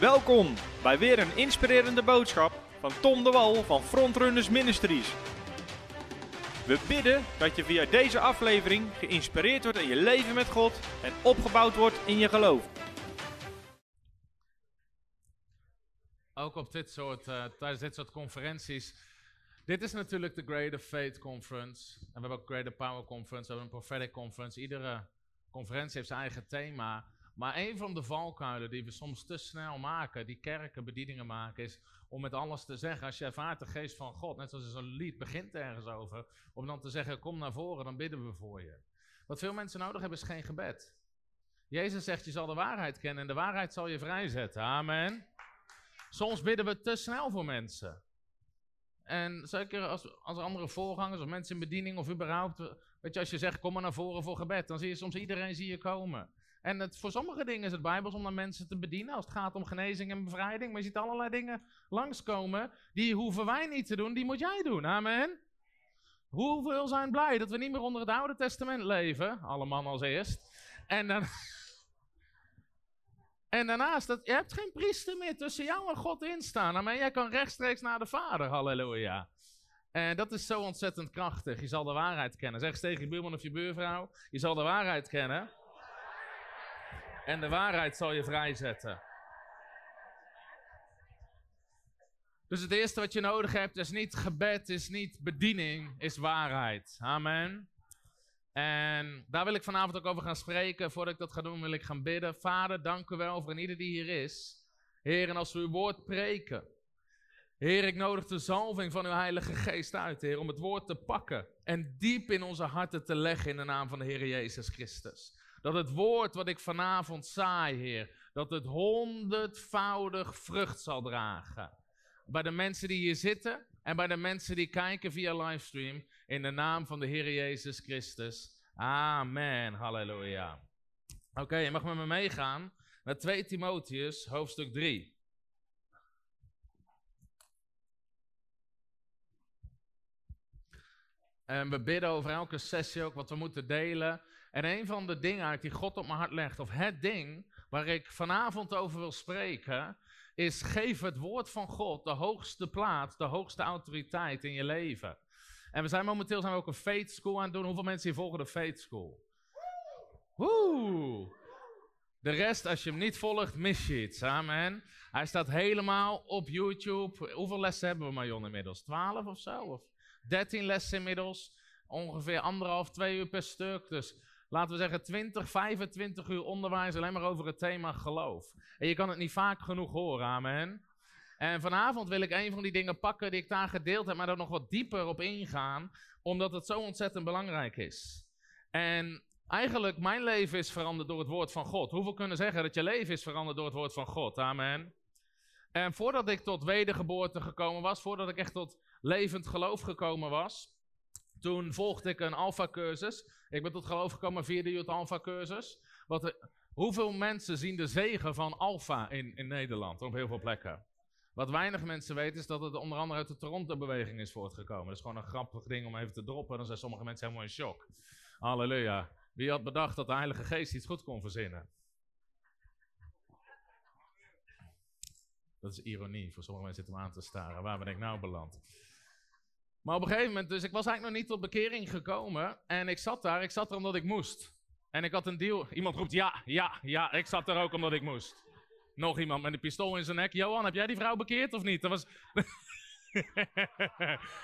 Welkom bij weer een inspirerende boodschap van Tom de Wal van Frontrunners Ministries. We bidden dat je via deze aflevering geïnspireerd wordt in je leven met God en opgebouwd wordt in je geloof. Ook op dit soort, eh, tijdens dit soort conferenties. Dit is natuurlijk de Greater Faith Conference. En we hebben ook Greater Power Conference, we hebben een Prophetic Conference. Iedere conferentie heeft zijn eigen thema. Maar een van de valkuilen die we soms te snel maken, die kerken bedieningen maken, is om met alles te zeggen. Als je ervaart de geest van God, net zoals zo'n lied begint ergens over, om dan te zeggen: Kom naar voren, dan bidden we voor je. Wat veel mensen nodig hebben is geen gebed. Jezus zegt: Je zal de waarheid kennen en de waarheid zal je vrijzetten. Amen. Soms bidden we te snel voor mensen. En zeker als, als andere voorgangers of mensen in bediening of überhaupt, weet je, als je zegt kom maar naar voren voor gebed, dan zie je soms iedereen zie je komen. En het, voor sommige dingen is het Bijbels om dan mensen te bedienen als het gaat om genezing en bevrijding. Maar je ziet allerlei dingen langskomen, die hoeven wij niet te doen, die moet jij doen. Amen. Hoeveel zijn blij dat we niet meer onder het Oude Testament leven? Alle mannen als eerst. En dan... En daarnaast, dat, je hebt geen priester meer tussen jou en God instaan. Amen. Jij kan rechtstreeks naar de Vader. Halleluja. En dat is zo ontzettend krachtig. Je zal de waarheid kennen. Zeg eens tegen je buurman of je buurvrouw. Je zal de waarheid kennen. En de waarheid zal je vrijzetten. Dus het eerste wat je nodig hebt is niet gebed, is niet bediening, is waarheid. Amen. En daar wil ik vanavond ook over gaan spreken. Voordat ik dat ga doen, wil ik gaan bidden. Vader, dank u wel voor ieder die hier is. Heer, en als we uw woord preken. Heer, ik nodig de zalving van uw Heilige Geest uit, Heer, om het woord te pakken en diep in onze harten te leggen in de naam van de Heer Jezus Christus. Dat het woord wat ik vanavond saai, Heer, dat het honderdvoudig vrucht zal dragen. Bij de mensen die hier zitten en bij de mensen die kijken via livestream. In de naam van de Heer Jezus Christus. Amen. Halleluja. Oké, je mag met me meegaan naar 2 Timotheus, hoofdstuk 3. En we bidden over elke sessie ook wat we moeten delen. En een van de dingen die God op mijn hart legt, of het ding waar ik vanavond over wil spreken, is geef het woord van God de hoogste plaats, de hoogste autoriteit in je leven. En we zijn momenteel zijn we ook een faith school aan het doen. Hoeveel mensen hier volgen de faith school? Woe! De rest, als je hem niet volgt, mis je iets. Amen. Hij staat helemaal op YouTube. Hoeveel lessen hebben we, Marion, inmiddels? 12 of zo? Of 13 lessen inmiddels. Ongeveer anderhalf, twee uur per stuk. Dus laten we zeggen 20, 25 uur onderwijs alleen maar over het thema geloof. En je kan het niet vaak genoeg horen, amen. En vanavond wil ik een van die dingen pakken die ik daar gedeeld heb, maar daar nog wat dieper op ingaan, omdat het zo ontzettend belangrijk is. En eigenlijk, mijn leven is veranderd door het woord van God. Hoeveel kunnen zeggen dat je leven is veranderd door het woord van God? Amen. En voordat ik tot wedergeboorte gekomen was, voordat ik echt tot levend geloof gekomen was, toen volgde ik een alfa-cursus. Ik ben tot geloof gekomen via de Youth Alpha-cursus. Hoeveel mensen zien de zegen van alfa in, in Nederland op heel veel plekken? Wat weinig mensen weten is dat het onder andere uit de Toronto-beweging is voortgekomen. Dat is gewoon een grappig ding om even te droppen. Dan zijn sommige mensen helemaal in shock. Halleluja. Wie had bedacht dat de Heilige Geest iets goed kon verzinnen? Dat is ironie. Voor sommige mensen zitten hem aan te staren. Waar ben ik nou beland? Maar op een gegeven moment, dus ik was eigenlijk nog niet tot bekering gekomen. En ik zat daar, ik zat er omdat ik moest. En ik had een deal. Iemand roept ja, ja, ja. Ik zat er ook omdat ik moest. Nog iemand met een pistool in zijn nek. Johan, heb jij die vrouw bekeerd of niet? Dat was...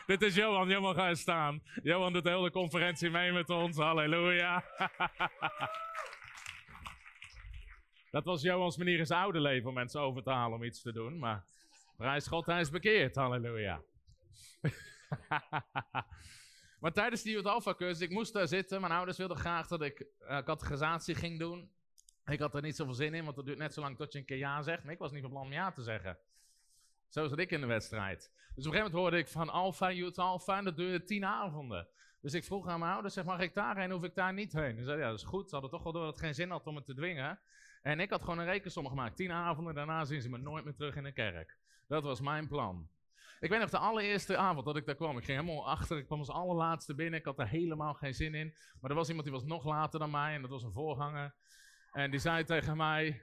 Dit is Johan, Johan ga eens staan. Johan doet de hele conferentie mee met ons. Halleluja. Dat was Johans manier in zijn oude leven om mensen over te halen om iets te doen. Maar prijs God, hij is bekeerd. Halleluja. maar tijdens die Youth Alpha cursus, ik moest daar zitten. Mijn ouders wilden graag dat ik uh, categorisatie ging doen. Ik had er niet zoveel zin in, want het duurt net zo lang tot je een keer ja zegt. Maar ik was niet van plan om ja te zeggen. Zo zat ik in de wedstrijd. Dus op een gegeven moment hoorde ik van Alpha, Youth Alpha, en dat duurde tien avonden. Dus ik vroeg aan mijn ouders, zeg, mag ik daarheen, hoef ik daar niet heen? Ze zeiden, ja, dat is goed. Ze hadden toch wel door dat het geen zin had om het te dwingen. En ik had gewoon een rekensom gemaakt. Tien avonden, daarna zien ze me nooit meer terug in de kerk. Dat was mijn plan. Ik weet nog de allereerste avond dat ik daar kwam. Ik ging helemaal achter, ik kwam als allerlaatste binnen. Ik had er helemaal geen zin in. Maar er was iemand die was nog later dan mij en dat was een voorganger. En die zei tegen mij,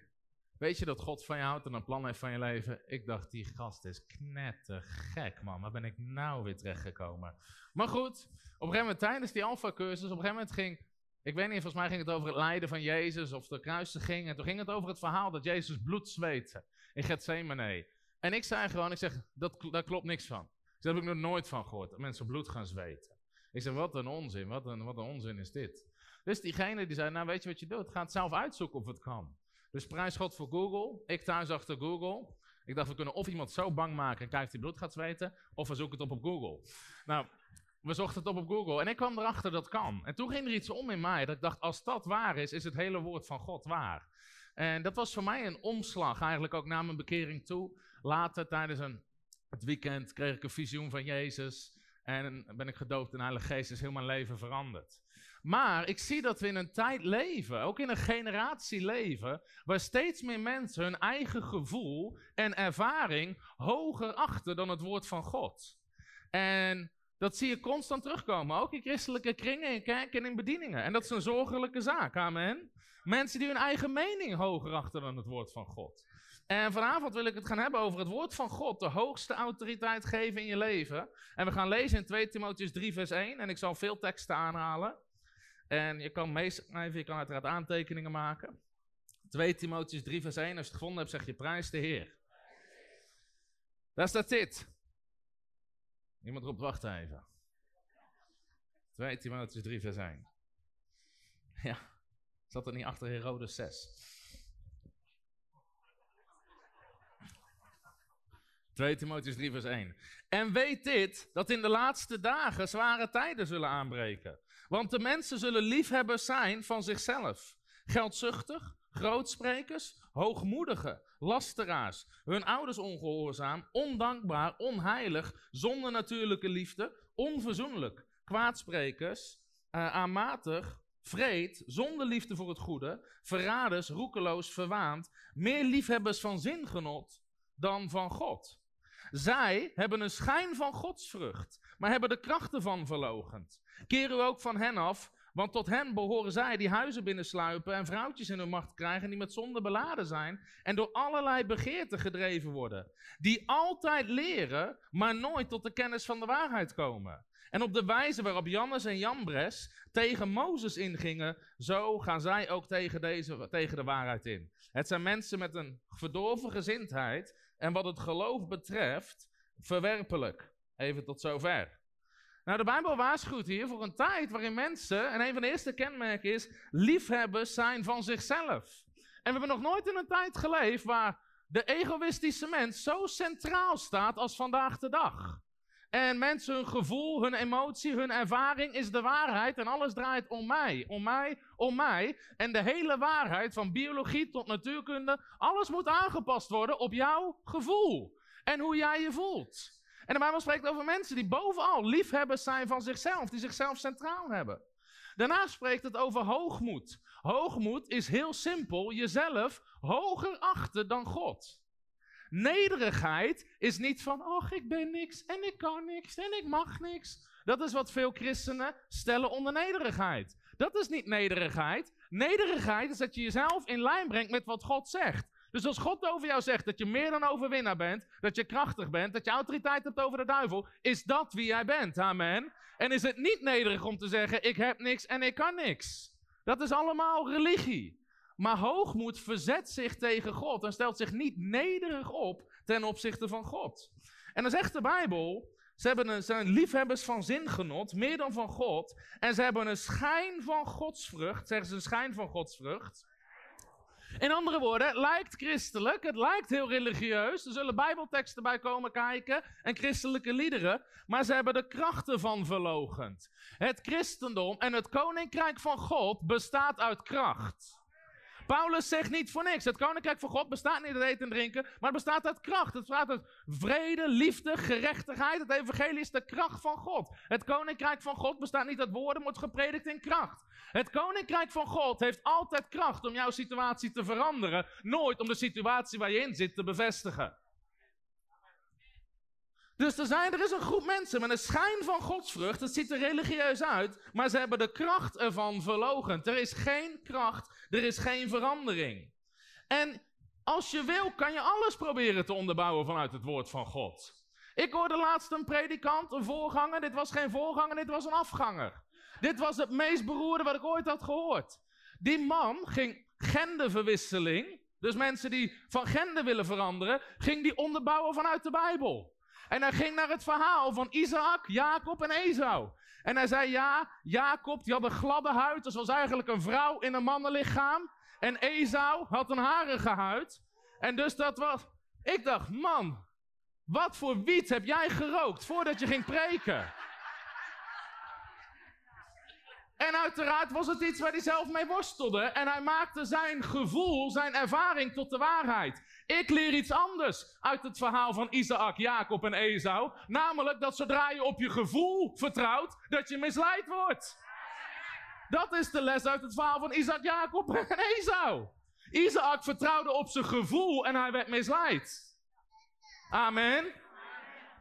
Weet je dat God van je houdt en een plan heeft van je leven? Ik dacht, die gast is knettergek, man. Waar ben ik nou weer terechtgekomen? Maar goed, op een gegeven moment tijdens die alfa-cursus, op een gegeven moment ging... Ik weet niet, volgens mij ging het over het lijden van Jezus of de kruisiging. En toen ging het over het verhaal dat Jezus bloed zweette in Gethsemane. En ik zei gewoon, ik zeg, dat, daar klopt niks van. Daar heb ik nog nooit van gehoord, dat mensen bloed gaan zweten. Ik zeg, wat een onzin, wat een, wat een onzin is dit. Dus diegene die zei, nou weet je wat je doet? Ga het zelf uitzoeken of het kan. Dus prijs God voor Google. Ik thuis achter Google. Ik dacht, we kunnen of iemand zo bang maken en kijkt of hij bloed gaat zweten, of we zoeken het op op Google. Nou, we zochten het op op Google en ik kwam erachter dat kan. En toen ging er iets om in mij dat ik dacht, als dat waar is, is het hele woord van God waar. En dat was voor mij een omslag, eigenlijk ook na mijn bekering toe. Later, tijdens een, het weekend, kreeg ik een visioen van Jezus. En ben ik gedoopt in de Heilige Geest, is heel mijn leven veranderd. Maar ik zie dat we in een tijd leven, ook in een generatie leven, waar steeds meer mensen hun eigen gevoel en ervaring hoger achten dan het woord van God. En dat zie je constant terugkomen, ook in christelijke kringen, in kerken en in bedieningen. En dat is een zorgelijke zaak, amen. Mensen die hun eigen mening hoger achten dan het woord van God. En vanavond wil ik het gaan hebben over het woord van God, de hoogste autoriteit geven in je leven. En we gaan lezen in 2 Timotheus 3, vers 1. En ik zal veel teksten aanhalen. En je kan meeschrijven, je kan uiteraard aantekeningen maken. 2 Timotheus 3, vers 1. Als je het gevonden hebt, zeg je prijs de Heer. Daar staat dit. Iemand roept, wacht even. 2 Timotheus 3, vers 1. Ja, zat er niet achter Herodes 6. 2 Timotheus 3, vers 1. En weet dit, dat in de laatste dagen zware tijden zullen aanbreken. Want de mensen zullen liefhebbers zijn van zichzelf. Geldzuchtig, grootsprekers, hoogmoedigen, lasteraars, hun ouders ongehoorzaam, ondankbaar, onheilig, zonder natuurlijke liefde, onverzoenlijk, kwaadsprekers, uh, aanmatig, vreed, zonder liefde voor het goede, verraders, roekeloos, verwaand, meer liefhebbers van zingenot dan van God. Zij hebben een schijn van godsvrucht, maar hebben de krachten van verlogend. Keer u ook van hen af, want tot hen behoren zij die huizen binnensluipen en vrouwtjes in hun macht krijgen die met zonde beladen zijn en door allerlei begeerten gedreven worden. Die altijd leren, maar nooit tot de kennis van de waarheid komen. En op de wijze waarop Jannes en Jambres tegen Mozes ingingen, zo gaan zij ook tegen, deze, tegen de waarheid in. Het zijn mensen met een verdorven gezindheid en wat het geloof betreft verwerpelijk. Even tot zover. Nou, de Bijbel waarschuwt hier voor een tijd waarin mensen, en een van de eerste kenmerken is, liefhebbers zijn van zichzelf. En we hebben nog nooit in een tijd geleefd waar de egoïstische mens zo centraal staat als vandaag de dag. En mensen, hun gevoel, hun emotie, hun ervaring is de waarheid en alles draait om mij, om mij, om mij. En de hele waarheid, van biologie tot natuurkunde, alles moet aangepast worden op jouw gevoel en hoe jij je voelt. En de Bijbel spreekt over mensen die bovenal liefhebbers zijn van zichzelf, die zichzelf centraal hebben. Daarna spreekt het over hoogmoed. Hoogmoed is heel simpel jezelf hoger achten dan God. Nederigheid is niet van, ach, ik ben niks en ik kan niks en ik mag niks. Dat is wat veel christenen stellen onder nederigheid. Dat is niet nederigheid. Nederigheid is dat je jezelf in lijn brengt met wat God zegt. Dus als God over jou zegt dat je meer dan overwinnaar bent, dat je krachtig bent, dat je autoriteit hebt over de duivel, is dat wie jij bent. Amen. En is het niet nederig om te zeggen: ik heb niks en ik kan niks. Dat is allemaal religie. Maar hoogmoed verzet zich tegen God en stelt zich niet nederig op ten opzichte van God. En dan zegt de Bijbel, ze hebben een, zijn liefhebbers van zingenot, meer dan van God. En ze hebben een schijn van godsvrucht, zeggen ze een schijn van godsvrucht. In andere woorden, het lijkt christelijk, het lijkt heel religieus. Er zullen bijbelteksten bij komen kijken en christelijke liederen. Maar ze hebben de krachten van verlogend. Het christendom en het koninkrijk van God bestaat uit kracht. Paulus zegt niet voor niks. Het koninkrijk van God bestaat niet uit eten en drinken, maar bestaat uit kracht. Het bestaat uit vrede, liefde, gerechtigheid. Het evangelie is de kracht van God. Het koninkrijk van God bestaat niet uit woorden, maar wordt gepredikt in kracht. Het koninkrijk van God heeft altijd kracht om jouw situatie te veranderen, nooit om de situatie waar je in zit te bevestigen. Dus er, zijn, er is een groep mensen met een schijn van godsvrucht. Het ziet er religieus uit, maar ze hebben de kracht ervan verlogen. Er is geen kracht, er is geen verandering. En Als je wil, kan je alles proberen te onderbouwen vanuit het woord van God. Ik hoorde laatst een predikant, een voorganger. Dit was geen voorganger, dit was een afganger. Dit was het meest beroerde wat ik ooit had gehoord. Die man ging genderverwisseling, dus mensen die van gender willen veranderen, ging die onderbouwen vanuit de Bijbel. En hij ging naar het verhaal van Isaac, Jacob en Esau. En hij zei, ja, Jacob die had een gladde huid, dus was eigenlijk een vrouw in een mannenlichaam. En Esau had een harige huid. En dus dat was... Ik dacht, man, wat voor wiet heb jij gerookt voordat je ging preken? En uiteraard was het iets waar hij zelf mee worstelde. En hij maakte zijn gevoel, zijn ervaring tot de waarheid. Ik leer iets anders uit het verhaal van Isaac, Jacob en Esau. Namelijk dat zodra je op je gevoel vertrouwt, dat je misleid wordt. Dat is de les uit het verhaal van Isaac, Jacob en Esau. Isaac vertrouwde op zijn gevoel en hij werd misleid. Amen.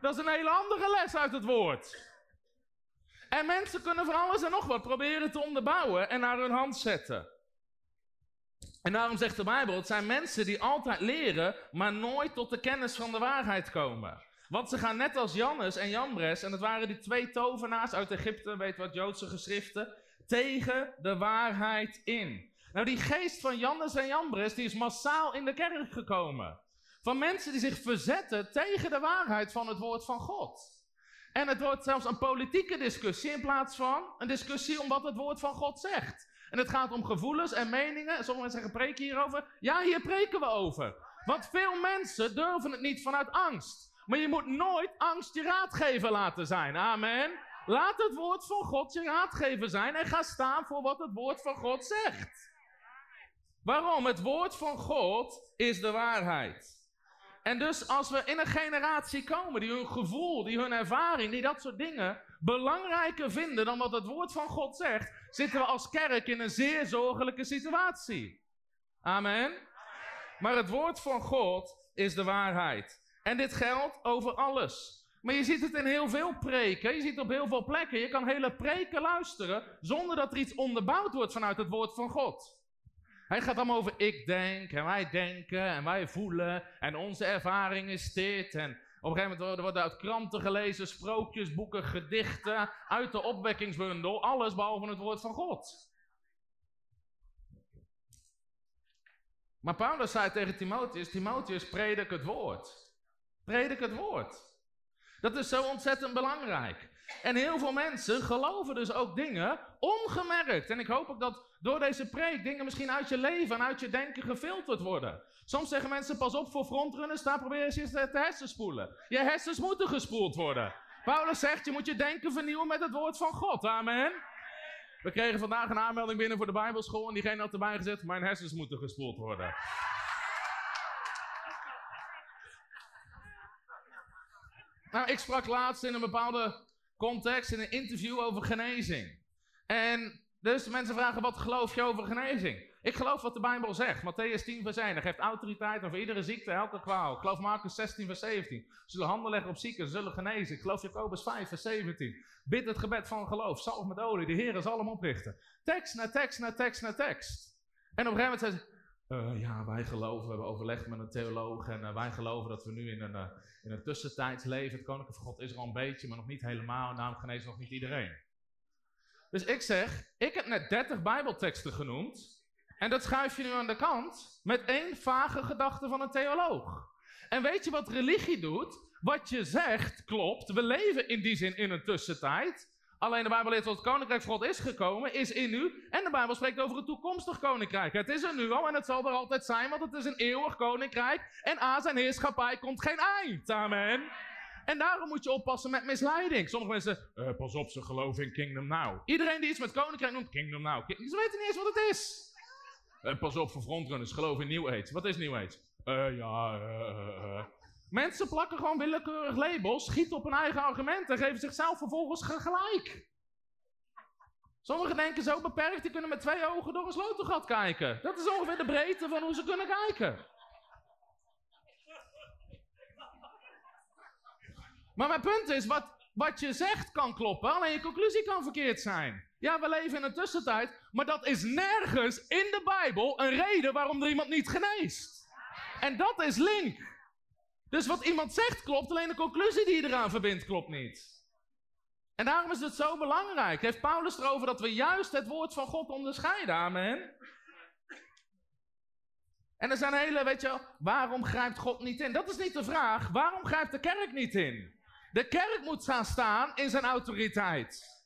Dat is een hele andere les uit het woord. En mensen kunnen van alles en nog wat proberen te onderbouwen en naar hun hand zetten. En daarom zegt de Bijbel: het zijn mensen die altijd leren, maar nooit tot de kennis van de waarheid komen. Want ze gaan net als Jannes en Jambres, en het waren die twee tovenaars uit Egypte, weet wat Joodse geschriften, tegen de waarheid in. Nou, die geest van Jannes en Jambres, die is massaal in de kerk gekomen. Van mensen die zich verzetten tegen de waarheid van het woord van God. En het wordt zelfs een politieke discussie in plaats van een discussie om wat het woord van God zegt. En het gaat om gevoelens en meningen. Sommige mensen zeggen, preken hierover. Ja, hier preken we over. Want veel mensen durven het niet vanuit angst. Maar je moet nooit angst je raadgever laten zijn. Amen. Laat het woord van God je raadgever zijn en ga staan voor wat het woord van God zegt. Waarom? Het woord van God is de waarheid. En dus als we in een generatie komen die hun gevoel, die hun ervaring, die dat soort dingen belangrijker vinden dan wat het woord van God zegt, zitten we als kerk in een zeer zorgelijke situatie. Amen. Maar het woord van God is de waarheid. En dit geldt over alles. Maar je ziet het in heel veel preken. Je ziet het op heel veel plekken. Je kan hele preken luisteren zonder dat er iets onderbouwd wordt vanuit het woord van God. Hij gaat allemaal over ik denk en wij denken en wij voelen en onze ervaring is dit. En op een gegeven moment worden uit kranten gelezen, sprookjes, boeken, gedichten, uit de opwekkingsbundel, alles behalve het woord van God. Maar Paulus zei tegen Timotheus, Timotheus, predik het woord. Predik het woord. Dat is zo ontzettend belangrijk. En heel veel mensen geloven dus ook dingen ongemerkt. En ik hoop ook dat door deze preek dingen misschien uit je leven en uit je denken gefilterd worden. Soms zeggen mensen, pas op voor frontrunners, daar probeer je eens te hersenspoelen. Je hersens moeten gespoeld worden. Paulus zegt, je moet je denken vernieuwen met het woord van God. Amen. We kregen vandaag een aanmelding binnen voor de Bijbelschool en diegene had erbij gezet, mijn hersens moeten gespoeld worden. Nou, ik sprak laatst in een bepaalde context, in een interview over genezing. En dus mensen vragen, wat geloof je over genezing? Ik geloof wat de Bijbel zegt. Matthäus 10 vers 1. Dat geeft autoriteit over iedere ziekte, elke kwaal. Ik geloof Marcus 16 vers 17. Ze zullen handen leggen op zieken, zullen genezen. Ik geloof Jacobus 5 vers 17. Bid het gebed van geloof. Zalf met olie. De Heer zal hem oprichten. Tekst na tekst na tekst na tekst. En op een gegeven moment zei ze... Uh, ja, wij geloven, we hebben overlegd met een theoloog en uh, wij geloven dat we nu in een, uh, in een tussentijds leven. Het koninkrijk van God is er al een beetje, maar nog niet helemaal. Namelijk genezen nog niet iedereen. Dus ik zeg, ik heb net 30 Bijbelteksten genoemd. En dat schuif je nu aan de kant met één vage gedachte van een theoloog. En weet je wat religie doet? Wat je zegt klopt. We leven in die zin in een tussentijd. Alleen de Bijbel leert dat het koninkrijk van God is gekomen, is in u. En de Bijbel spreekt over een toekomstig koninkrijk. Het is er nu al en het zal er altijd zijn, want het is een eeuwig koninkrijk. En aan zijn heerschappij komt geen eind. Amen. En daarom moet je oppassen met misleiding. Sommige mensen, uh, pas op, ze geloven in Kingdom Now. Iedereen die iets met koninkrijk noemt, Kingdom Now. Ze weten niet eens wat het is. Uh, pas op voor frontrunners, geloof in New Age. Wat is New Age? Uh, ja, Mensen plakken gewoon willekeurig labels, schieten op hun eigen argument en geven zichzelf vervolgens gelijk. Sommigen denken zo beperkt, die kunnen met twee ogen door een sleutelgat kijken. Dat is ongeveer de breedte van hoe ze kunnen kijken. Maar mijn punt is, wat, wat je zegt kan kloppen, alleen je conclusie kan verkeerd zijn. Ja, we leven in een tussentijd, maar dat is nergens in de Bijbel een reden waarom er iemand niet geneest. En dat is link. Dus wat iemand zegt klopt, alleen de conclusie die je eraan verbindt klopt niet. En daarom is het zo belangrijk. Heeft Paulus erover dat we juist het woord van God onderscheiden. Amen. En er zijn hele, weet je wel, waarom grijpt God niet in? Dat is niet de vraag. Waarom grijpt de kerk niet in? De kerk moet gaan staan in zijn autoriteit.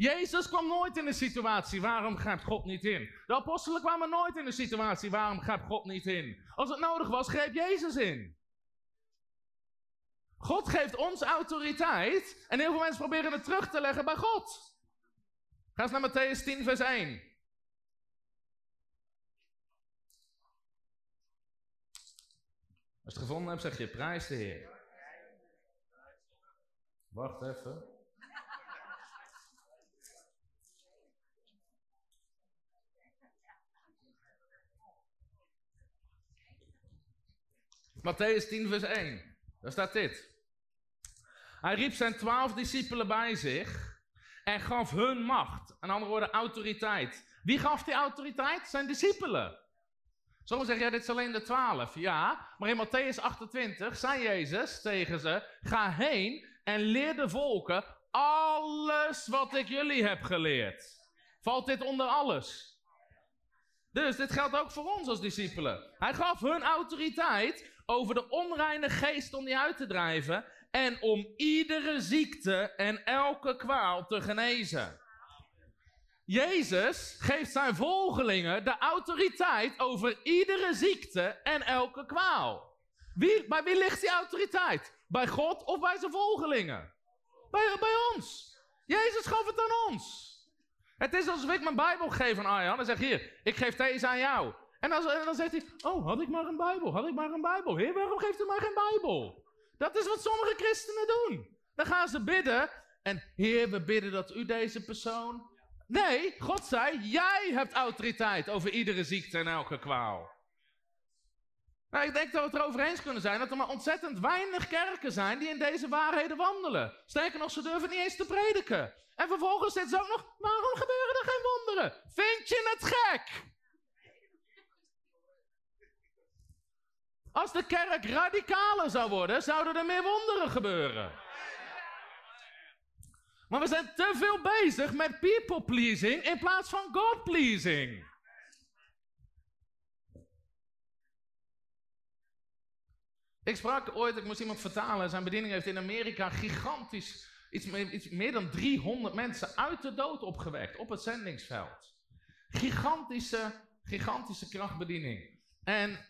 Jezus kwam nooit in de situatie, waarom grijpt God niet in? De apostelen kwamen nooit in de situatie, waarom grijpt God niet in? Als het nodig was, greep Jezus in. God geeft ons autoriteit en heel veel mensen proberen het terug te leggen bij God. Ga eens naar Matthäus 10, vers 1. Als je het gevonden hebt, zeg je prijs de Heer. Wacht even. Matthäus 10, vers 1. Daar staat dit. Hij riep zijn twaalf discipelen bij zich en gaf hun macht. Een andere woorden, autoriteit. Wie gaf die autoriteit? Zijn discipelen. Sommigen zeggen, ja, dit is alleen de twaalf. Ja, maar in Matthäus 28 zei Jezus tegen ze, ga heen en leer de volken alles wat ik jullie heb geleerd. Valt dit onder alles? Dus dit geldt ook voor ons als discipelen. Hij gaf hun autoriteit over de onreine geest om die uit te drijven en om iedere ziekte en elke kwaal te genezen. Jezus geeft zijn volgelingen de autoriteit over iedere ziekte en elke kwaal. Wie, bij wie ligt die autoriteit? Bij God of bij zijn volgelingen? Bij, bij ons. Jezus gaf het aan ons. Het is alsof ik mijn Bijbel geef aan Arjan en zeg: Hier, ik geef deze aan jou. En dan, zegt hij: Oh, had ik maar een Bijbel, had ik maar een Bijbel. Heer, waarom geeft u maar geen Bijbel? Dat is wat sommige christenen doen. Dan gaan ze bidden. En Heer, we bidden dat u deze persoon. Nee, God zei: Jij hebt autoriteit over iedere ziekte en elke kwaal. Nou, ik denk dat we het erover eens kunnen zijn dat er maar ontzettend weinig kerken zijn die in deze waarheden wandelen. Sterker nog, ze durven niet eens te prediken. En vervolgens zit ze ook nog, waarom gebeuren er geen wonderen? Vind je het gek? Als de kerk radicaler zou worden, zouden er meer wonderen gebeuren. Maar we zijn te veel bezig met people pleasing in plaats van God pleasing. Ik sprak ooit, ik moest iemand vertalen, zijn bediening heeft in Amerika gigantisch, iets, iets meer dan 300 mensen uit de dood opgewekt op het zendingsveld. Gigantische, gigantische krachtbediening. En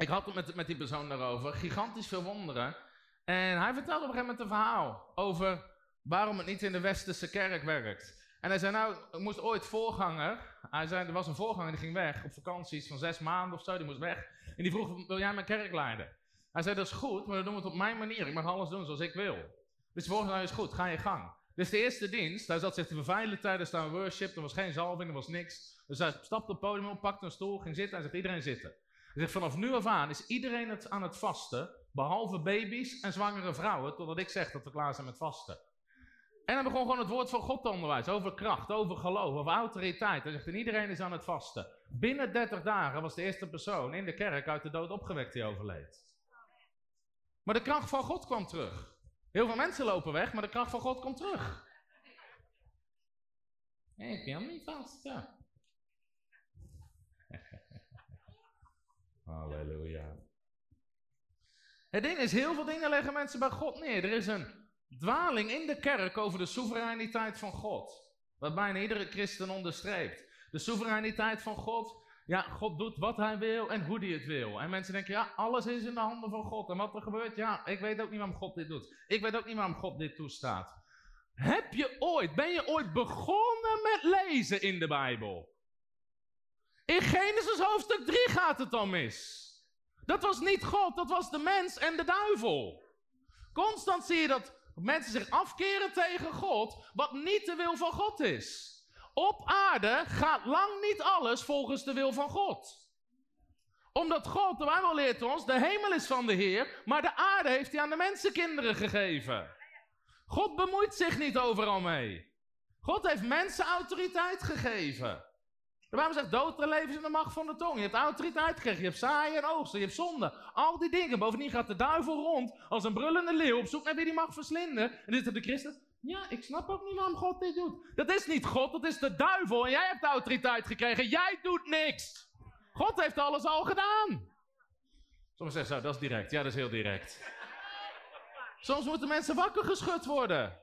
ik had het met, met die persoon daarover, gigantisch veel wonderen. En hij vertelde op een gegeven moment een verhaal over waarom het niet in de westerse kerk werkt. En hij zei, nou, ik moest ooit voorganger. Hij zei, er was een voorganger die ging weg op vakanties van zes maanden of zo, die moest weg. En die vroeg, wil jij mijn kerk leiden? Hij zei, dat is goed, maar dan doen we het op mijn manier. Ik mag alles doen zoals ik wil. Dus de volgende is goed, ga je gang. Dus de eerste dienst, hij zat zich te verveilen tijdens de worship. Er was geen zalving, er was niks. Dus hij stapte op het podium op, pakte een stoel, ging zitten en zegt iedereen zitten. Hij zegt, vanaf nu af aan is iedereen het aan het vasten, behalve baby's en zwangere vrouwen, totdat ik zeg dat we klaar zijn met vasten. En hij begon gewoon het woord van God te onderwijzen, over kracht, over geloof, over autoriteit. Hij zegt, en iedereen is aan het vasten. Binnen 30 dagen was de eerste persoon in de kerk uit de dood opgewekt die overleed. Maar de kracht van God kwam terug. Heel veel mensen lopen weg, maar de kracht van God komt terug. ik wil niet vasten. Halleluja. Het ding is, heel veel dingen leggen mensen bij God neer. Er is een dwaling in de kerk over de soevereiniteit van God. Wat bijna iedere christen onderstreept. De soevereiniteit van God. Ja, God doet wat hij wil en hoe hij het wil. En mensen denken, ja, alles is in de handen van God. En wat er gebeurt, ja, ik weet ook niet waarom God dit doet. Ik weet ook niet waarom God dit toestaat. Heb je ooit, ben je ooit begonnen met lezen in de Bijbel? In Genesis hoofdstuk 3 gaat het dan mis. Dat was niet God, dat was de mens en de duivel. Constant zie je dat mensen zich afkeren tegen God, wat niet de wil van God is. Op aarde gaat lang niet alles volgens de wil van God. Omdat God, de Bijbel leert ons, de hemel is van de Heer, maar de aarde heeft hij aan de mensenkinderen gegeven. God bemoeit zich niet overal mee. God heeft mensen autoriteit gegeven. De Bijbel zegt dood en in de macht van de tong. Je hebt autoriteit gekregen, je hebt zaaien en oogsten, je hebt zonde. Al die dingen. Bovendien gaat de duivel rond als een brullende leeuw op zoek naar wie die mag verslinden. En dit is de christen. Ja, ik snap ook niet waarom God dit doet. Dat is niet God, dat is de duivel. En jij hebt autoriteit gekregen. Jij doet niks. God heeft alles al gedaan. Sommigen zeggen zo, dat is direct. Ja, dat is heel direct. Soms moeten mensen wakker geschud worden.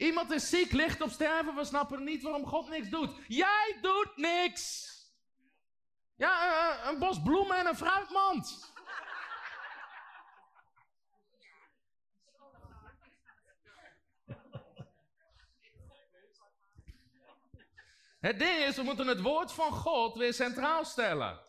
Iemand is ziek, ligt op sterven, we snappen niet waarom God niks doet. Jij doet niks. Ja, uh, een bos bloemen en een fruitmand. Het ding is, we moeten het woord van God weer centraal stellen.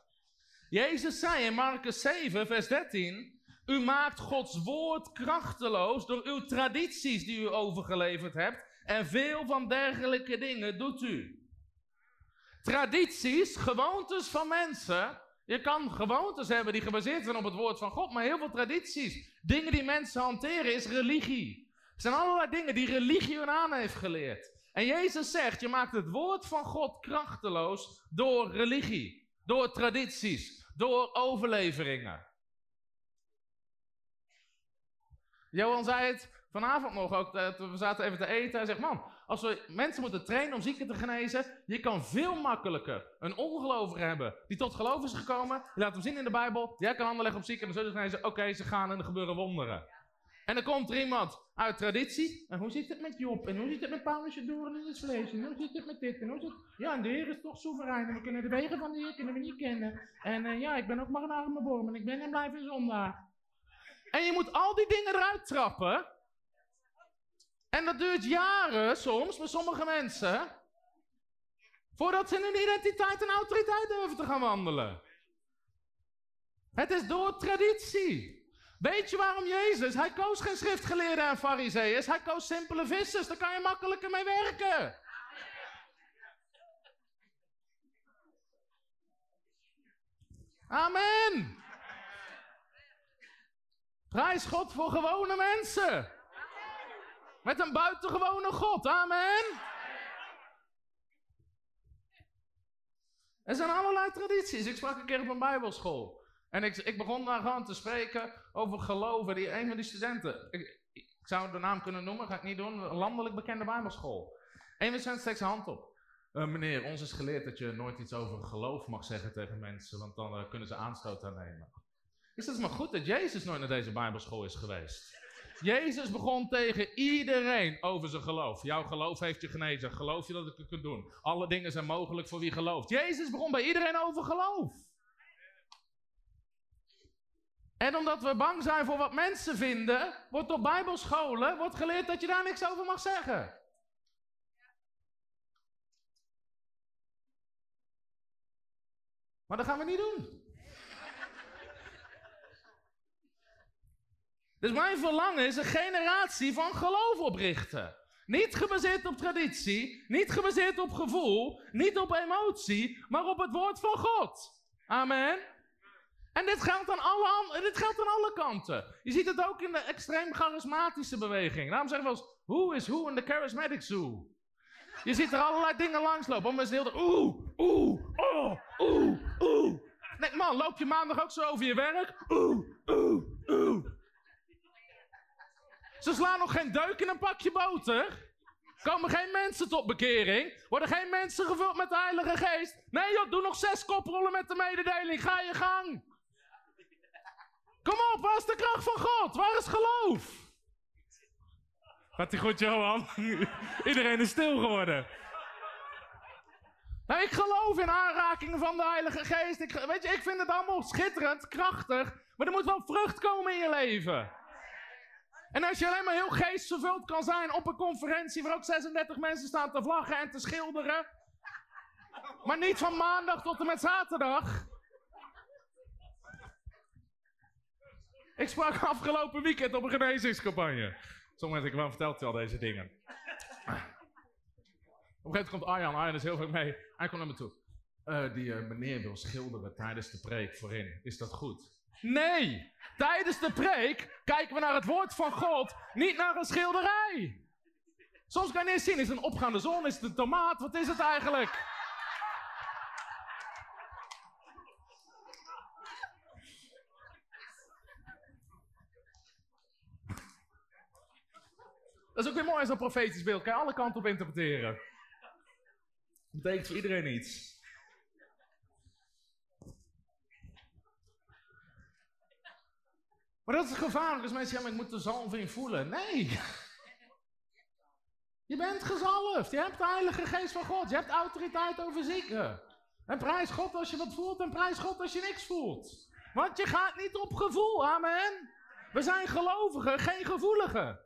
Jezus zei in Marcus 7, vers 13: u maakt Gods woord krachteloos door uw tradities die u overgeleverd hebt. En veel van dergelijke dingen doet u. Tradities, gewoontes van mensen. Je kan gewoontes hebben die gebaseerd zijn op het woord van God, maar heel veel tradities, dingen die mensen hanteren, is religie. Er zijn allerlei dingen die religie hun aan heeft geleerd. En Jezus zegt, je maakt het woord van God krachteloos door religie, door tradities, door overleveringen. Johan zei het vanavond nog ook, dat we zaten even te eten. Hij zegt, man, als we mensen moeten trainen om zieken te genezen, je kan veel makkelijker een ongelover hebben die tot geloof is gekomen. Je laat hem zien in de Bijbel, jij kan handen leggen op zieken en dan zullen ze genezen. Oké, ze gaan en er gebeuren wonderen. En dan komt er iemand uit traditie. En hoe zit het met Job? En hoe zit het met Paulus door in het vlees? En hoe zit het met dit? En hoe zit Ja, en de Heer is toch soeverein. En we kunnen de wegen van de Heer kunnen we niet kennen. En uh, ja, ik ben ook maar een arme worm. En ik ben en blijf een zondaar. En je moet al die dingen eruit trappen. En dat duurt jaren soms bij sommige mensen. Voordat ze in hun identiteit en autoriteit durven te gaan wandelen. Het is door traditie. Weet je waarom Jezus? Hij koos geen schriftgeleerden en fariseeërs. Hij koos simpele vissers. Daar kan je makkelijker mee werken. Amen. Prijs God voor gewone mensen. Met een buitengewone God. Amen. Er zijn allerlei tradities. Ik sprak een keer op een bijbelschool. En ik, ik begon daar gewoon te spreken over geloven. Die, een van die studenten, ik, zou de naam kunnen noemen, ga ik niet doen. Een landelijk bekende bijbelschool. Een van de studenten steekt zijn hand op. Uh, meneer, ons is geleerd dat je nooit iets over geloof mag zeggen tegen mensen, want dan uh, kunnen ze aanstoot aannemen. Is het maar goed dat Jezus nooit naar deze Bijbelschool is geweest? Jezus begon tegen iedereen over zijn geloof. Jouw geloof heeft je genezen. Geloof je dat ik het kan doen? Alle dingen zijn mogelijk voor wie gelooft. Jezus begon bij iedereen over geloof. En omdat we bang zijn voor wat mensen vinden, wordt op bijbelscholen wordt geleerd dat je daar niks over mag zeggen. Maar dat gaan we niet doen. Dus mijn verlangen is een generatie van geloof oprichten. Niet gebaseerd op traditie, niet gebaseerd op gevoel, niet op emotie, maar op het woord van God. Amen. En dit geldt aan alle, dit geldt aan alle kanten. Je ziet het ook in de extreem charismatische beweging. Daarom zeggen we wel eens, who is who in the charismatic zoo? Je ziet er allerlei dingen langslopen. Om mensen heel de, oeh, oeh, oh, oeh, oeh. Nee, man, loop je maandag ook zo over je werk? Oeh, oeh, oeh. Ze slaan nog geen deuk in een pakje boter. Komen geen mensen tot bekering. Worden geen mensen gevuld met de Heilige Geest. Nee joh, doe nog zes koprollen met de mededeling. Ga je gang. Kom op, waar is de kracht van God? Waar is geloof? Gaat hij goed, Johan? Iedereen is stil geworden. Nou, ik geloof in aanrakingen van de Heilige Geest. Ik, weet je, ik vind het allemaal schitterend, krachtig. Maar er moet wel vrucht komen in je leven. En als je alleen maar heel geestvervuld kan zijn op een conferentie waar ook 36 mensen staan te vlaggen en te schilderen. Maar niet van maandag tot en met zaterdag. Ik sprak afgelopen weekend op een genezingscampagne. Mensen, ik vertelt al deze dingen. Op een gegeven moment komt Arjan, Arjan is heel vaak mee. Hij komt naar me toe. Uh, die uh, meneer wil schilderen tijdens de preek voorin. Is dat goed? Nee, tijdens de preek kijken we naar het woord van God, niet naar een schilderij. Soms kan je niet zien, is het een opgaande zon, is het een tomaat, wat is het eigenlijk? Dat is ook weer mooi als een profetisch beeld, kan je alle kanten op interpreteren. Dat betekent voor iedereen iets. Maar dat is gevaarlijk. Dus mensen zeggen, ik moet de zalving voelen. Nee. Je bent gezalfd. Je hebt de Heilige Geest van God. Je hebt autoriteit over zieken. En prijs God als je wat voelt en prijs God als je niks voelt. Want je gaat niet op gevoel, amen. We zijn gelovigen, geen gevoeligen.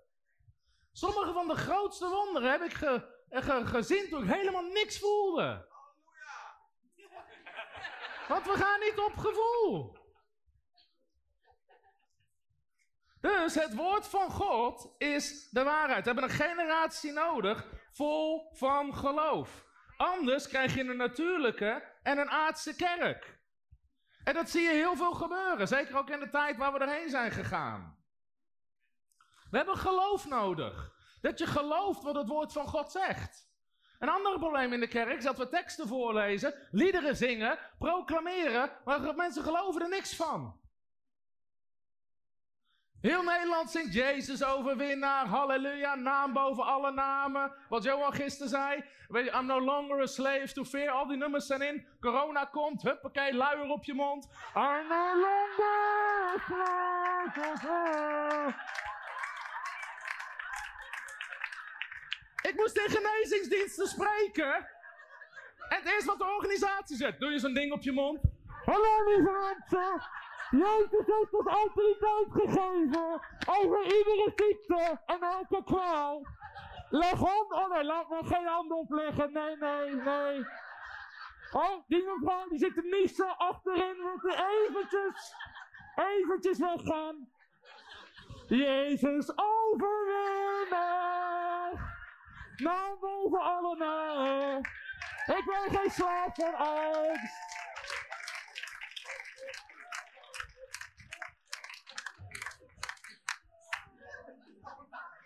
Sommige van de grootste wonderen heb ik ge, gezien toen ik helemaal niks voelde. Want we gaan niet op gevoel. Dus het woord van God is de waarheid. We hebben een generatie nodig vol van geloof. Anders krijg je een natuurlijke en een aardse kerk. En dat zie je heel veel gebeuren. Zeker ook in de tijd waar we erheen zijn gegaan. We hebben geloof nodig. Dat je gelooft wat het woord van God zegt. Een ander probleem in de kerk is dat we teksten voorlezen, liederen zingen, proclameren, maar mensen geloven er niks van. Heel Nederland zingt Jezus overwinnaar, halleluja, naam boven alle namen. Wat Johan gisteren zei, weet je, I'm no longer a slave to fear. Al die nummers zijn in, corona komt, huppakee, luier op je mond. I'm no longer a slave. Ik moest in genezingsdiensten spreken. En het eerste wat de organisatie zegt, doe je zo'n ding op je mond. Hallo lieve Jezus heeft ons autoriteit gegeven over iedere ziekte en elke kwaal. Leg hand, oh nee, laat me geen hand opleggen, nee, nee, nee. Oh, die mevrouw die zit er niet zo achterin, moet eventjes, eventjes weggaan. Jezus overwinnen, nou boven alle namen. Ik ben geen slaaf van angst.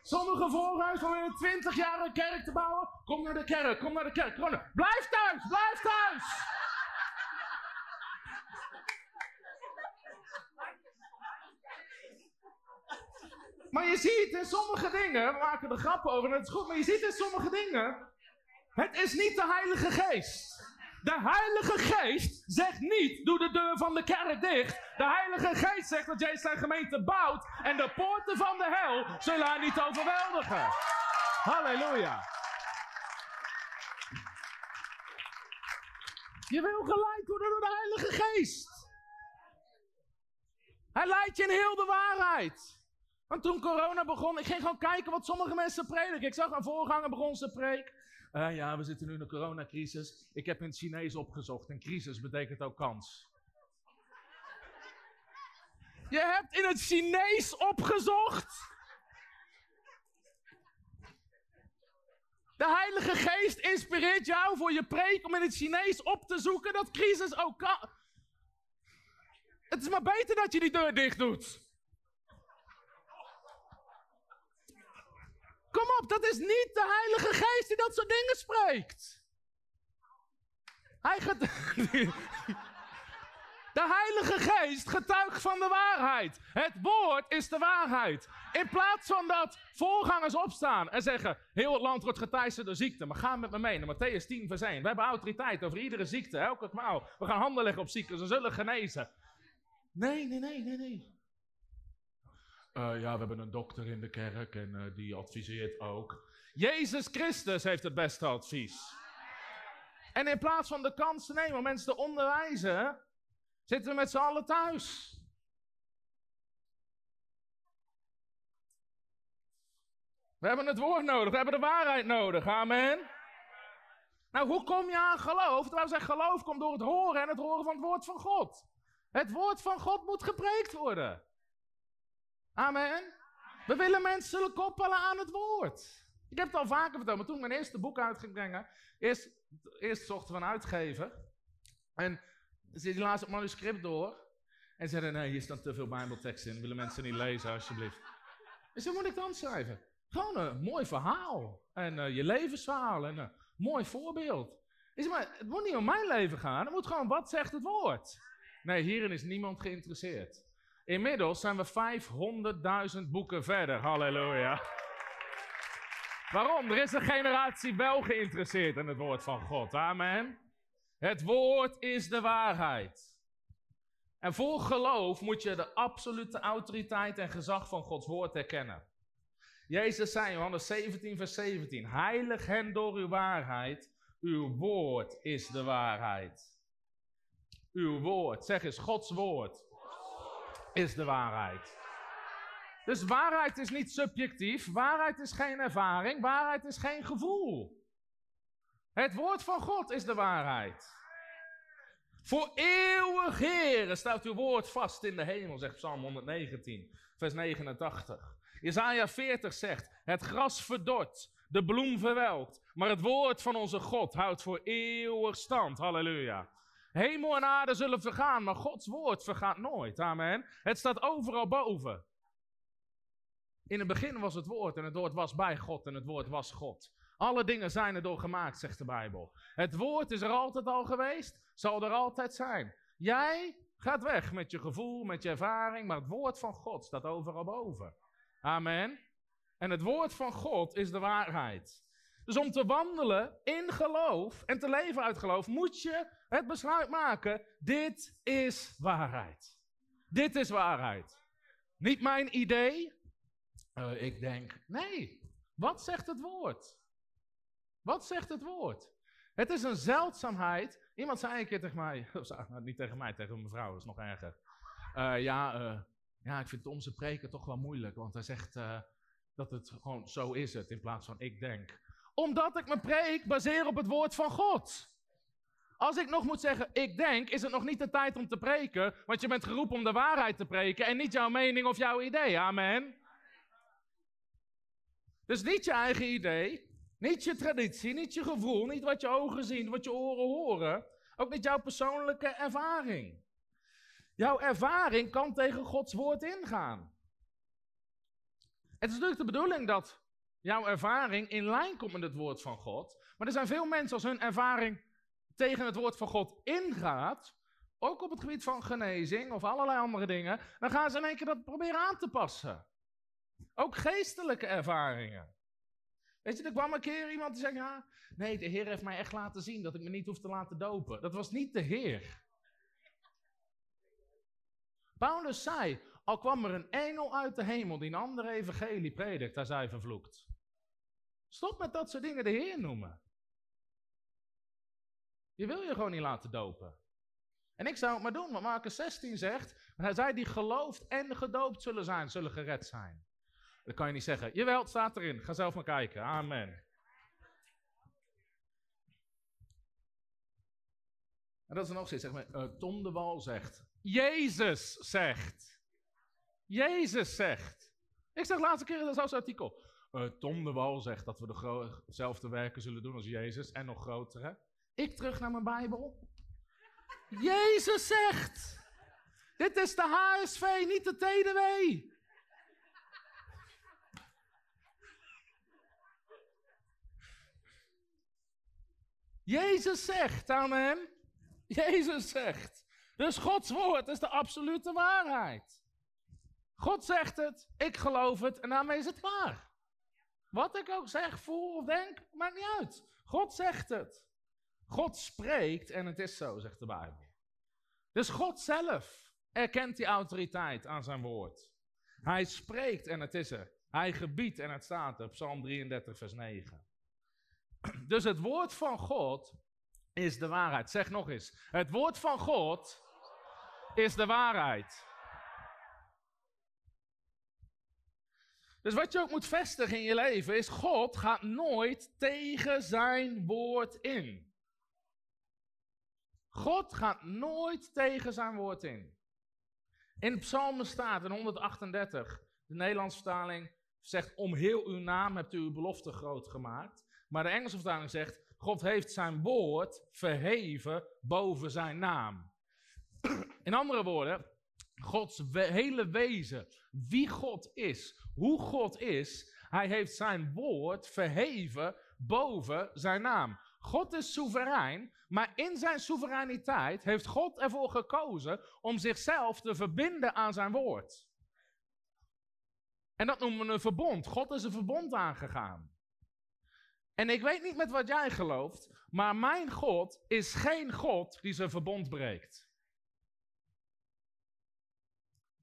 Sommige van in 20 jaar een kerk te bouwen. Kom naar de kerk, kom naar de kerk. Kom naar... Blijf thuis, blijf thuis! Maar je ziet in sommige dingen, we maken er grappen over en het is goed, maar je ziet in sommige dingen, het is niet de Heilige Geest. De Heilige Geest zegt niet: doe de deur van de kerk dicht. De Heilige Geest zegt dat jij zijn gemeente bouwt en de poorten van de hel zullen haar niet overweldigen. Halleluja. Je wil geleid worden door de Heilige Geest. Hij leidt je in heel de waarheid. Want toen corona begon, ik ging gewoon kijken wat sommige mensen prediken. Ik zag een voorganger begon zijn preek. Uh, ja, we zitten nu in een coronacrisis. Ik heb in het Chinees opgezocht en crisis betekent ook kans. Je hebt in het Chinees opgezocht. De Heilige Geest inspireert jou voor je preek om in het Chinees op te zoeken dat crisis ook kan. Het is maar beter dat je die deur dicht doet. Kom op, dat is niet de Heilige Geest die dat soort dingen spreekt. Hij. De Heilige Geest getuigt van de waarheid. Het woord is de waarheid. In plaats van dat voorgangers opstaan en zeggen: Heel het land wordt geteisterd door ziekte. Maar ga met me mee naar Matthäus 10, vers 1. We hebben autoriteit over iedere ziekte, elke kwaal. We gaan handen leggen op zieken, ze zullen genezen. Nee, nee, nee, nee, nee. Uh, ja, we hebben een dokter in de kerk en uh, die adviseert ook. Jezus Christus heeft het beste advies. En in plaats van de kans te nemen om mensen te onderwijzen, zitten we met z'n allen thuis. We hebben het woord nodig, we hebben de waarheid nodig, amen. Nou, hoe kom je aan geloof? Terwijl we zeggen, geloof komt door het horen en het horen van het woord van God. Het woord van God moet gepreekt worden. Amen. We willen mensen koppelen aan het woord. Ik heb het al vaker verteld, maar toen ik mijn eerste boek uit ging brengen, eerst, eerst zochten we een uitgever. En ze die het manuscript door. En zeiden, nee, hier staan te veel bijbelteksten in, willen mensen niet lezen, alsjeblieft. En zo moet ik dan schrijven. Gewoon een mooi verhaal. En uh, je levensverhaal en een mooi voorbeeld. Zeg maar, het moet niet om mijn leven gaan, het moet gewoon, wat zegt het woord? Nee, hierin is niemand geïnteresseerd. Inmiddels zijn we 500.000 boeken verder. Halleluja. Waarom? Er is een generatie wel geïnteresseerd in het woord van God. Amen. Het woord is de waarheid. En voor geloof moet je de absolute autoriteit en gezag van Gods woord erkennen. Jezus zei in Johannes 17, vers 17: Heilig hen door uw waarheid. Uw woord is de waarheid. Uw woord, zeg eens, Gods woord is de waarheid. Dus waarheid is niet subjectief, waarheid is geen ervaring, waarheid is geen gevoel. Het woord van God is de waarheid. Voor eeuwig Heer staat uw woord vast in de hemel, zegt Psalm 119, vers 89. Jezaja 40 zegt, het gras verdort, de bloem verwelkt, maar het woord van onze God houdt voor eeuwig stand. Halleluja. Hemel en aarde zullen vergaan, maar Gods woord vergaat nooit. Amen. Het staat overal boven. In het begin was het woord en het woord was bij God en het woord was God. Alle dingen zijn erdoor gemaakt, zegt de Bijbel. Het woord is er altijd al geweest, zal er altijd zijn. Jij gaat weg met je gevoel, met je ervaring, maar het woord van God staat overal boven. Amen. En het woord van God is de waarheid. Dus om te wandelen in geloof en te leven uit geloof, moet je het besluit maken: dit is waarheid. Dit is waarheid. Niet mijn idee. Uh, ik denk, nee. Wat zegt het woord? Wat zegt het woord? Het is een zeldzaamheid. Iemand zei een keer tegen mij, niet tegen mij, tegen mijn vrouw, dat is nog erger. Uh, ja, uh, ja, ik vind onze preken toch wel moeilijk, want hij zegt dat het gewoon zo is het, in plaats van ik denk. Omdat ik mijn preek baseer op het woord van God. Als ik nog moet zeggen, ik denk, is het nog niet de tijd om te preken, want je bent geroepen om de waarheid te preken en niet jouw mening of jouw idee. Amen. Dus niet je eigen idee, niet je traditie, niet je gevoel, niet wat je ogen zien, wat je oren horen. Ook niet jouw persoonlijke ervaring. Jouw ervaring kan tegen Gods woord ingaan. Het is natuurlijk de bedoeling dat jouw ervaring in lijn komt met het woord van God. Maar er zijn veel mensen als hun ervaring tegen het woord van God ingaat, ook op het gebied van genezing of allerlei andere dingen, dan gaan ze in één keer dat proberen aan te passen. Ook geestelijke ervaringen. Weet je, er kwam een keer iemand die zei, ja, nee, de Heer heeft mij echt laten zien dat ik me niet hoef te laten dopen. Dat was niet de Heer. Paulus zei, al kwam er een engel uit de hemel die een andere evangelie predikt, hij zei vervloekt. Stop met dat soort dingen de Heer noemen. Je wil je gewoon niet laten dopen. En ik zou het maar doen, want Marcus 16 zegt, hij zei die gelooft en gedoopt zullen zijn, zullen gered zijn. Dan kan je niet zeggen, jawel, staat erin, ga zelf maar kijken, amen. En dat is nog steeds, zeg maar, uh, Tom de Wal zegt, Jezus zegt. Jezus zegt. Ik zeg laatste keer in zo'n artikel. Uh, Tom de Wal zegt dat we dezelfde werken zullen doen als Jezus en nog grotere. Ik terug naar mijn Bijbel. Jezus zegt. Dit is de HSV, niet de TDW. Jezus zegt, amen. Jezus zegt. Dus Gods woord is de absolute waarheid. God zegt het, ik geloof het en daarmee is het waar. Wat ik ook zeg, voel of denk, maakt niet uit. God zegt het. God spreekt en het is zo, zegt de Bijbel. Dus God zelf erkent die autoriteit aan zijn woord. Hij spreekt en het is er. Hij gebiedt en het staat er. Psalm 33, vers 9. Dus het woord van God is de waarheid. Zeg nog eens. Het woord van God is de waarheid. Dus wat je ook moet vestigen in je leven is: God gaat nooit tegen zijn woord in. God gaat nooit tegen zijn woord in. In Psalmen staat in 138, de Nederlandse vertaling zegt: Om heel uw naam hebt u uw belofte groot gemaakt. Maar de Engelse vertaling zegt: God heeft zijn woord verheven boven zijn naam. In andere woorden, Gods hele wezen, wie God is, hoe God is, hij heeft zijn woord verheven boven zijn naam. God is soeverein, maar in zijn soevereiniteit heeft God ervoor gekozen om zichzelf te verbinden aan zijn woord. En dat noemen we een verbond. God is een verbond aangegaan. En ik weet niet met wat jij gelooft, maar mijn God is geen God die zijn verbond breekt.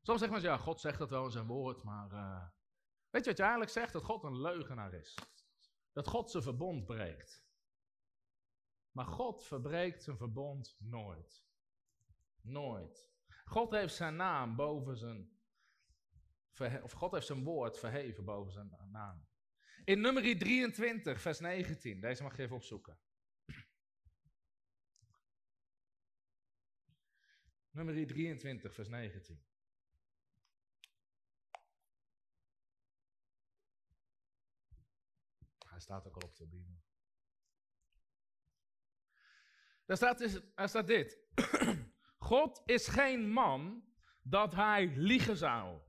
Soms zegt men, ja, God zegt dat wel in zijn woord, maar uh, weet je wat je eigenlijk zegt? Dat God een leugenaar is. Dat God zijn verbond breekt. Maar God verbreekt zijn verbond nooit. Nooit. God heeft zijn naam boven zijn. Of God heeft zijn woord verheven boven zijn naam. In nummer 23, vers 19. Deze mag je even opzoeken. Nummer 23, vers 19. Hij staat ook al op de Bijbel. Daar staat, staat dit. God is geen man dat hij liegen zou.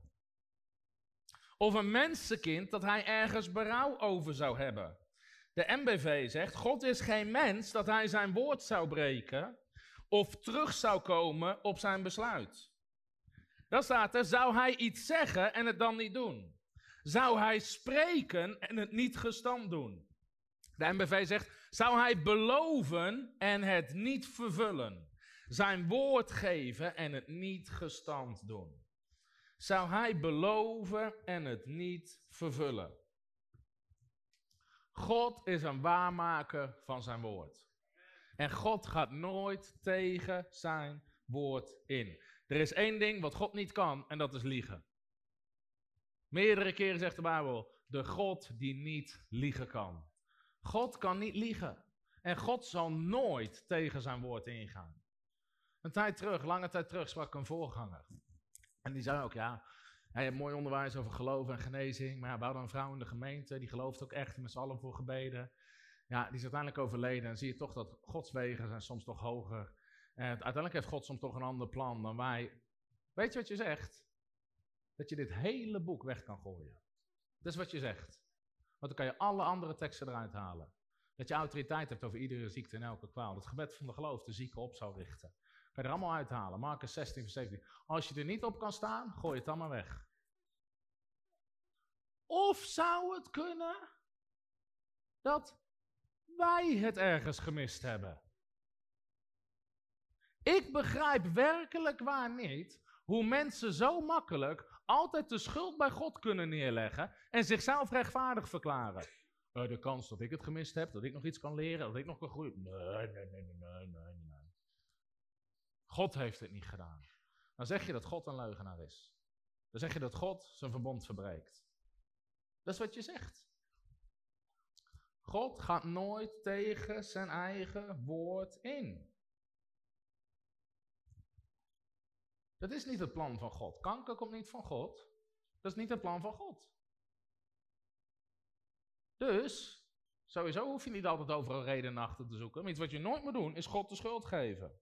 Of een mensenkind dat hij ergens berouw over zou hebben. De MBV zegt: God is geen mens dat hij zijn woord zou breken. Of terug zou komen op zijn besluit. Dan staat er: zou hij iets zeggen en het dan niet doen? Zou hij spreken en het niet gestand doen? De MBV zegt: zou hij beloven en het niet vervullen? Zijn woord geven en het niet gestand doen? Zou hij beloven en het niet vervullen? God is een waarmaker van zijn woord. En God gaat nooit tegen zijn woord in. Er is één ding wat God niet kan en dat is liegen. Meerdere keren zegt de Bijbel, de God die niet liegen kan. God kan niet liegen. En God zal nooit tegen zijn woord ingaan. Een tijd terug, lange tijd terug, sprak een voorganger. En die zei ook, ja, hij heeft mooi onderwijs over geloof en genezing. Maar ja, we hadden een vrouw in de gemeente, die gelooft ook echt met z'n allen voor gebeden. Ja, die is uiteindelijk overleden. En zie je toch dat Gods wegen zijn soms toch hoger. En uiteindelijk heeft God soms toch een ander plan dan wij. Weet je wat je zegt? Dat je dit hele boek weg kan gooien. Dat is wat je zegt. Want dan kan je alle andere teksten eruit halen. Dat je autoriteit hebt over iedere ziekte en elke kwaal. Dat gebed van de geloof de zieke op zou richten. Kan je er allemaal uithalen. Marcus 16, vers 17. Als je er niet op kan staan, gooi het dan maar weg. Of zou het kunnen dat wij het ergens gemist hebben? Ik begrijp werkelijk waar niet hoe mensen zo makkelijk altijd de schuld bij God kunnen neerleggen en zichzelf rechtvaardig verklaren. Uh, de kans dat ik het gemist heb, dat ik nog iets kan leren, dat ik nog kan groeien. Nee, nee, nee, nee, nee, nee. God heeft het niet gedaan. Dan zeg je dat God een leugenaar is. Dan zeg je dat God zijn verbond verbreekt. Dat is wat je zegt. God gaat nooit tegen zijn eigen woord in. Dat is niet het plan van God. Kanker komt niet van God. Dat is niet het plan van God. Dus, sowieso hoef je niet altijd overal redenen achter te zoeken. Maar iets wat je nooit moet doen, is God de schuld geven.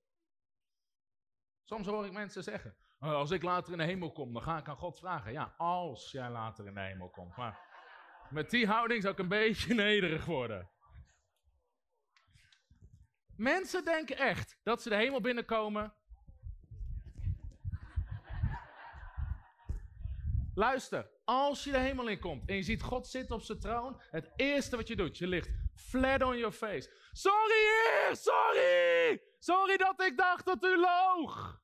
Soms hoor ik mensen zeggen, oh, als ik later in de hemel kom, dan ga ik aan God vragen. Ja, als jij later in de hemel komt. Maar met die houding zou ik een beetje nederig worden. Mensen denken echt dat ze de hemel binnenkomen Luister, als je de hemel in komt en je ziet God zitten op zijn troon, het eerste wat je doet, je ligt flat on your face. Sorry heer, sorry! Sorry dat ik dacht dat u loog!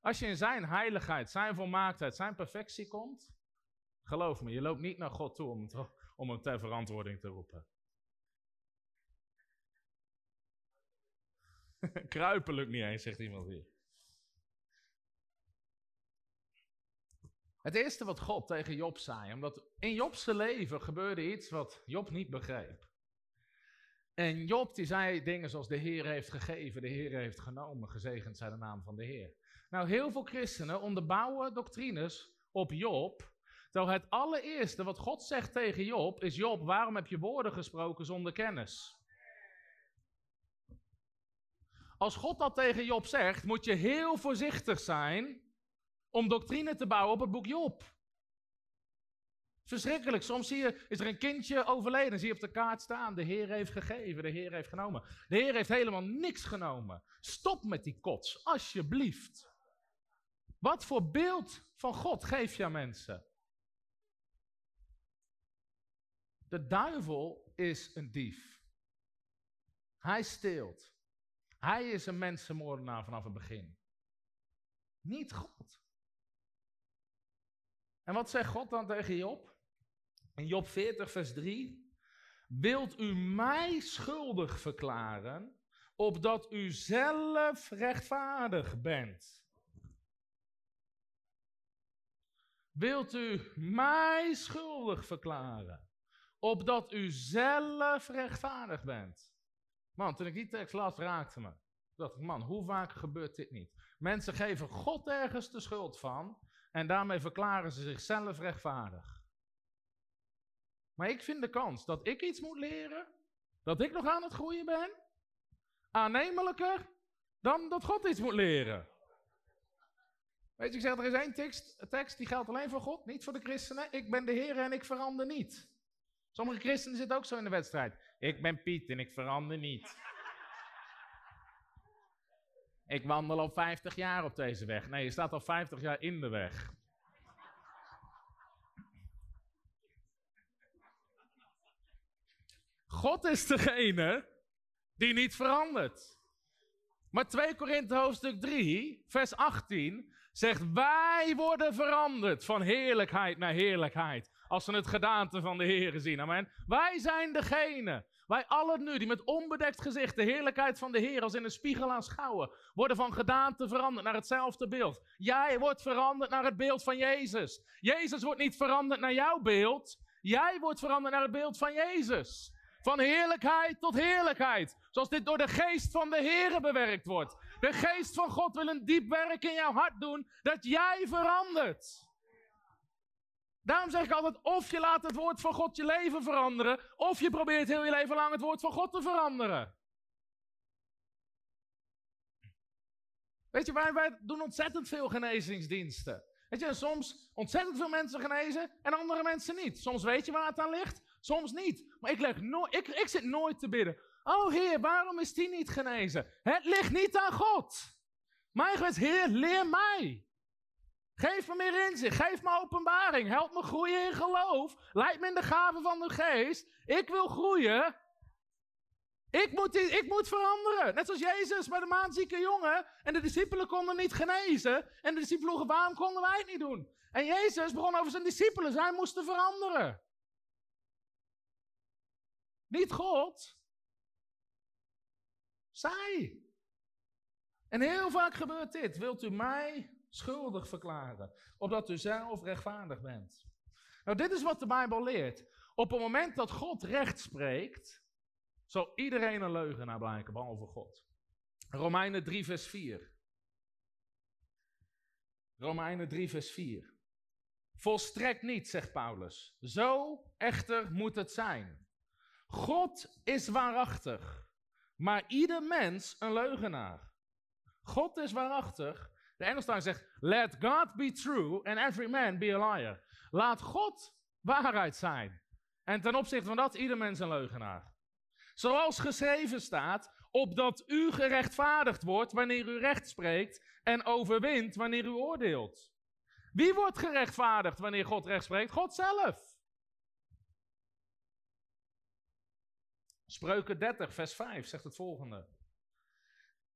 Als je in zijn heiligheid, zijn volmaaktheid, zijn perfectie komt, geloof me, je loopt niet naar God toe om, om hem ter verantwoording te roepen. Kruipen lukt niet eens, zegt iemand hier. Het eerste wat God tegen Job zei, omdat in Job's leven gebeurde iets wat Job niet begreep. En Job die zei dingen zoals de Heer heeft gegeven, de Heer heeft genomen, gezegend zij de naam van de Heer. Nou, heel veel christenen onderbouwen doctrines op Job. Terwijl het allereerste wat God zegt tegen Job is: Job, waarom heb je woorden gesproken zonder kennis? Als God dat tegen Job zegt, moet je heel voorzichtig zijn om doctrine te bouwen op het boek Job. Verschrikkelijk. Soms zie je, is er een kindje overleden. Zie je op de kaart staan. De Heer heeft gegeven. De Heer heeft genomen. De Heer heeft helemaal niks genomen. Stop met die kots, alsjeblieft. Wat voor beeld van God geef je aan mensen? De duivel is een dief. Hij steelt. Hij is een mensenmoordenaar vanaf het begin. Niet God. En wat zegt God dan tegen Job? In Job 40, vers 3. Wilt u mij schuldig verklaren, opdat u zelf rechtvaardig bent? Wilt u mij schuldig verklaren, opdat u zelf rechtvaardig bent? Man, toen ik die tekst las, raakte me. dacht ik, man, hoe vaak gebeurt dit niet? Mensen geven God ergens de schuld van en daarmee verklaren ze zichzelf rechtvaardig. Maar ik vind de kans dat ik iets moet leren, dat ik nog aan het groeien ben, aannemelijker dan dat God iets moet leren. Weet je, ik zeg, er is één tekst, tekst die geldt alleen voor God, niet voor de christenen. Ik ben de Heer en ik verander niet. Sommige christenen zitten ook zo in de wedstrijd. Ik ben Piet en ik verander niet. Ik wandel al 50 jaar op deze weg. Nee, je staat al 50 jaar in de weg. God is degene die niet verandert. Maar 2 Korinthe hoofdstuk 3, vers 18 zegt: Wij worden veranderd van heerlijkheid naar heerlijkheid. Als we het gedaante van de Heer zien. Amen. Wij zijn degene. Wij allen nu die met onbedekt gezicht de heerlijkheid van de Heer als in een spiegel aanschouwen, worden van gedaante veranderd naar hetzelfde beeld. Jij wordt veranderd naar het beeld van Jezus. Jezus wordt niet veranderd naar jouw beeld. Jij wordt veranderd naar het beeld van Jezus. Van heerlijkheid tot heerlijkheid. Zoals dit door de geest van de Heer bewerkt wordt. De geest van God wil een diep werk in jouw hart doen, dat jij verandert. Daarom zeg ik altijd, of je laat het woord van God je leven veranderen, of je probeert heel je leven lang het woord van God te veranderen. Weet je, wij, doen ontzettend veel genezingsdiensten. Weet je, soms ontzettend veel mensen genezen en andere mensen niet. Soms weet je waar het aan ligt, soms niet. Maar ik, leg ik, ik zit nooit te bidden. Oh Heer, waarom is die niet genezen? Het ligt niet aan God. Mijn gebed Heer, leer mij. Geef me meer inzicht, geef me openbaring, help me groeien in geloof, leid me in de gaven van de geest. Ik wil groeien. Ik moet, ik moet veranderen. Net zoals Jezus bij de maanzieke jongen. En de discipelen konden niet genezen. En de discipelen vroegen, waarom konden wij het niet doen? En Jezus begon over zijn discipelen. Zij moesten veranderen. Niet God. Zij. En heel vaak gebeurt dit. Wilt u mij schuldig verklaren, opdat u zelf rechtvaardig bent. Nou, dit is wat de Bijbel leert. Op het moment dat God recht spreekt, zal iedereen een leugenaar blijken, behalve God. Romeinen 3, vers 4. Romeinen 3, vers 4. Volstrekt niet, zegt Paulus. Zo echter moet het zijn. God is waarachtig, maar ieder mens een leugenaar. God is waarachtig, de Engelstaal zegt, let God be true and every man be a liar. Laat God waarheid zijn. En ten opzichte van dat, ieder mens een leugenaar. Zoals geschreven staat, opdat u gerechtvaardigd wordt wanneer u recht spreekt en overwint wanneer u oordeelt. Wie wordt gerechtvaardigd wanneer God recht spreekt? God zelf. Spreuken 30, vers 5 zegt het volgende.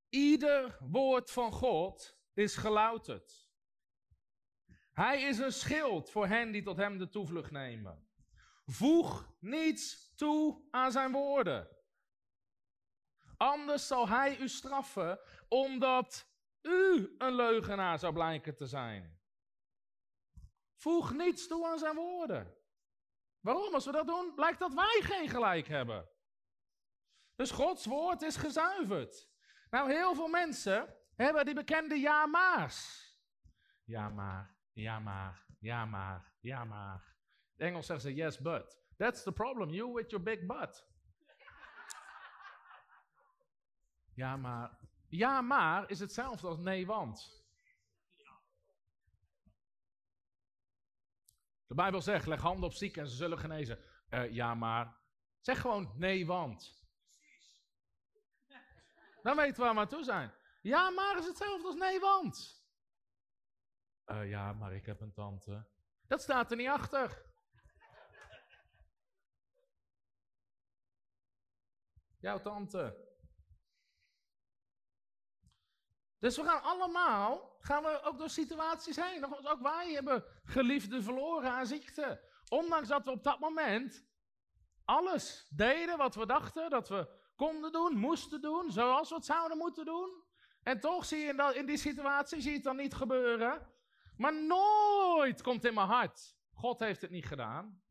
Ieder woord van God is gelouterd. Hij is een schild voor hen die tot hem de toevlucht nemen. Voeg niets toe aan zijn woorden. Anders zal hij u straffen, omdat u een leugenaar zou blijken te zijn. Voeg niets toe aan zijn woorden. Waarom? Als we dat doen, blijkt dat wij geen gelijk hebben. Dus Gods woord is gezuiverd. Nou, heel veel mensen hebben die bekende ja-maars. Ja maar, ja maar, ja maar, ja maar. De Engels zeggen ze yes but. That's the problem, you with your big butt. Ja maar, ja maar is hetzelfde als nee want. De Bijbel zegt, leg handen op zieken en ze zullen genezen. Uh, ja maar, zeg gewoon nee want. Dan weten we waar we aan toe zijn. Ja, maar is hetzelfde als nee, want. Uh, ja, maar ik heb een tante. Dat staat er niet achter. jouw tante. Dus we gaan allemaal, gaan we ook door situaties heen. Ook wij hebben geliefden verloren aan ziekte. Ondanks dat we op dat moment alles deden wat we dachten dat we konden doen, moesten doen, zoals we het zouden moeten doen. En toch zie je in, in die situatie zie je het dan niet gebeuren. Maar nooit komt in mijn hart, God heeft het niet gedaan.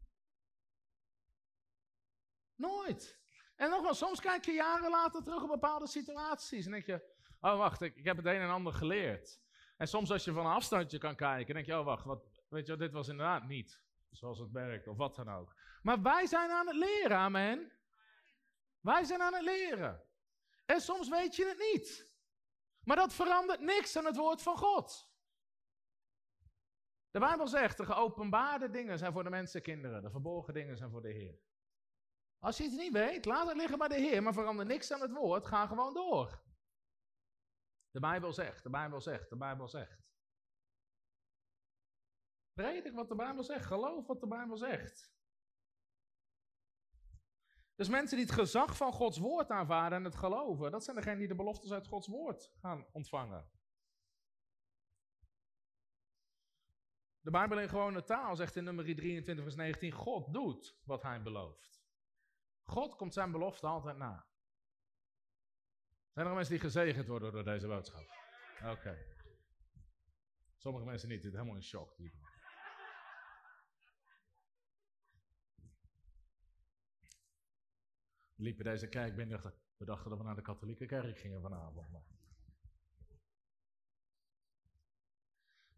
Nooit. En nogmaals, soms kijk je jaren later terug op bepaalde situaties en denk je, oh wacht, ik, ik heb het een en ander geleerd. En soms als je van een afstandje kan kijken, denk je, oh wacht, wat, weet je, dit was inderdaad niet zoals het werkt of wat dan ook. Maar wij zijn aan het leren, amen. Wij zijn aan het leren. En soms weet je het niet. Maar dat verandert niks aan het woord van God. De Bijbel zegt, de geopenbaarde dingen zijn voor de mensenkinderen, de verborgen dingen zijn voor de Heer. Als je het niet weet, laat het liggen bij de Heer, maar verander niks aan het woord, ga gewoon door. De Bijbel zegt, de Bijbel zegt, de Bijbel zegt. Predik wat de Bijbel zegt, geloof wat de Bijbel zegt. Dus mensen die het gezag van Gods woord aanvaarden en het geloven, dat zijn degenen die de beloftes uit Gods woord gaan ontvangen. De Bijbel in gewone taal zegt in nummer 23 vers 19, God doet wat hij belooft. God komt zijn belofte altijd na. Zijn er mensen die gezegend worden door deze boodschap? Oké. Sommige mensen niet, die zijn helemaal in shock. Liepen deze kerk binnen dachten, we dachten dat we naar de katholieke kerk gingen vanavond. Maar.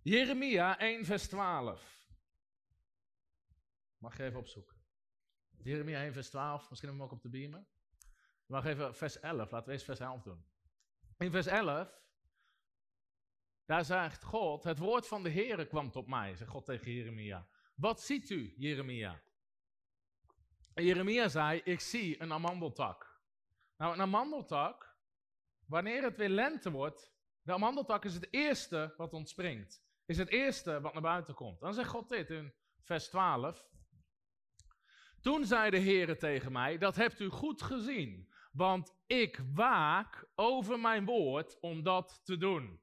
Jeremia 1 vers 12. Mag je even opzoeken. Jeremia 1 vers 12, misschien hem ook op de beamer. Mag even vers 11, laten we eens vers 11 doen. In vers 11, daar zegt God, het woord van de Heere kwam tot mij, zegt God tegen Jeremia. Wat ziet u, Jeremia? Jeremia zei, ik zie een amandeltak. Nou, een amandeltak, wanneer het weer lente wordt, de amandeltak is het eerste wat ontspringt. Is het eerste wat naar buiten komt. Dan zegt God dit in vers 12. Toen zei de Heere tegen mij, dat hebt u goed gezien, want ik waak over mijn woord om dat te doen.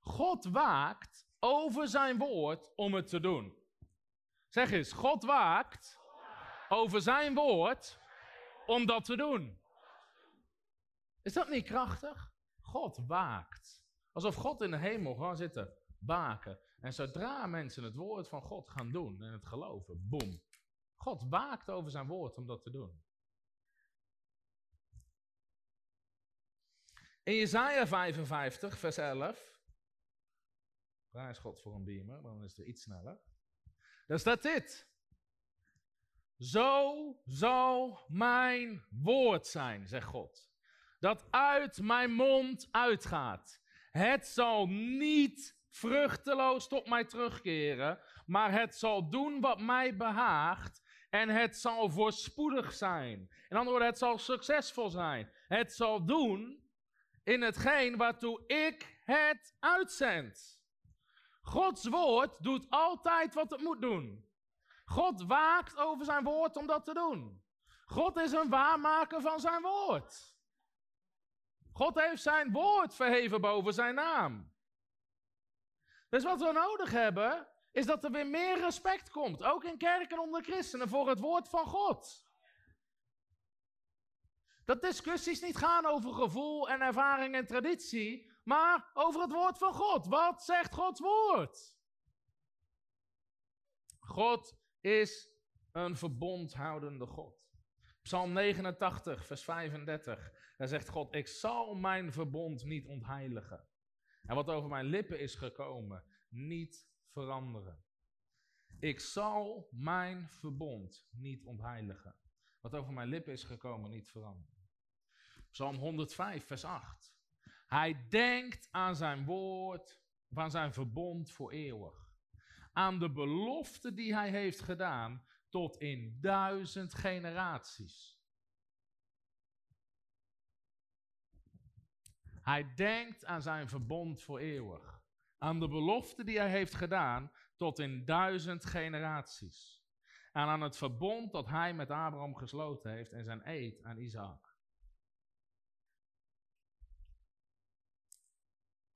God waakt over zijn woord om het te doen. Zeg eens, God waakt over zijn woord om dat te doen. Is dat niet krachtig? God waakt. Alsof God in de hemel gewoon zit te waken. En zodra mensen het woord van God gaan doen en het geloven, boem. God waakt over zijn woord om dat te doen. In Jesaja 55, vers 11. Prijs God voor een beamer, dan is het iets sneller. Daar staat dit. Zo zal mijn woord zijn, zegt God. Dat uit mijn mond uitgaat. Het zal niet vruchteloos tot mij terugkeren, maar het zal doen wat mij behaagt en het zal voorspoedig zijn. In andere woorden, het zal succesvol zijn. Het zal doen in hetgeen waartoe ik het uitzend. Gods woord doet altijd wat het moet doen. God waakt over zijn woord om dat te doen. God is een waarmaker van zijn woord. God heeft zijn woord verheven boven zijn naam. Dus wat we nodig hebben, is dat er weer meer respect komt, ook in kerken onder christenen, voor het woord van God. Dat discussies niet gaan over gevoel en ervaring en traditie, maar over het woord van God. Wat zegt Gods woord? God is een verbondhoudende God. Psalm 89, vers 35. Daar zegt God: Ik zal mijn verbond niet ontheiligen. En wat over mijn lippen is gekomen, niet veranderen. Ik zal mijn verbond niet ontheiligen. Wat over mijn lippen is gekomen, niet veranderen. Psalm 105, vers 8. Hij denkt aan zijn woord, aan zijn verbond voor eeuwig aan de belofte die hij heeft gedaan tot in duizend generaties. Hij denkt aan zijn verbond voor eeuwig. Aan de belofte die hij heeft gedaan tot in duizend generaties. en aan het verbond dat hij met Abraham gesloten heeft en zijn eed aan Isaac.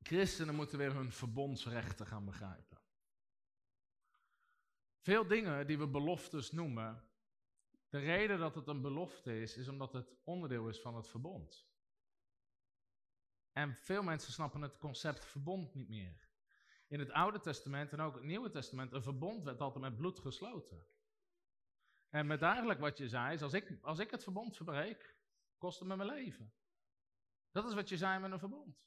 Christenen moeten weer hun verbondsrechten gaan begrijpen. Veel dingen die we beloftes noemen, de reden dat het een belofte is, is omdat het onderdeel is van het verbond. En veel mensen snappen het concept verbond niet meer. In het Oude Testament en ook het Nieuwe Testament, een verbond werd altijd met bloed gesloten. En met eigenlijk wat je zei, is als ik, als ik het verbond verbreek, kost het me mijn leven. Dat is wat je zei met een verbond.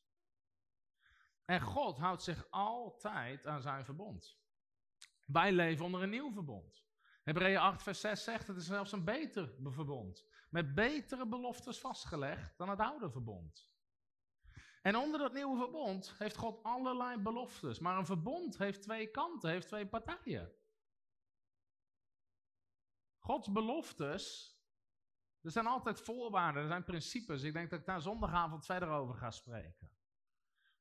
En God houdt zich altijd aan zijn verbond. Wij leven onder een nieuw verbond. Hebreeën 8, vers 6 zegt, het is zelfs een beter verbond. Met betere beloftes vastgelegd dan het oude verbond. En onder dat nieuwe verbond heeft God allerlei beloftes. Maar een verbond heeft twee kanten, heeft twee partijen. Gods beloftes, er zijn altijd voorwaarden, er zijn principes. Ik denk dat ik daar zondagavond verder over ga spreken.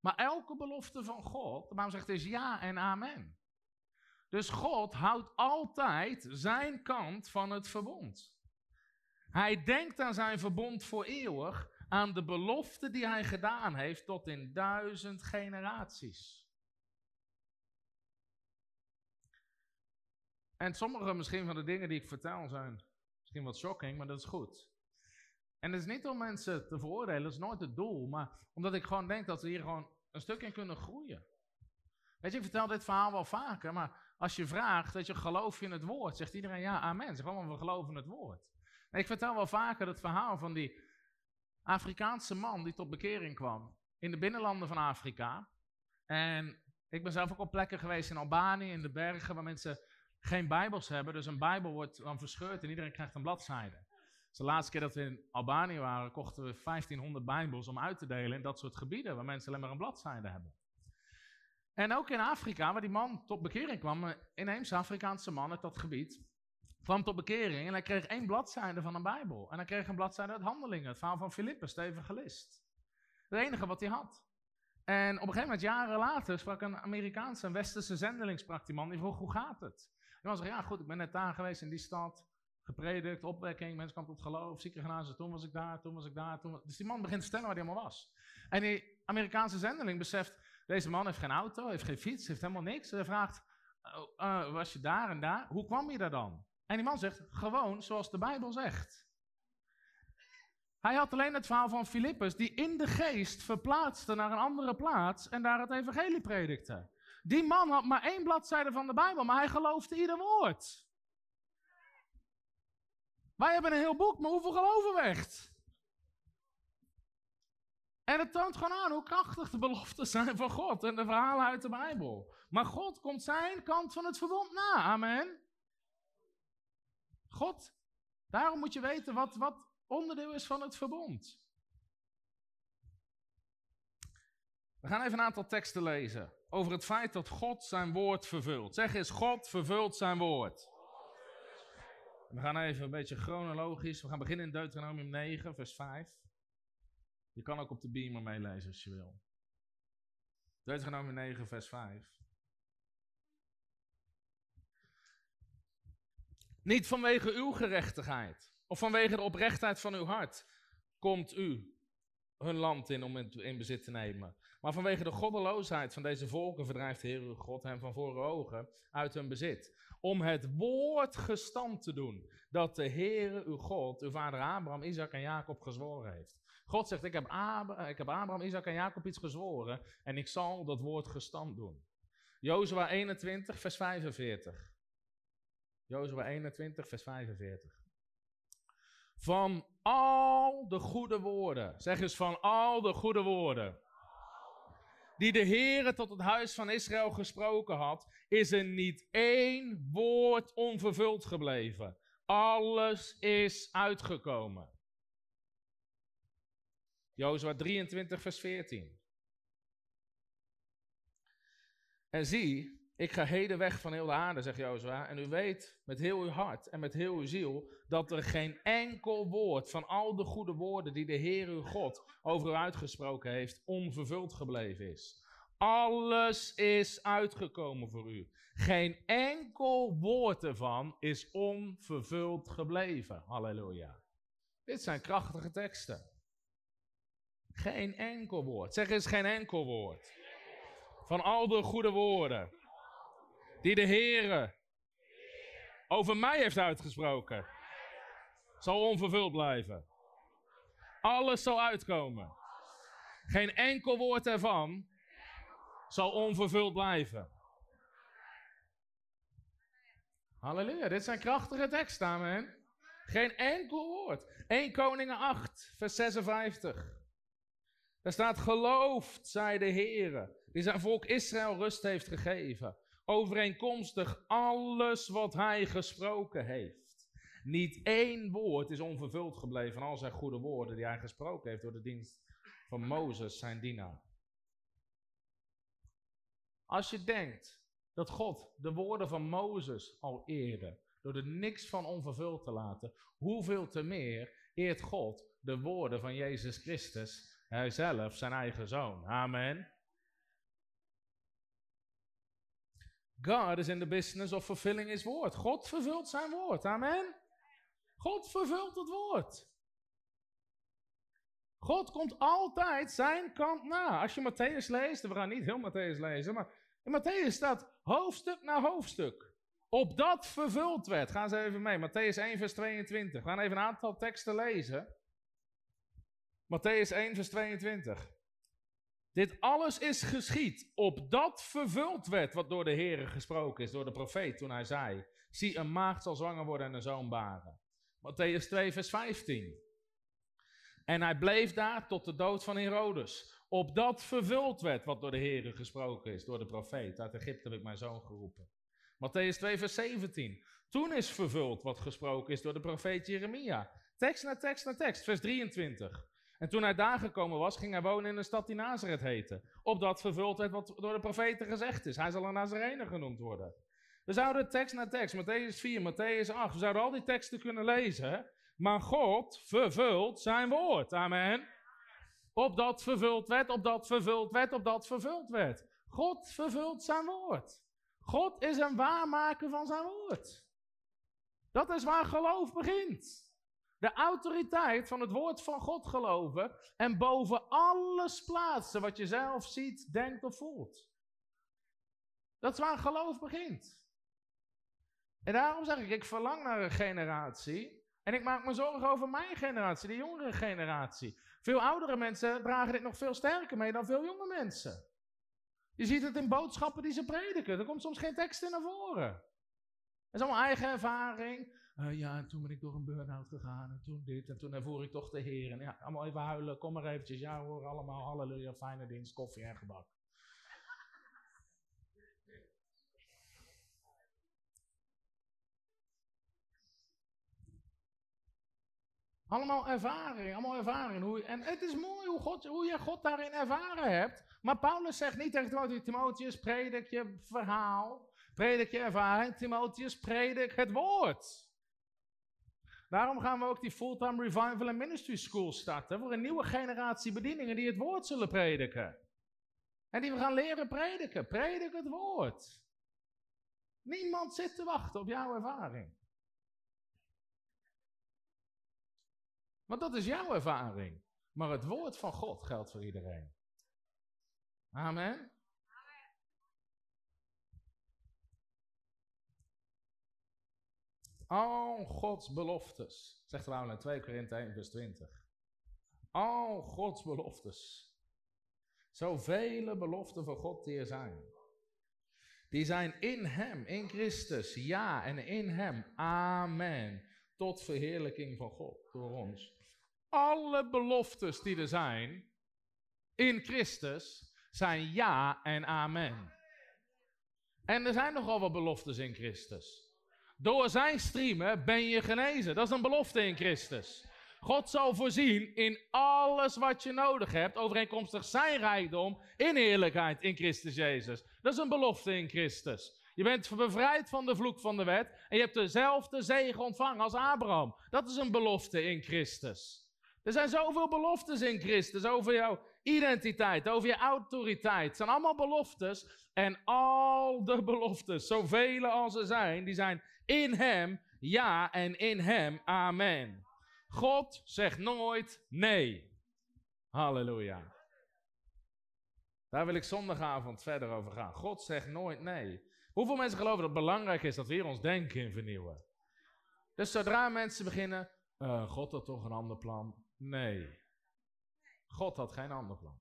Maar elke belofte van God, de zegt is ja en amen. Dus God houdt altijd zijn kant van het verbond. Hij denkt aan zijn verbond voor eeuwig, aan de belofte die hij gedaan heeft tot in duizend generaties. En sommige misschien van de dingen die ik vertel zijn misschien wat shocking, maar dat is goed. En het is niet om mensen te veroordelen, dat is nooit het doel, maar omdat ik gewoon denk dat we hier gewoon een stuk in kunnen groeien. Weet je, ik vertel dit verhaal wel vaker, maar als je vraagt, dat je, geloof in het woord? Zegt iedereen ja, amen. Zeg gewoon, we geloven in het woord. Ik vertel wel vaker het verhaal van die Afrikaanse man die tot bekering kwam. In de binnenlanden van Afrika. En ik ben zelf ook op plekken geweest in Albanië, in de bergen, waar mensen geen bijbels hebben. Dus een bijbel wordt dan verscheurd en iedereen krijgt een bladzijde. Dus de laatste keer dat we in Albanië waren, kochten we 1500 bijbels om uit te delen in dat soort gebieden, waar mensen alleen maar een bladzijde hebben. En ook in Afrika, waar die man tot bekering kwam, een inheemse Afrikaanse man uit dat gebied, kwam tot bekering en hij kreeg één bladzijde van een Bijbel. En hij kreeg een bladzijde uit Handelingen, het verhaal van Filippus, even gelist. Het enige wat hij had. En op een gegeven moment, jaren later, sprak een Amerikaanse, een westerse zendeling, sprak die man, die vroeg, hoe gaat het? En dan zei, ja goed, ik ben net daar geweest in die stad, gepredikt, opwekking, mensen kwamen tot geloof, zieken genazen, toen was ik daar, toen was ik daar. Toen Dus die man begint te stellen waar hij allemaal was. En die Amerikaanse zendeling beseft, deze man heeft geen auto, heeft geen fiets, heeft helemaal niks. Hij vraagt, uh, was je daar en daar? Hoe kwam je daar dan? En die man zegt, gewoon zoals de Bijbel zegt. Hij had alleen het verhaal van Filippus, die in de geest verplaatste naar een andere plaats en daar het evangelie predikte. Die man had maar één bladzijde van de Bijbel, maar hij geloofde ieder woord. Wij hebben een heel boek, maar hoeveel geloven we echt? En het toont gewoon aan hoe krachtig de beloften zijn van God en de verhalen uit de Bijbel. Maar God komt zijn kant van het verbond na. Amen. God, daarom moet je weten wat, wat onderdeel is van het verbond. We gaan even een aantal teksten lezen over het feit dat God zijn woord vervult. Zeg eens, God vervult zijn woord. We gaan even een beetje chronologisch. We gaan beginnen in Deuteronomium 9, vers 5. Je kan ook op de beamer meelezen als je wil. Deuteronomium 9, vers 5. Niet vanwege uw gerechtigheid of vanwege de oprechtheid van uw hart komt u hun land in om in bezit te nemen. Maar vanwege de goddeloosheid van deze volken verdrijft de Heer uw God hen van voor ogen uit hun bezit. Om het woord gestand te doen dat de Heer uw God, uw vader Abraham, Isaac en Jacob gezworen heeft. God zegt, ik heb, Abraham, Isaac en Jacob iets gezworen en ik zal dat woord gestand doen. Jozua 21, vers 45. Jozua 21, vers 45. Van al de goede woorden, zeg eens van al de goede woorden, die de Heere tot het huis van Israël gesproken had, is er niet één woord onvervuld gebleven. Alles is uitgekomen. Jozua 23, vers 14. En zie, ik ga heden weg van heel de aarde, zegt Jozua. En u weet met heel uw hart en met heel uw ziel dat er geen enkel woord van al de goede woorden die de Heer uw God over u uitgesproken heeft, onvervuld gebleven is. Alles is uitgekomen voor u. Geen enkel woord ervan is onvervuld gebleven. Halleluja. Dit zijn krachtige teksten. Geen enkel woord. Zeg eens geen enkel woord. Van al de goede woorden die de Heere over mij heeft uitgesproken, zal onvervuld blijven. Alles zal uitkomen. Geen enkel woord ervan zal onvervuld blijven. Halleluja, dit zijn krachtige teksten, amen. Geen enkel woord. 1 Koningen 8, vers 56. Daar staat, geloofd, zij de Heere, die zijn volk Israël rust heeft gegeven. Overeenkomstig alles wat hij gesproken heeft. Niet één woord is onvervuld gebleven van al zijn goede woorden die hij gesproken heeft door de dienst van Mozes, zijn dienaar. Als je denkt dat God de woorden van Mozes al eerde, door er niks van onvervuld te laten, hoeveel te meer eert God de woorden van Jezus Christus, hij zelf, zijn eigen zoon. Amen. God is in the business of fulfilling his woord. God vervult zijn woord. Amen. God vervult het woord. God komt altijd zijn kant na. Als je Matthäus leest, we gaan niet heel Matthäus lezen, maar in Matthäus staat hoofdstuk na hoofdstuk. Op dat vervuld werd. Gaan ze even mee. Matthäus 1, vers 22. We gaan even een aantal teksten lezen. Matthäus 1, vers 22. Dit alles is geschied, op dat vervuld werd wat door de Heer gesproken is, door de profeet, toen hij zei, zie een maagd zal zwanger worden en een zoon baren. Matthäus 2, vers 15. En hij bleef daar tot de dood van Herodes. Op dat vervuld werd wat door de Heer gesproken is, door de profeet. Uit Egypte heb ik mijn zoon geroepen. Matthäus 2, vers 17. Toen is vervuld wat gesproken is door de profeet Jeremia. Tekst na tekst na tekst, vers 23. En toen hij daar gekomen was, ging hij wonen in een stad die Nazareth heette. Opdat vervuld werd wat door de profeten gezegd is. Hij zal een Nazarene genoemd worden. We zouden tekst na tekst, Matthäus 4, Matthäus 8, we zouden al die teksten kunnen lezen. Maar God vervult zijn woord. Amen. Opdat vervuld werd, opdat vervuld werd, opdat vervuld werd. God vervult zijn woord. God is een waarmaker van zijn woord. Dat is waar geloof begint. De autoriteit van het woord van God geloven en boven alles plaatsen wat je zelf ziet, denkt of voelt. Dat is waar geloof begint. En daarom zeg ik, ik verlang naar een generatie en ik maak me zorgen over mijn generatie, de jongere generatie. Veel oudere mensen dragen dit nog veel sterker mee dan veel jonge mensen. Je ziet het in boodschappen die ze prediken. Er komt soms geen tekst in naar voren. Dat is allemaal eigen ervaring. Uh, ja, en toen ben ik door een burn-out gegaan. En toen dit. En toen ervoer ik toch de Heer. En ja, allemaal even huilen. Kom maar eventjes. Ja hoor, allemaal halleluja. Fijne dienst. Koffie en gebak. Allemaal ervaring, allemaal ervaring. Hoe, en het is mooi hoe, God, hoe je God daarin ervaren hebt. Maar Paulus zegt niet tegen Timotheus, predik je verhaal, predik je ervaring. Timotheus, predik het woord. Daarom gaan we ook die Fulltime Revival and Ministry School starten. Voor een nieuwe generatie bedieningen die het woord zullen prediken. En die we gaan leren prediken. Predik het woord. Niemand zit te wachten op jouw ervaring. Want dat is jouw ervaring. Maar het woord van God geldt voor iedereen. Amen. Al Gods beloftes, zegt Paulus in 2 Korinthe 1 vers 20. Al Gods beloftes. Zoveel beloften van God die er zijn. Die zijn in Hem, in Christus, ja, en in Hem, amen. Tot verheerlijking van God door ons. Alle beloftes die er zijn in Christus zijn ja en amen. En er zijn nogal wat beloftes in Christus. Door zijn streamen ben je genezen. Dat is een belofte in Christus. God zal voorzien in alles wat je nodig hebt, overeenkomstig zijn rijkdom in eerlijkheid in Christus Jezus. Dat is een belofte in Christus. Je bent bevrijd van de vloek van de wet en je hebt dezelfde zegen ontvangen als Abraham. Dat is een belofte in Christus. Er zijn zoveel beloftes in Christus over jouw identiteit, over je autoriteit. Het zijn allemaal beloftes. En al de beloftes, zoveel als er zijn, die zijn in Hem ja en in Hem amen. God zegt nooit nee. Halleluja. Daar wil ik zondagavond verder over gaan. God zegt nooit nee. Hoeveel mensen geloven dat het belangrijk is dat we hier ons denken vernieuwen? Dus zodra mensen beginnen, uh, God had toch een ander plan? Nee. God had geen ander plan.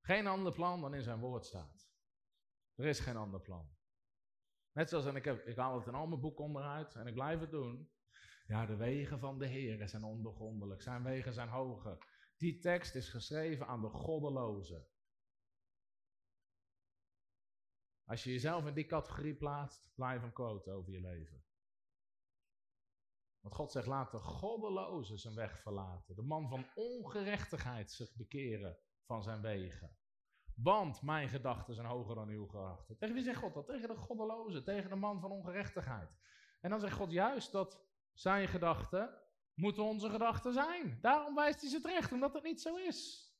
Geen ander plan dan in zijn woord staat. Er is geen ander plan. Net zoals, en ik, heb, ik haal het in al mijn boeken onderuit en ik blijf het doen. Ja, de wegen van de Heer zijn ondoorgrondelijk. Zijn wegen zijn hoger. Die tekst is geschreven aan de goddelozen. Als je jezelf in die categorie plaatst, blijf een quote over je leven. Want God zegt, laat de goddeloze zijn weg verlaten. De man van ongerechtigheid zich bekeren van zijn wegen. Want mijn gedachten zijn hoger dan uw gedachten. Tegen wie zegt God dat? Tegen de goddeloze, tegen de man van ongerechtigheid. En dan zegt God juist dat zijn gedachten moeten onze gedachten zijn. Daarom wijst hij ze terecht, omdat het niet zo is.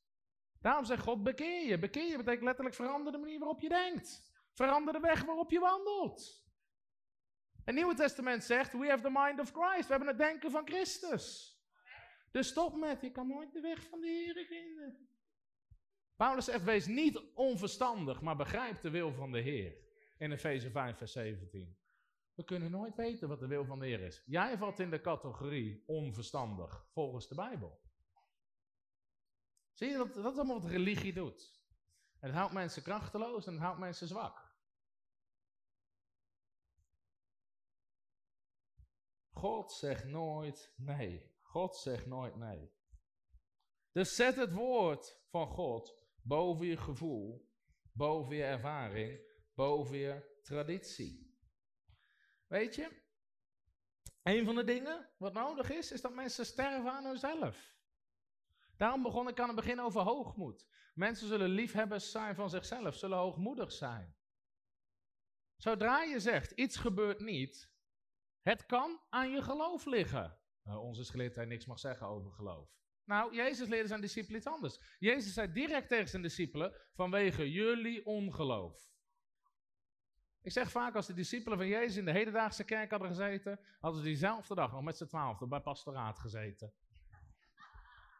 Daarom zegt God, bekeer je. Bekeer je betekent letterlijk verander de manier waarop je denkt. Verander de weg waarop je wandelt. Het Nieuwe Testament zegt, we have the mind of Christ. We hebben het denken van Christus. Dus stop met, je kan nooit de weg van de Heer vinden. Paulus zegt, wees niet onverstandig, maar begrijp de wil van de Heer. In Efeze 5, vers 17. We kunnen nooit weten wat de wil van de Heer is. Jij valt in de categorie onverstandig, volgens de Bijbel. Zie je, dat, dat is allemaal wat religie doet. het houdt mensen krachteloos en het houdt mensen zwak. God zegt nooit nee. God zegt nooit nee. Dus zet het woord van God boven je gevoel, boven je ervaring, boven je traditie. Weet je, een van de dingen wat nodig is, is dat mensen sterven aan hunzelf. Daarom begon ik aan het begin over hoogmoed. Mensen zullen liefhebbers zijn van zichzelf, zullen hoogmoedig zijn. Zodra je zegt, iets gebeurt niet, het kan aan je geloof liggen. Ons geleerd dat hij niks mag zeggen over geloof. Nou, Jezus leerde zijn discipelen iets anders. Jezus zei direct tegen zijn discipelen, vanwege jullie ongeloof. Ik zeg vaak, als de discipelen van Jezus in de hedendaagse kerk hadden gezeten, hadden ze diezelfde dag nog met z'n twaalfde bij pastoraat gezeten.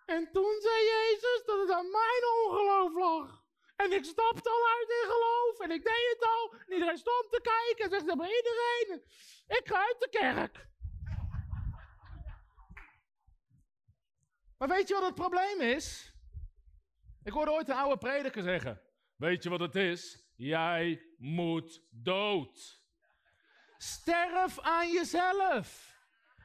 En toen zei Jezus dat het aan mijn ongeloof lag. En ik stapte al uit in geloof. En ik deed het al. En iedereen stond te kijken. En zegt bij iedereen. Ik ga uit de kerk. Maar weet je wat het probleem is? Ik hoorde ooit een oude prediker zeggen. Weet je wat het is? Jij moet dood. Sterf aan jezelf.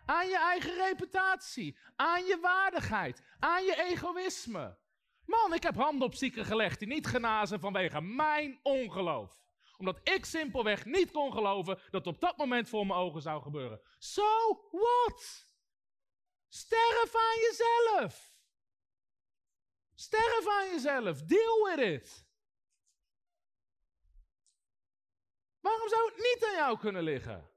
Aan je eigen reputatie. Aan je waardigheid. Aan je egoïsme. Man, ik heb handen op zieken gelegd die niet genazen vanwege mijn ongeloof. Omdat ik simpelweg niet kon geloven dat op dat moment voor mijn ogen zou gebeuren. So what? Sterf aan jezelf. Sterf aan jezelf. Deal with it. Waarom zou het niet aan jou kunnen liggen?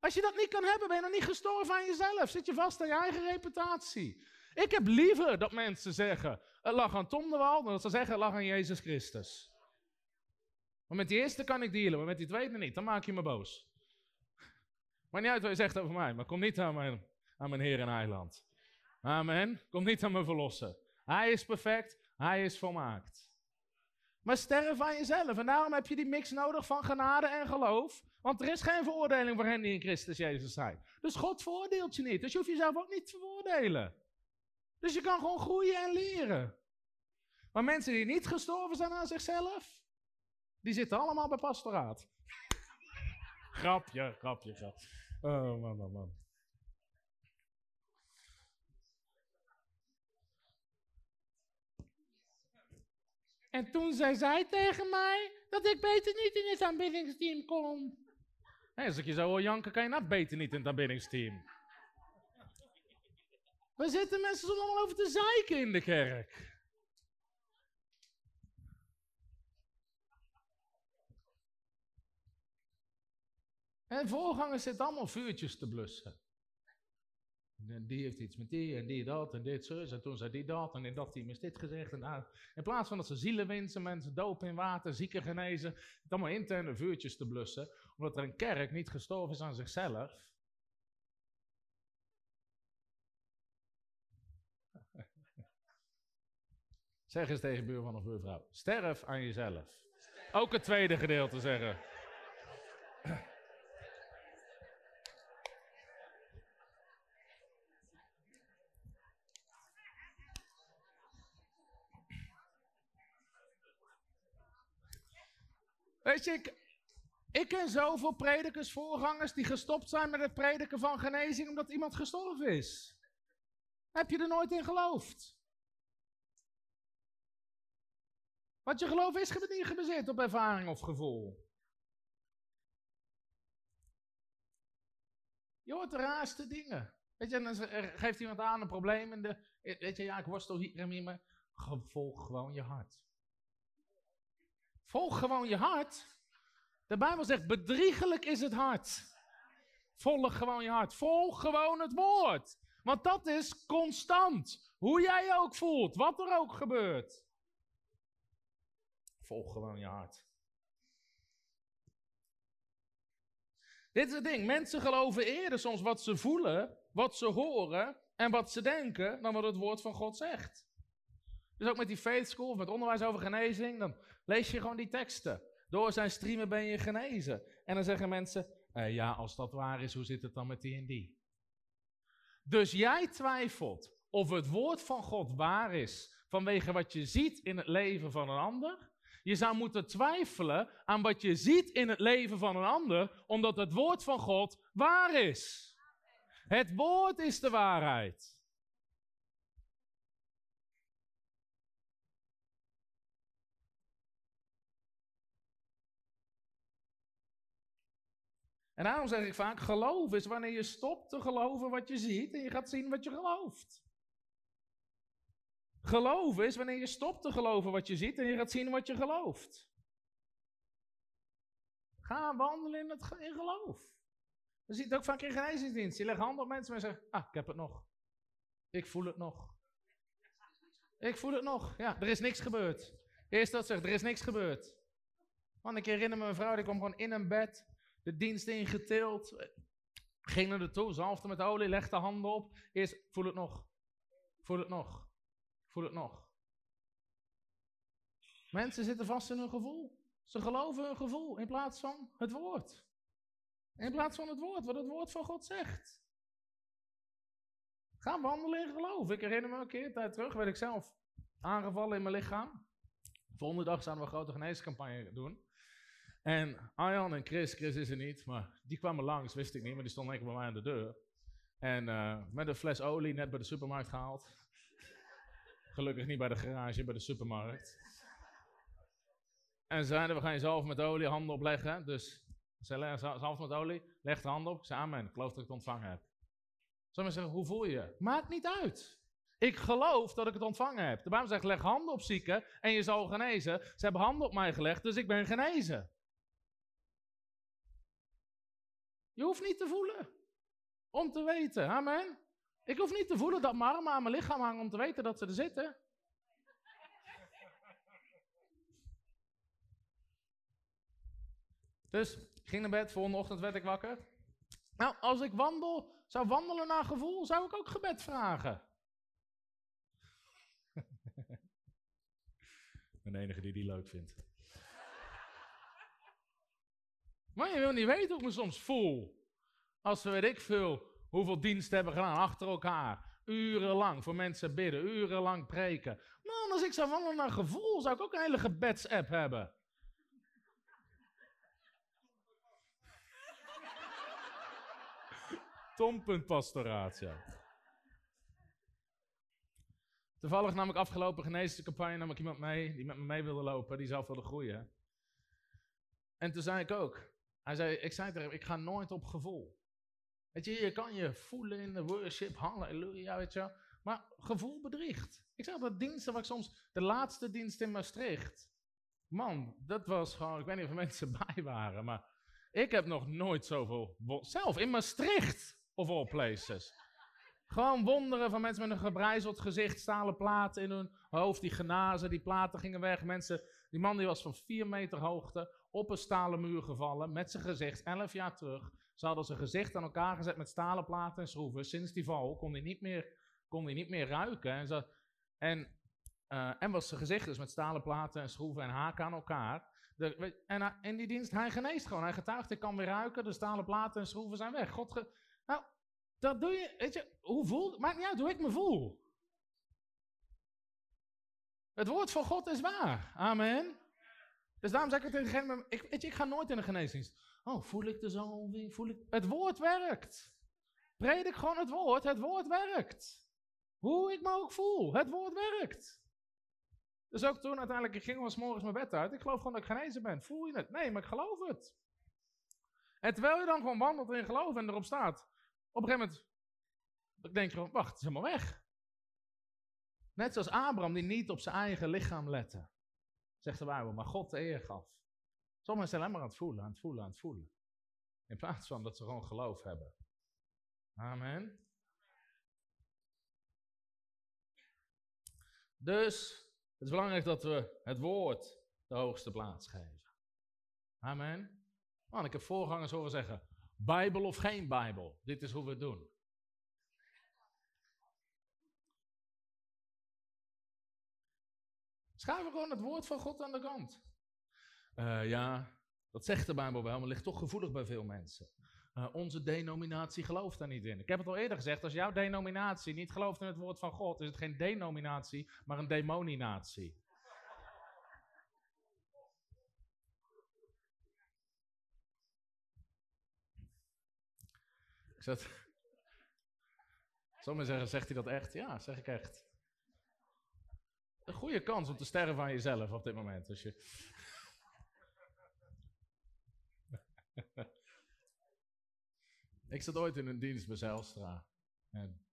Als je dat niet kan hebben, ben je nog niet gestorven aan jezelf. Zit je vast aan je eigen reputatie. Ik heb liever dat mensen zeggen, het lag aan Tom de Wal, dan dat ze zeggen, het lag aan Jezus Christus. Maar met die eerste kan ik dealen, maar met die tweede niet. Dan maak je me boos. Maar niet uit wat je zegt over mij, maar kom niet aan mijn, aan mijn Heer en Heiland. Amen. Kom niet aan me verlossen. Hij is perfect, hij is volmaakt. Maar sterf aan jezelf. En daarom heb je die mix nodig van genade en geloof. Want er is geen veroordeling voor hen die in Christus Jezus zijn. Dus God veroordeelt je niet. Dus je hoeft jezelf ook niet te veroordelen. Dus je kan gewoon groeien en leren. Maar mensen die niet gestorven zijn aan zichzelf, die zitten allemaal bij pastoraat. grapje, grapje, grapje. Oh man, man, man. En toen zei zij tegen mij dat ik beter niet in het aanbiddingsteam kom. Als ik je zo janken, kan je nou beter niet in het aanbiddingsteam. We zitten mensen soms allemaal over te zeiken in de kerk. En voorgangers zitten allemaal vuurtjes te blussen. En die heeft iets met die en die dat en dit zus en toen zei die dat en in dat team is dit gezegd. En daar. In plaats van dat ze zielen winsten, mensen dopen in water, zieken genezen, het allemaal interne vuurtjes te blussen, omdat er een kerk niet gestorven is aan zichzelf. Zeg eens tegen buurman of buurvrouw, sterf aan jezelf. Ook het tweede gedeelte zeggen. Weet je, ik, ik ken zoveel predikers, voorgangers die gestopt zijn met het prediken van genezing omdat iemand gestorven is. Heb je er nooit in geloofd? Want je geloof is niet gebaseerd op ervaring of gevoel. Je hoort de raarste dingen. Weet je, dan geeft iemand aan een probleem. En de, weet je, ja, ik worstel hier en hier. Volg gewoon je hart. Volg gewoon je hart. De Bijbel zegt, bedriegelijk is het hart. Volg gewoon je hart. Volg gewoon het woord. Want dat is constant. Hoe jij je ook voelt, wat er ook gebeurt. Volg gewoon je hart. Dit is het ding. Mensen geloven eerder soms wat ze voelen, wat ze horen en wat ze denken, dan wat het woord van God zegt. Dus ook met die faith school of met onderwijs over genezing, dan lees je gewoon die teksten. Door zijn streamen ben je genezen. En dan zeggen mensen, eh, ja, als dat waar is, hoe zit het dan met die en die? Dus jij twijfelt of het woord van God waar is vanwege wat je ziet in het leven van een ander. Je zou moeten twijfelen aan wat je ziet in het leven van een ander, omdat het woord van God waar is. Het woord is de waarheid. En daarom zeg ik vaak, geloof is wanneer je stopt te geloven wat je ziet en je gaat zien wat je gelooft. Geloof is wanneer je stopt te geloven wat je ziet en je gaat zien wat je gelooft. Ga wandelen in, het, in geloof. Je ziet het ook vaak in genezingsdienst. Je legt handen op mensen en zegt, ah, ik heb het nog. Ik voel het nog. Ik voel het nog. Ja, er is niks gebeurd. Eerst dat zegt, er is niks gebeurd. Want ik herinner me een vrouw, die kwam gewoon in een bed de dienst ingetild. Ging naar de toe, zalfde met olie, legde handen op. Eerst, voel het nog. Voel het nog. Voel het nog. Mensen zitten vast in hun gevoel. Ze geloven hun gevoel in plaats van het woord. In plaats van het woord, wat het woord van God zegt. Ga wandelen in geloof. Ik herinner me een keer, tijd terug, werd ik zelf aangevallen in mijn lichaam. Volgende dag zouden we een grote geneescampagne doen. En Arjan en Chris, Chris is er niet, maar die kwamen langs, wist ik niet, maar die stonden eigenlijk bij mij aan de deur. En uh, met een fles olie net bij de supermarkt gehaald. Gelukkig niet bij de garage, bij de supermarkt. En zeiden, we gaan je zelf met olie handen opleggen. Dus ze leggen met olie, leg de hand op. Zei, amen, ik geloof dat ik het ontvangen heb. We zeggen, hoe voel je? Maakt niet uit. Ik geloof dat ik het ontvangen heb. De Bijbel zegt, leg handen op zieken en je zal genezen. Ze hebben handen op mij gelegd, dus ik ben genezen. Je hoeft niet te voelen. Om te weten. Amen. Ik hoef niet te voelen dat mijn armen aan mijn lichaam hangen om te weten dat ze er zitten. Dus ik ging naar bed, volgende ochtend werd ik wakker. Nou, als ik wandel, zou wandelen naar gevoel, zou ik ook gebed vragen. ik de enige die die leuk vindt. Maar je wil niet weten hoe ik me soms voel. Als we, weet ik veel, hoeveel diensten hebben gedaan achter elkaar. Urenlang voor mensen bidden, urenlang preken. Man, als ik zou wandelen naar gevoel, zou ik ook een hele gebedsapp hebben. Tompuntpastoraat, ja. Toevallig nam ik afgelopen geneescampagne nam ik iemand mee die met me mee wilde lopen, die zelf wilde groeien. En toen zei ik ook, hij zei, ik zei tegen ik ga nooit op gevoel. Weet je, je kan je voelen in de worship, halleluja, weet je Maar gevoel bedriegt. Ik zeg dat diensten waar ik soms, de laatste dienst in Maastricht. Man, dat was gewoon, ik weet niet of mensen bij waren, maar ik heb nog nooit zoveel, zelf in Maastricht, of all places. Gewoon wonderen van mensen met een gebrijzeld gezicht, stalen platen in hun hoofd, die genazen, die platen gingen weg. Mensen, die man die was van 4 meter hoogte op een stalen muur gevallen met zijn gezicht, 11 jaar terug. Ze hadden zijn gezicht aan elkaar gezet met stalen platen en schroeven. Sinds die val kon hij niet meer, kon hij niet meer ruiken. En, zo, en, uh, en was zijn gezicht dus met stalen platen en schroeven en haken aan elkaar. De, en in die dienst, hij geneest gewoon. Hij getuigt, ik kan weer ruiken, de stalen platen en schroeven zijn weg. God nou, dat doe je, weet je, hoe voel, maakt niet uit hoe ik me voel. Het woord van God is waar. Amen. Dus daarom zeg ik tegen degene, ik, weet je, ik ga nooit in een geneesdienst. Oh, voel ik de zalving? Voel ik... Het woord werkt. Predik gewoon het woord. Het woord werkt. Hoe ik me ook voel. Het woord werkt. Dus ook toen uiteindelijk, ik ging was morgens mijn bed uit. Ik geloof gewoon dat ik genezen ben. Voel je het? Nee, maar ik geloof het. En terwijl je dan gewoon wandelt in geloof en erop staat. Op een gegeven moment, denk je gewoon, wacht, het is helemaal weg. Net zoals Abraham die niet op zijn eigen lichaam lette. Zegt de Bijbel, maar God de eer gaf. Sommigen zijn alleen maar aan het voelen, aan het voelen, aan het voelen. In plaats van dat ze gewoon geloof hebben. Amen. Dus het is belangrijk dat we het woord de hoogste plaats geven. Amen. Man, ik heb voorgangers horen zeggen: Bijbel of geen Bijbel, dit is hoe we het doen. Schuiven gewoon het woord van God aan de kant. Uh, ja, dat zegt de Bijbel wel, maar ligt toch gevoelig bij veel mensen. Uh, onze denominatie gelooft daar niet in. Ik heb het al eerder gezegd, als jouw denominatie niet gelooft in het woord van God, is het geen denominatie, maar een demoninatie. Ik zet... Sommigen zeggen, zegt hij dat echt? Ja, zeg ik echt. Een goede kans om te sterven aan jezelf op dit moment. Als je... ik zat ooit in een dienst bij Zijlstra. En